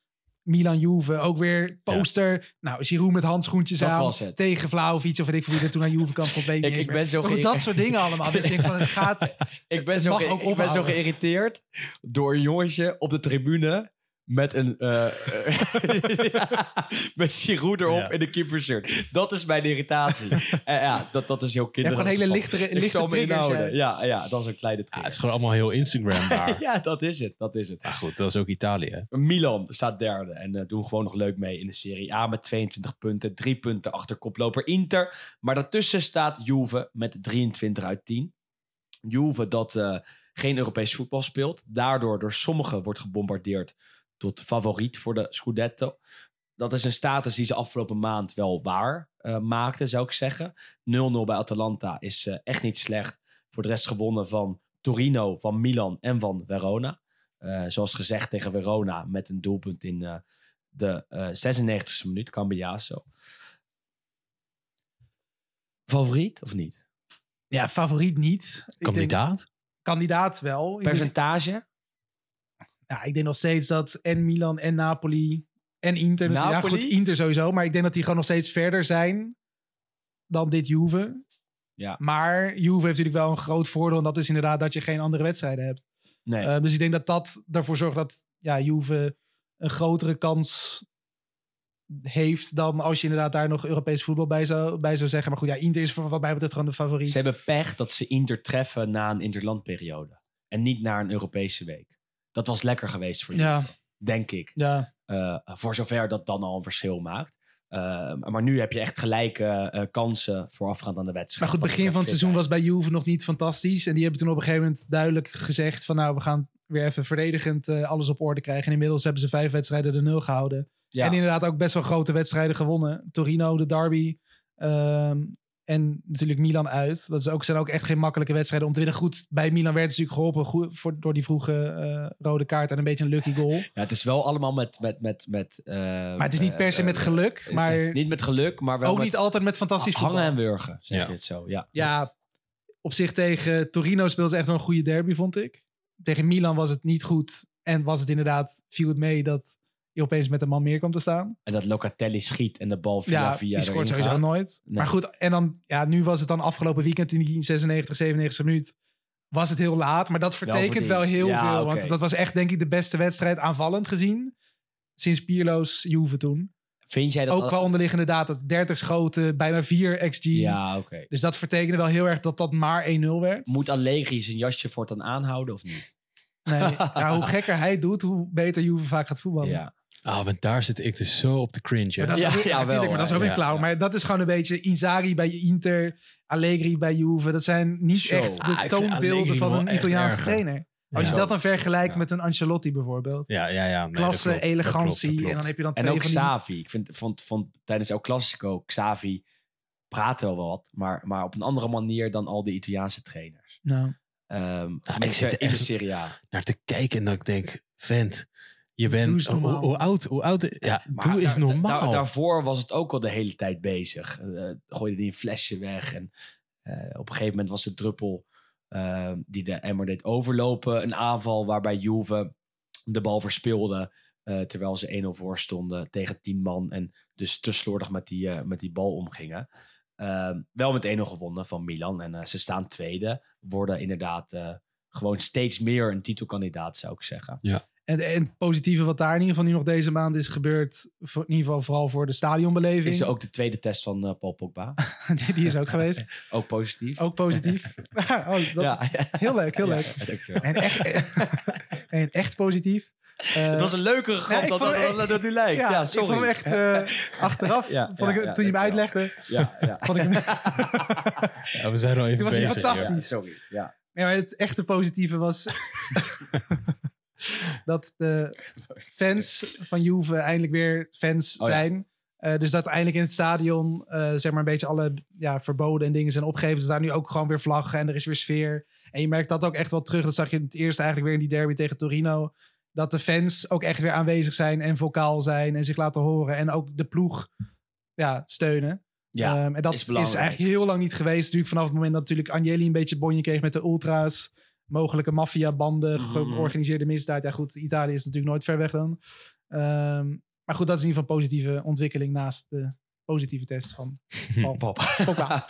Milan-Juve, ook weer poster. Nou, Giroud met handschoentjes Dat aan. Tegen Vlaovic of weet ik veel wie er toen aan Juve-kant stond. Weet ik, Ik- ben zo goed, dat soort dingen allemaal. Dus ik van, het gaat... Ik ben, zo mag ge- ook ik ben zo geïrriteerd door een jongetje op de tribune met een eh, ja, met Giroud erop Ja. in een keepershirt. Dat is mijn irritatie. En ja, dat, dat is heel Je hebt kinderachtig. gewoon hele lichtere, Ik lichte zal me triggers. inhouden. ja. Ja, dat is een kleine Ja, het is gewoon allemaal heel Instagrambaar. Ja, dat is het. Dat is het. Maar goed, dat is ook Italië. hè? Milan staat derde en eh, doen gewoon nog leuk mee in de Serie A met 22 punten. Drie punten achter koploper Inter. Maar daartussen staat Juve met 23 uit 10. Juve dat eh, geen Europees voetbal speelt. Daardoor door sommigen wordt gebombardeerd tot favoriet voor de Scudetto. Dat is een status die ze afgelopen maand wel waar eh maakten, zou ik zeggen. 0-0 bij Atalanta is eh, echt niet slecht. Voor de rest gewonnen van Torino, van Milan en van Verona. Eh, zoals gezegd tegen Verona met een doelpunt in eh, de eh 96e minuut, Cambiaso. Favoriet of niet? Ja, favoriet niet. Denk- Kandidaat? kandidaat wel. Percentage? Ja, ik denk nog steeds dat en Milan en Napoli en Inter... natuurlijk- Napoli? Ja, goed, Inter sowieso. Maar ik denk dat die gewoon nog steeds verder zijn dan dit Juve. Ja. Maar Juve heeft natuurlijk wel een groot voordeel. En dat is inderdaad dat je geen andere wedstrijden hebt. Nee. Eh, dus ik denk dat dat ervoor zorgt dat ja, Juve een grotere kans heeft dan als je inderdaad daar nog Europees voetbal bij zou, bij zou zeggen. Maar goed, ja, Inter is voor wat mij betreft gewoon de favoriet. Ze hebben pech dat ze Inter treffen na een interlandperiode. En niet na een Europese week. Dat was lekker geweest voor Ja. Juve, denk ik. Ja, Eh, voor zover dat dan al een verschil maakt. Eh, maar nu heb je echt gelijke eh, kansen voorafgaand aan de wedstrijd. maar goed, Wat begin van het seizoen was bij Juve nog niet fantastisch. En die hebben toen op een gegeven moment duidelijk gezegd van nou, we gaan weer even verdedigend alles op orde krijgen. En inmiddels hebben ze vijf wedstrijden de nul gehouden. Ja. En inderdaad ook best wel grote wedstrijden gewonnen. Torino, de derby. ehm, En natuurlijk Milan uit. Dat is ook, zijn ook echt geen makkelijke wedstrijden om te winnen. Goed, bij Milan werd het natuurlijk geholpen goed, voor, door die vroege eh, rode kaart en een beetje een lucky goal. Ja, het is wel allemaal met... met, met, met eh, Maar het is niet per se eh, met geluk. Maar Niet met geluk, maar wel ook met niet altijd met fantastisch voetbal. hangen en wurgen, zeg Ja. je het zo. Ja. Ja, op zich tegen Torino speelde ze echt wel een goede derby, vond ik. Tegen Milan was het niet goed. En was het inderdaad, viel het mee dat je opeens met een man meer kwam te staan. En dat Locatelli schiet en de bal via ja, via die scoort sowieso gaat. nooit. Nee. Maar goed, en dan, ja, nu was het dan afgelopen weekend in die 96, 97 minuut. Was het heel laat, maar dat vertekent wel heel Ja, veel. Want dat was echt, denk ik, de beste wedstrijd aanvallend gezien. Sinds Pierlo's Juve toen. Vind jij dat... Ook qua onderliggende data. 30 schoten, bijna 4 XG. Ja, oké. Dus dat vertekende wel heel erg dat dat maar 1-0 werd. Moet Allegri zijn jasje voortaan aanhouden of niet? Nee, ja, hoe gekker hij doet, hoe beter Juve vaak gaat voetballen. Ja. Ah, want daar zit ik dus zo op de cringe. hè. Maar dat is Ja, ook ja, natuurlijk, wel, maar dat is ook ja, weer klauw. ja. Maar dat is gewoon een beetje Inzaghi bij Inter, Allegri bij Juve. Dat zijn niet Zo. echt de Ah, toonbeelden van een Italiaanse trainer. Als je dat dan vergelijkt Ja. met een Ancelotti bijvoorbeeld. Ja, ja, ja. nee, dat Klasse, klopt, dat klopt, dat elegantie. klopt. En dan heb je dan En twee ook van die... Xavi. Ik vind, vond, vond tijdens El Clasico, Xavi praatte wel wat, maar, maar op een andere manier dan al die Italiaanse trainers. Nou, Ehm ik ik zit in de Serie A. Naar te kijken en dat ik denk, vent, je bent... Hoe, oud? Hoe oud? Ja, Maar doe eens daar- normaal. daar- daarvoor was het ook al de hele tijd bezig. Eh gooide die een flesje weg. En eh, op een gegeven moment was de druppel eh, die de emmer deed overlopen. Een aanval waarbij Juve de bal verspeelde. eh, terwijl ze 1-0 voor stonden tegen 10 man. En dus te slordig met die, eh, met die bal omgingen. Ehm, wel met 1-0 gewonnen van Milan. En eh, ze staan tweede. Worden inderdaad eh, gewoon steeds meer een titelkandidaat, zou ik zeggen. En, en het positieve wat daar in ieder geval nu nog deze maand is gebeurd. voor- In ieder geval vooral voor de stadionbeleving. Is ook de tweede test van eh, Paul Pogba. Die- Die is ook geweest. Ook positief. Ook positief. oh, dat, ja, ja. Heel leuk, heel Ja, leuk. En echt, en echt positief. Eh, Het was een leukere grap dan dat, hem dat, dat nu lijkt. Ja, ja, sorry. ik vond hem echt eh, achteraf, Ja, vond ik, ja, ja, toen je me dankjewel. uitlegde, Ja, ja. vond ik hem... Ja, we zijn al even Toen was hij fantastisch. ja. Ja, sorry. Ja. Nee, maar het echte positieve was dat de fans van Juve eindelijk weer fans Oh ja. zijn. Eh, dus dat eindelijk in het stadion eh, zeg maar een beetje alle ja, verboden en dingen zijn opgegeven. Dus daar nu ook gewoon weer vlaggen en er is weer sfeer. En je merkt dat ook echt wel terug. Dat zag je in het eerste eigenlijk weer in die derby tegen Torino. Dat de fans ook echt weer aanwezig zijn en vocaal zijn en zich laten horen. En ook de ploeg ja, steunen. Ja, Ehm, en dat is is, eigenlijk heel lang niet geweest. Natuurlijk vanaf het moment dat natuurlijk Agnelli een beetje bonje kreeg met de ultra's. Mogelijke maffiabanden, Mhm. georganiseerde misdaad. Ja goed, Italië is natuurlijk nooit ver weg dan. Ehm, maar goed, dat is in ieder geval een positieve ontwikkeling naast de positieve test van Paul Pop.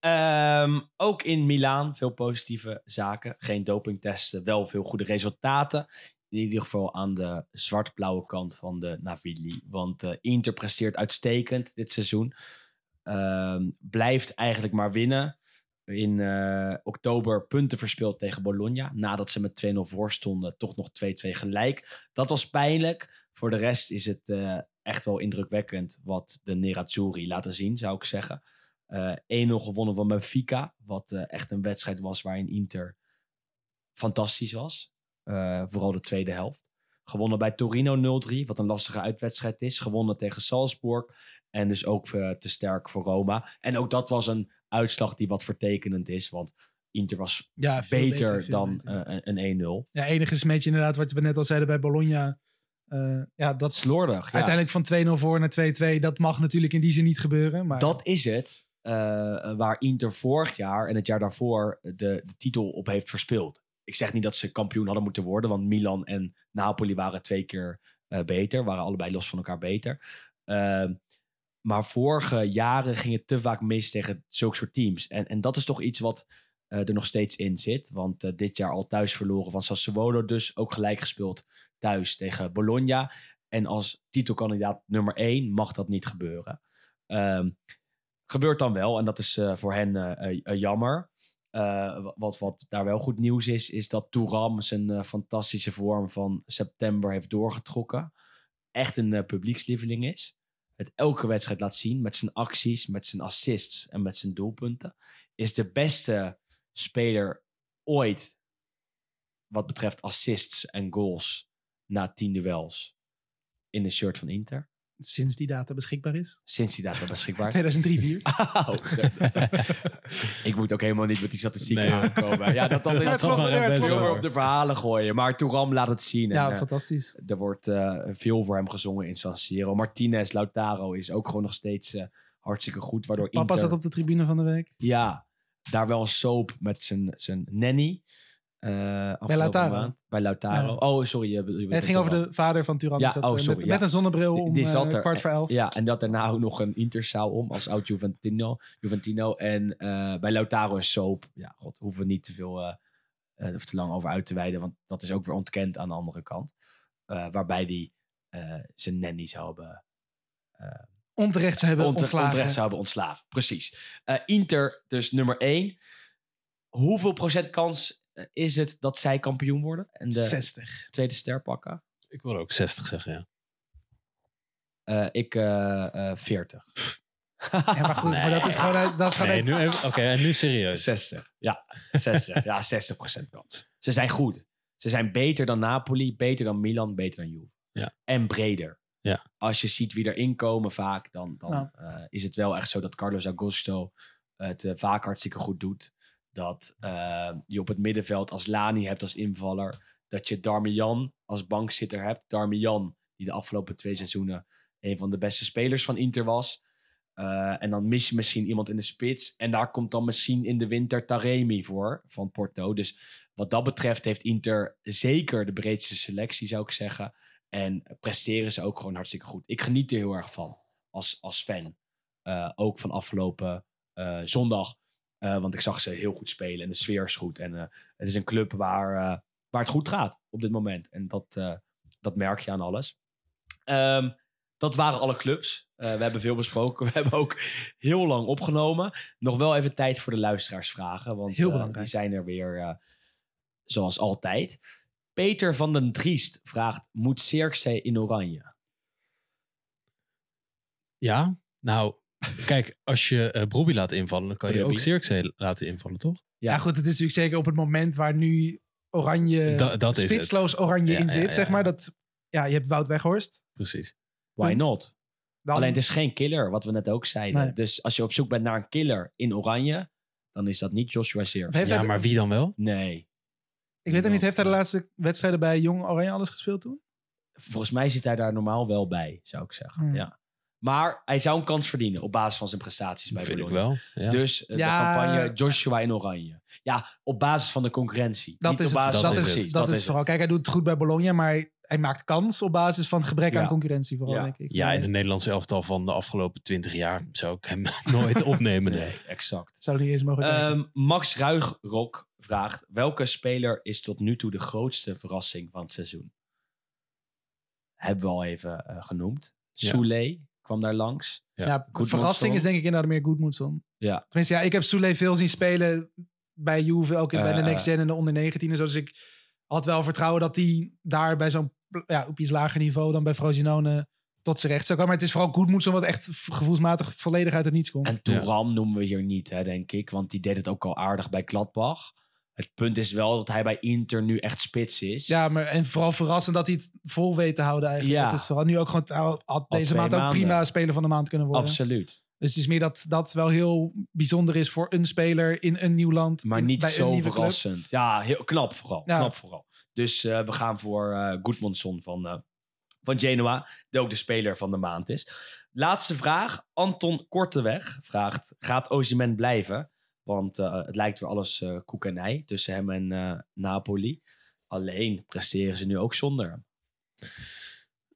Ehm, ook in Milaan veel positieve zaken. Geen dopingtesten, wel veel goede resultaten. In ieder geval aan de zwart-blauwe kant van de Navilli. Want eh, Inter presteert uitstekend dit seizoen. Ehm, blijft eigenlijk maar winnen. In eh, oktober punten verspeeld tegen Bologna. Nadat ze met 2-0 voor stonden, toch nog 2-2 gelijk. Dat was pijnlijk. Voor de rest is het eh, echt wel indrukwekkend wat de Nerazzurri laten zien, zou ik zeggen. Eh 1-0 gewonnen van Benfica. Wat echt een wedstrijd was waarin Inter fantastisch was. Vooral de tweede helft. Gewonnen bij Torino 0-3, wat een lastige uitwedstrijd is. Gewonnen tegen Salzburg. En dus ook te sterk voor Roma. En ook dat was een uitslag die wat vertekenend is. Want Inter was Ja, beter, dan beter. eh, een- een 1-0. Ja, enige smetje inderdaad, wat we net al zeiden bij Bologna. Eh, ja, dat Slordig. Ja. uiteindelijk van 2-0 voor naar 2-2. Dat mag natuurlijk in die zin niet gebeuren. Maar Dat is het eh, waar Inter vorig jaar en het jaar daarvoor de, de titel op heeft verspeeld. Ik zeg niet dat ze kampioen hadden moeten worden, want Milan en Napoli waren twee keer beter, waren allebei los van elkaar beter. Maar vorige jaren ging het te vaak mis tegen zulke soort teams. En, en dat is toch iets wat eh, er nog steeds in zit. Want eh, dit jaar al thuis verloren van Sassuolo, dus ook gelijk gespeeld thuis tegen Bologna. En als titelkandidaat nummer 1 mag dat niet gebeuren. Ehm, gebeurt dan wel en dat is eh, voor hen jammer. Wat, wat daar wel goed nieuws is, is dat Touram zijn fantastische vorm van september heeft doorgetrokken. Echt een publiekslieveling is. Het elke wedstrijd laat zien met zijn acties, met zijn assists en met zijn doelpunten. Is de beste speler ooit wat betreft assists en goals na tien duels in de shirt van Inter. Sinds die data beschikbaar is. Sinds die data beschikbaar. 2003 4 Oh, ik moet ook helemaal niet met die statistieken Nee. aankomen. Ja, dat, dat is het dat klopt, maar ja, het best klopt. veel wel. meer op de verhalen gooien. Maar Touram laat het zien. Ja, en, eh, fantastisch. er wordt eh, veel voor hem gezongen in San Siro. Martinez, Lautaro is ook gewoon nog steeds eh, hartstikke goed. Waardoor Papa Inter, zat op de tribune van de week. Ja, daar wel een soap met zijn, zijn nanny. Eh, afgelopen Lautaro? maand. Bij Lautaro. Ja. Oh, sorry. Je, je, Nee, het ging over de vader van Turan. Ja, zat, oh, eh, sorry, met, ja. met een zonnebril om die zat eh, er. kwart voor elf. Ja, en dat daarna ook nog een Intersau om als oud Juventino. Juventino. En bij Lautaro is soap. Ja, god, hoeven we niet te veel of te lang over uit te wijden. Want dat is ook weer ontkend aan de andere kant. Waarbij die zijn nanny zou hebben Onterecht hebben ontslagen. onterecht zou hebben ontslagen. Precies. Inter dus nummer 1. Hoeveel procent kans is het dat zij kampioen worden? En de 60. tweede ster pakken? Ik wil ook 60 zeggen, ja. Eh, ik eh, eh, 40. Ja, maar goed, maar dat is gewoon... uit- Dat is gewoon Nee, uit- nu even- Oké, en nu serieus. 60. Ja, 60. ja, 60% kans. Ze zijn goed. Ze zijn beter dan Napoli, beter dan Milan, beter dan Juve. Ja. En breder. Ja. Als je ziet wie erin komen vaak, dan, dan eh, is het wel echt zo dat Carlos Augusto het eh, vaak hartstikke goed doet. Dat eh, je op het middenveld als Lani hebt als invaller. Dat je Darmian als bankzitter hebt. Darmian, die de afgelopen twee seizoenen een van de beste spelers van Inter was. Eh, en dan mis je misschien iemand in de spits. En daar komt dan misschien in de winter Taremi voor van Porto. Dus wat dat betreft heeft Inter zeker de breedste selectie, zou ik zeggen. En presteren ze ook gewoon hartstikke goed. Ik geniet er heel erg van als, als fan. Eh, ook van afgelopen zondag. Eh, want ik zag ze heel goed spelen en de sfeer is goed. En eh, het is een club waar, eh, waar het goed gaat op dit moment. En dat, eh, dat merk je aan alles. Ehm, dat waren alle clubs. Eh, we hebben veel besproken. We hebben ook heel lang opgenomen. Nog wel even tijd voor de luisteraarsvragen. Want Heel belangrijk. die zijn er weer eh, zoals altijd. Peter van den Driest vraagt: Moet Cirkzee in oranje? Ja, nou, kijk, als je eh Brobbey laat invallen, dan kan je ook Zirkzee laten invallen, toch? Ja. goed, het is natuurlijk zeker op het moment waar nu oranje, Da- dat is spitsloos oranje Ja, in ja, zit, ja, zeg maar. Dat, ja, je hebt Wout Weghorst. Precies. Why Punt. not? Dan, Alleen het is geen killer, wat we net ook zeiden. Nee. Dus als je op zoek bent naar een killer in oranje, dan is dat niet Joshua Zirkzee. Heeft Ja, hij- maar wie dan wel? Nee. ik weet het niet, heeft hij de laatste wedstrijden bij Jong Oranje alles gespeeld toen? Volgens mij zit hij daar normaal wel bij, zou ik zeggen. Hmm. Ja. Maar hij zou een kans verdienen op basis van zijn prestaties bij Vind ik Bologna. wel. Ja. Dus eh, Ja. de campagne Joshua in oranje. Ja, op basis van de concurrentie. Dat Niet is, op het, basis dat, dat is, het. het. dat, is, het. vooral. Kijk, hij doet het goed bij Bologna, maar hij maakt kans op basis van het gebrek Ja. aan concurrentie, vooral, Ja. denk ik. ja, in het Nederlandse elftal van de afgelopen 20 jaar zou ik hem nooit opnemen. Nee. Nee, exact. Zou niet eens mogen. Ehm, Max Ruigrok vraagt: welke speler is tot nu toe de grootste verrassing van het seizoen? Hebben we al even eh, genoemd. Ja. Soule kwam daar langs. ja, ja, verrassing is denk ik inderdaad meer Goodmoedson. Ja. Tenminste, ja, ik heb Soule veel zien spelen bij Juve, ook in- bij de Eh, Next Gen en de onder 19 en zo. Dus ik had wel vertrouwen dat hij daar bij zo'n ja, op iets lager niveau dan bij Frosinone tot zijn recht zou komen. Maar het is vooral Goodmoedson wat echt gevoelsmatig volledig uit het niets komt. En Touram noemen we hier niet, hè, denk ik. Want die deed het ook al aardig bij Gladbach. Het punt is wel dat hij bij Inter nu echt spits is. Ja, maar en vooral verrassend dat hij het vol weet te houden eigenlijk. Ja. Het is vooral nu ook gewoon, deze maand ook maanden. prima speler van de maand kunnen worden. Absoluut. Dus het is meer dat dat wel heel bijzonder is voor een speler in een nieuw land. Maar in- niet bij een zo nieuwe club. verrassend. Ja, heel knap vooral. Ja. Knap vooral. Dus eh, we gaan voor Goedmundsson van, eh, van Genoa. Die ook de speler van de maand is. Laatste vraag. Anton Korteweg vraagt: Gaat Osimhen blijven? Want eh, het lijkt weer alles eh, koek en ei tussen hem en eh, Napoli. Alleen presteren ze nu ook zonder hem.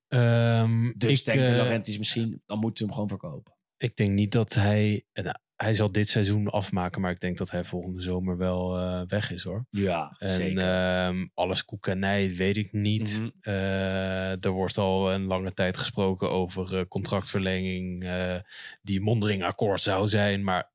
Ehm, Dus ik, denkt de Laurentiis misschien, dan moeten we hem gewoon verkopen. ik denk niet dat hij... nou, hij zal dit seizoen afmaken, maar ik denk dat hij volgende zomer wel weg is hoor. Ja, En zeker. ehm, alles koekenij weet ik niet. Mhm. Er wordt al een lange tijd gesproken over contractverlenging die mondeling akkoord zou zijn. Maar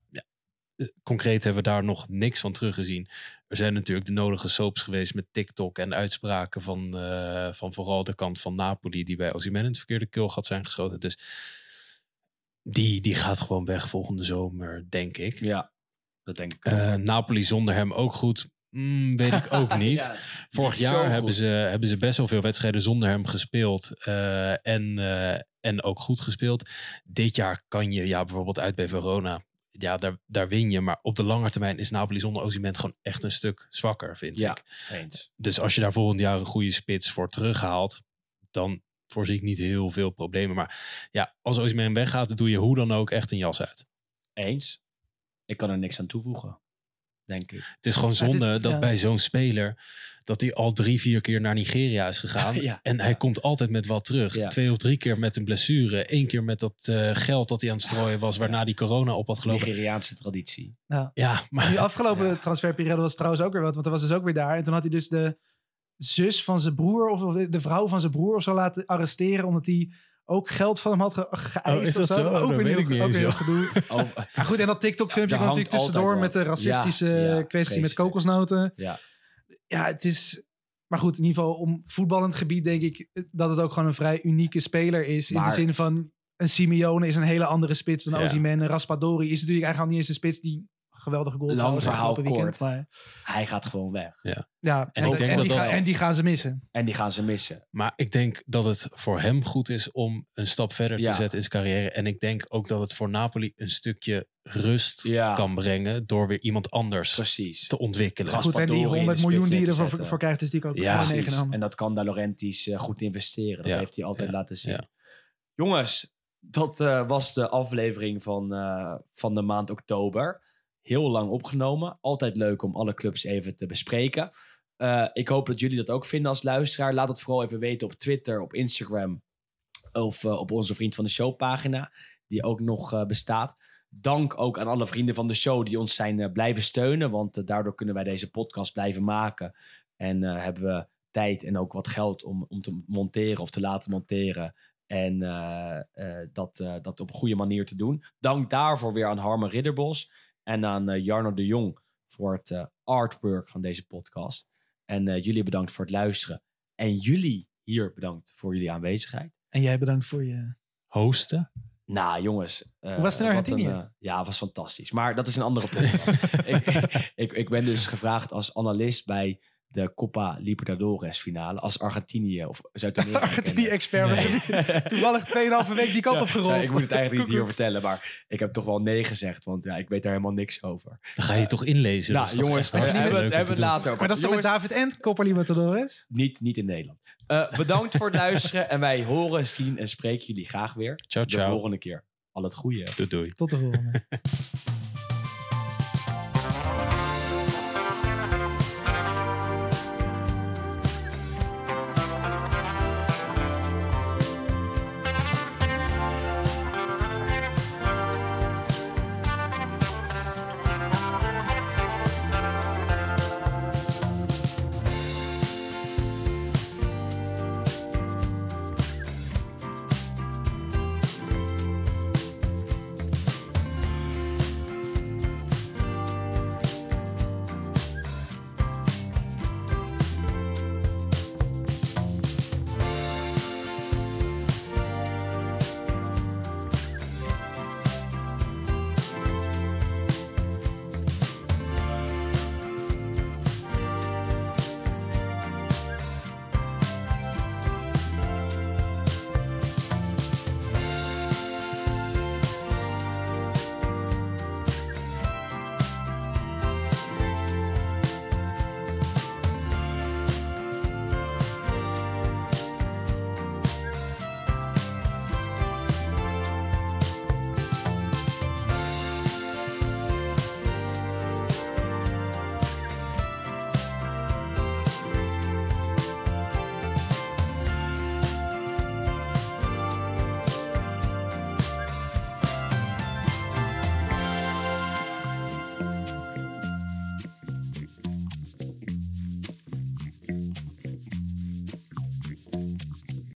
concreet hebben we daar nog niks van teruggezien. Er zijn natuurlijk de nodige soaps geweest met TikTok en uitspraken van, eh, van vooral de kant van Napoli die bij Osimhen in het verkeerde keelgat zijn geschoten. Dus die, die gaat gewoon weg volgende zomer, denk ik. ja, dat denk ik. Eh, Napoli zonder hem ook goed. Mm, weet ik ook niet. Ja, Vorig jaar hebben goed. ze, hebben ze best wel veel wedstrijden zonder hem gespeeld. eh, en, eh, en ook goed gespeeld. Dit jaar kan je ja, bijvoorbeeld uit bij Verona. Ja, daar, daar win je. Maar op de lange termijn is Napoli zonder Osimhen gewoon echt een stuk zwakker, vind Ja, ik. eens. Dus als je daar volgend jaar een goede spits voor terughaalt, dan voorzie ik niet heel veel problemen. Maar ja, als Osimhen weggaat, dan doe je hoe dan ook echt een jas uit. Eens. Ik kan er niks aan toevoegen. Denk ik. Het is gewoon Ja, dit- zonde dat ja. bij zo'n speler dat hij al drie, vier keer naar Nigeria is gegaan. Ja. En hij komt altijd met wat terug. Ja. Twee of drie keer met een blessure. Eén keer met dat eh, geld dat hij aan het strooien was, waarna die corona op had gelopen. Nigeriaanse traditie. Ja, maar Die afgelopen Ja. transferperiode was trouwens ook weer wat. Want hij was dus ook weer daar. En toen had hij dus de zus van zijn broer... of of de vrouw van zijn broer of zo laten arresteren... omdat hij ook geld van hem had ge geëist. Oh, is of zo? Ook Dat weer weet heel- ik niet ook heel gedoe. Oh, Ja, goed, en dat TikTok-filmpje kwam natuurlijk tussendoor met de racistische Ja, ja, kwestie met kokosnoten. ja. Ja, het is... Maar goed, in ieder geval om voetballend gebied denk ik dat het ook gewoon een vrij unieke speler is. In de zin van, een Simeone is een hele andere spits dan Ja. Osimhen. Een Raspadori is natuurlijk eigenlijk al niet eens een spits die geweldige goal Lang verhaal weekend. kort. Maar, Hij gaat gewoon weg. ja, en, ik en, denk dat die dat- gaan, en die gaan ze missen. En die gaan ze missen. Maar ik denk dat het voor hem goed is om een stap verder te Ja. zetten in zijn carrière. En ik denk ook dat het voor Napoli een stukje rust Ja. kan brengen door weer iemand anders Precies. te ontwikkelen. Goed, en die Raspadori in de 100 spits miljoen die je ervoor voor krijgt, is natuurlijk ook Ja, meegenomen. En dat kan De Laurentiis eh, goed investeren. Dat Ja. heeft hij altijd Ja. laten zien. Ja. Jongens, dat eh, was de aflevering van, eh, van de maand oktober. Heel lang opgenomen. Altijd leuk om alle clubs even te bespreken. Eh, ik hoop dat jullie dat ook vinden als luisteraar. Laat het vooral even weten op Twitter, op Instagram of eh, op onze Vriend van de Show pagina, die ook nog eh, bestaat. Dank ook aan alle vrienden van de show die ons zijn blijven steunen, want daardoor kunnen wij deze podcast blijven maken. En hebben we tijd en ook wat geld om, om te monteren of te laten monteren. En dat, dat op een goede manier te doen. Dank daarvoor weer aan Harmen Ridderbos en aan eh, Jarno de Jong voor het eh, artwork van deze podcast. En eh, jullie bedankt voor het luisteren. En jullie hier bedankt voor jullie aanwezigheid. En jij bedankt voor je... Hosten? Nou, jongens. Hoe was het in Argentinië? een, ja, het was fantastisch. Maar dat is een andere podcast. ik, ik, ik ben dus gevraagd als analist bij de Copa Libertadores finale. Als Argentinië of Zuid-Amerika. Argentinië-expert. Nee. Toevallig 2,5 week die kant Ja, op gerold. ik moet het eigenlijk niet hier vertellen, maar ik heb toch wel nee gezegd, want ja, ik weet daar helemaal niks over. Dan ga je toch inlezen. nou, jongens, hebben we het hebben het later over. Maar dat is dan met Jongens, David en Copa Libertadores? niet, niet in Nederland. Eh, bedankt voor het luisteren en wij horen, zien en spreken jullie graag weer Ciao, de ciao. volgende keer. Al het goede. Doei, doei. Tot de volgende.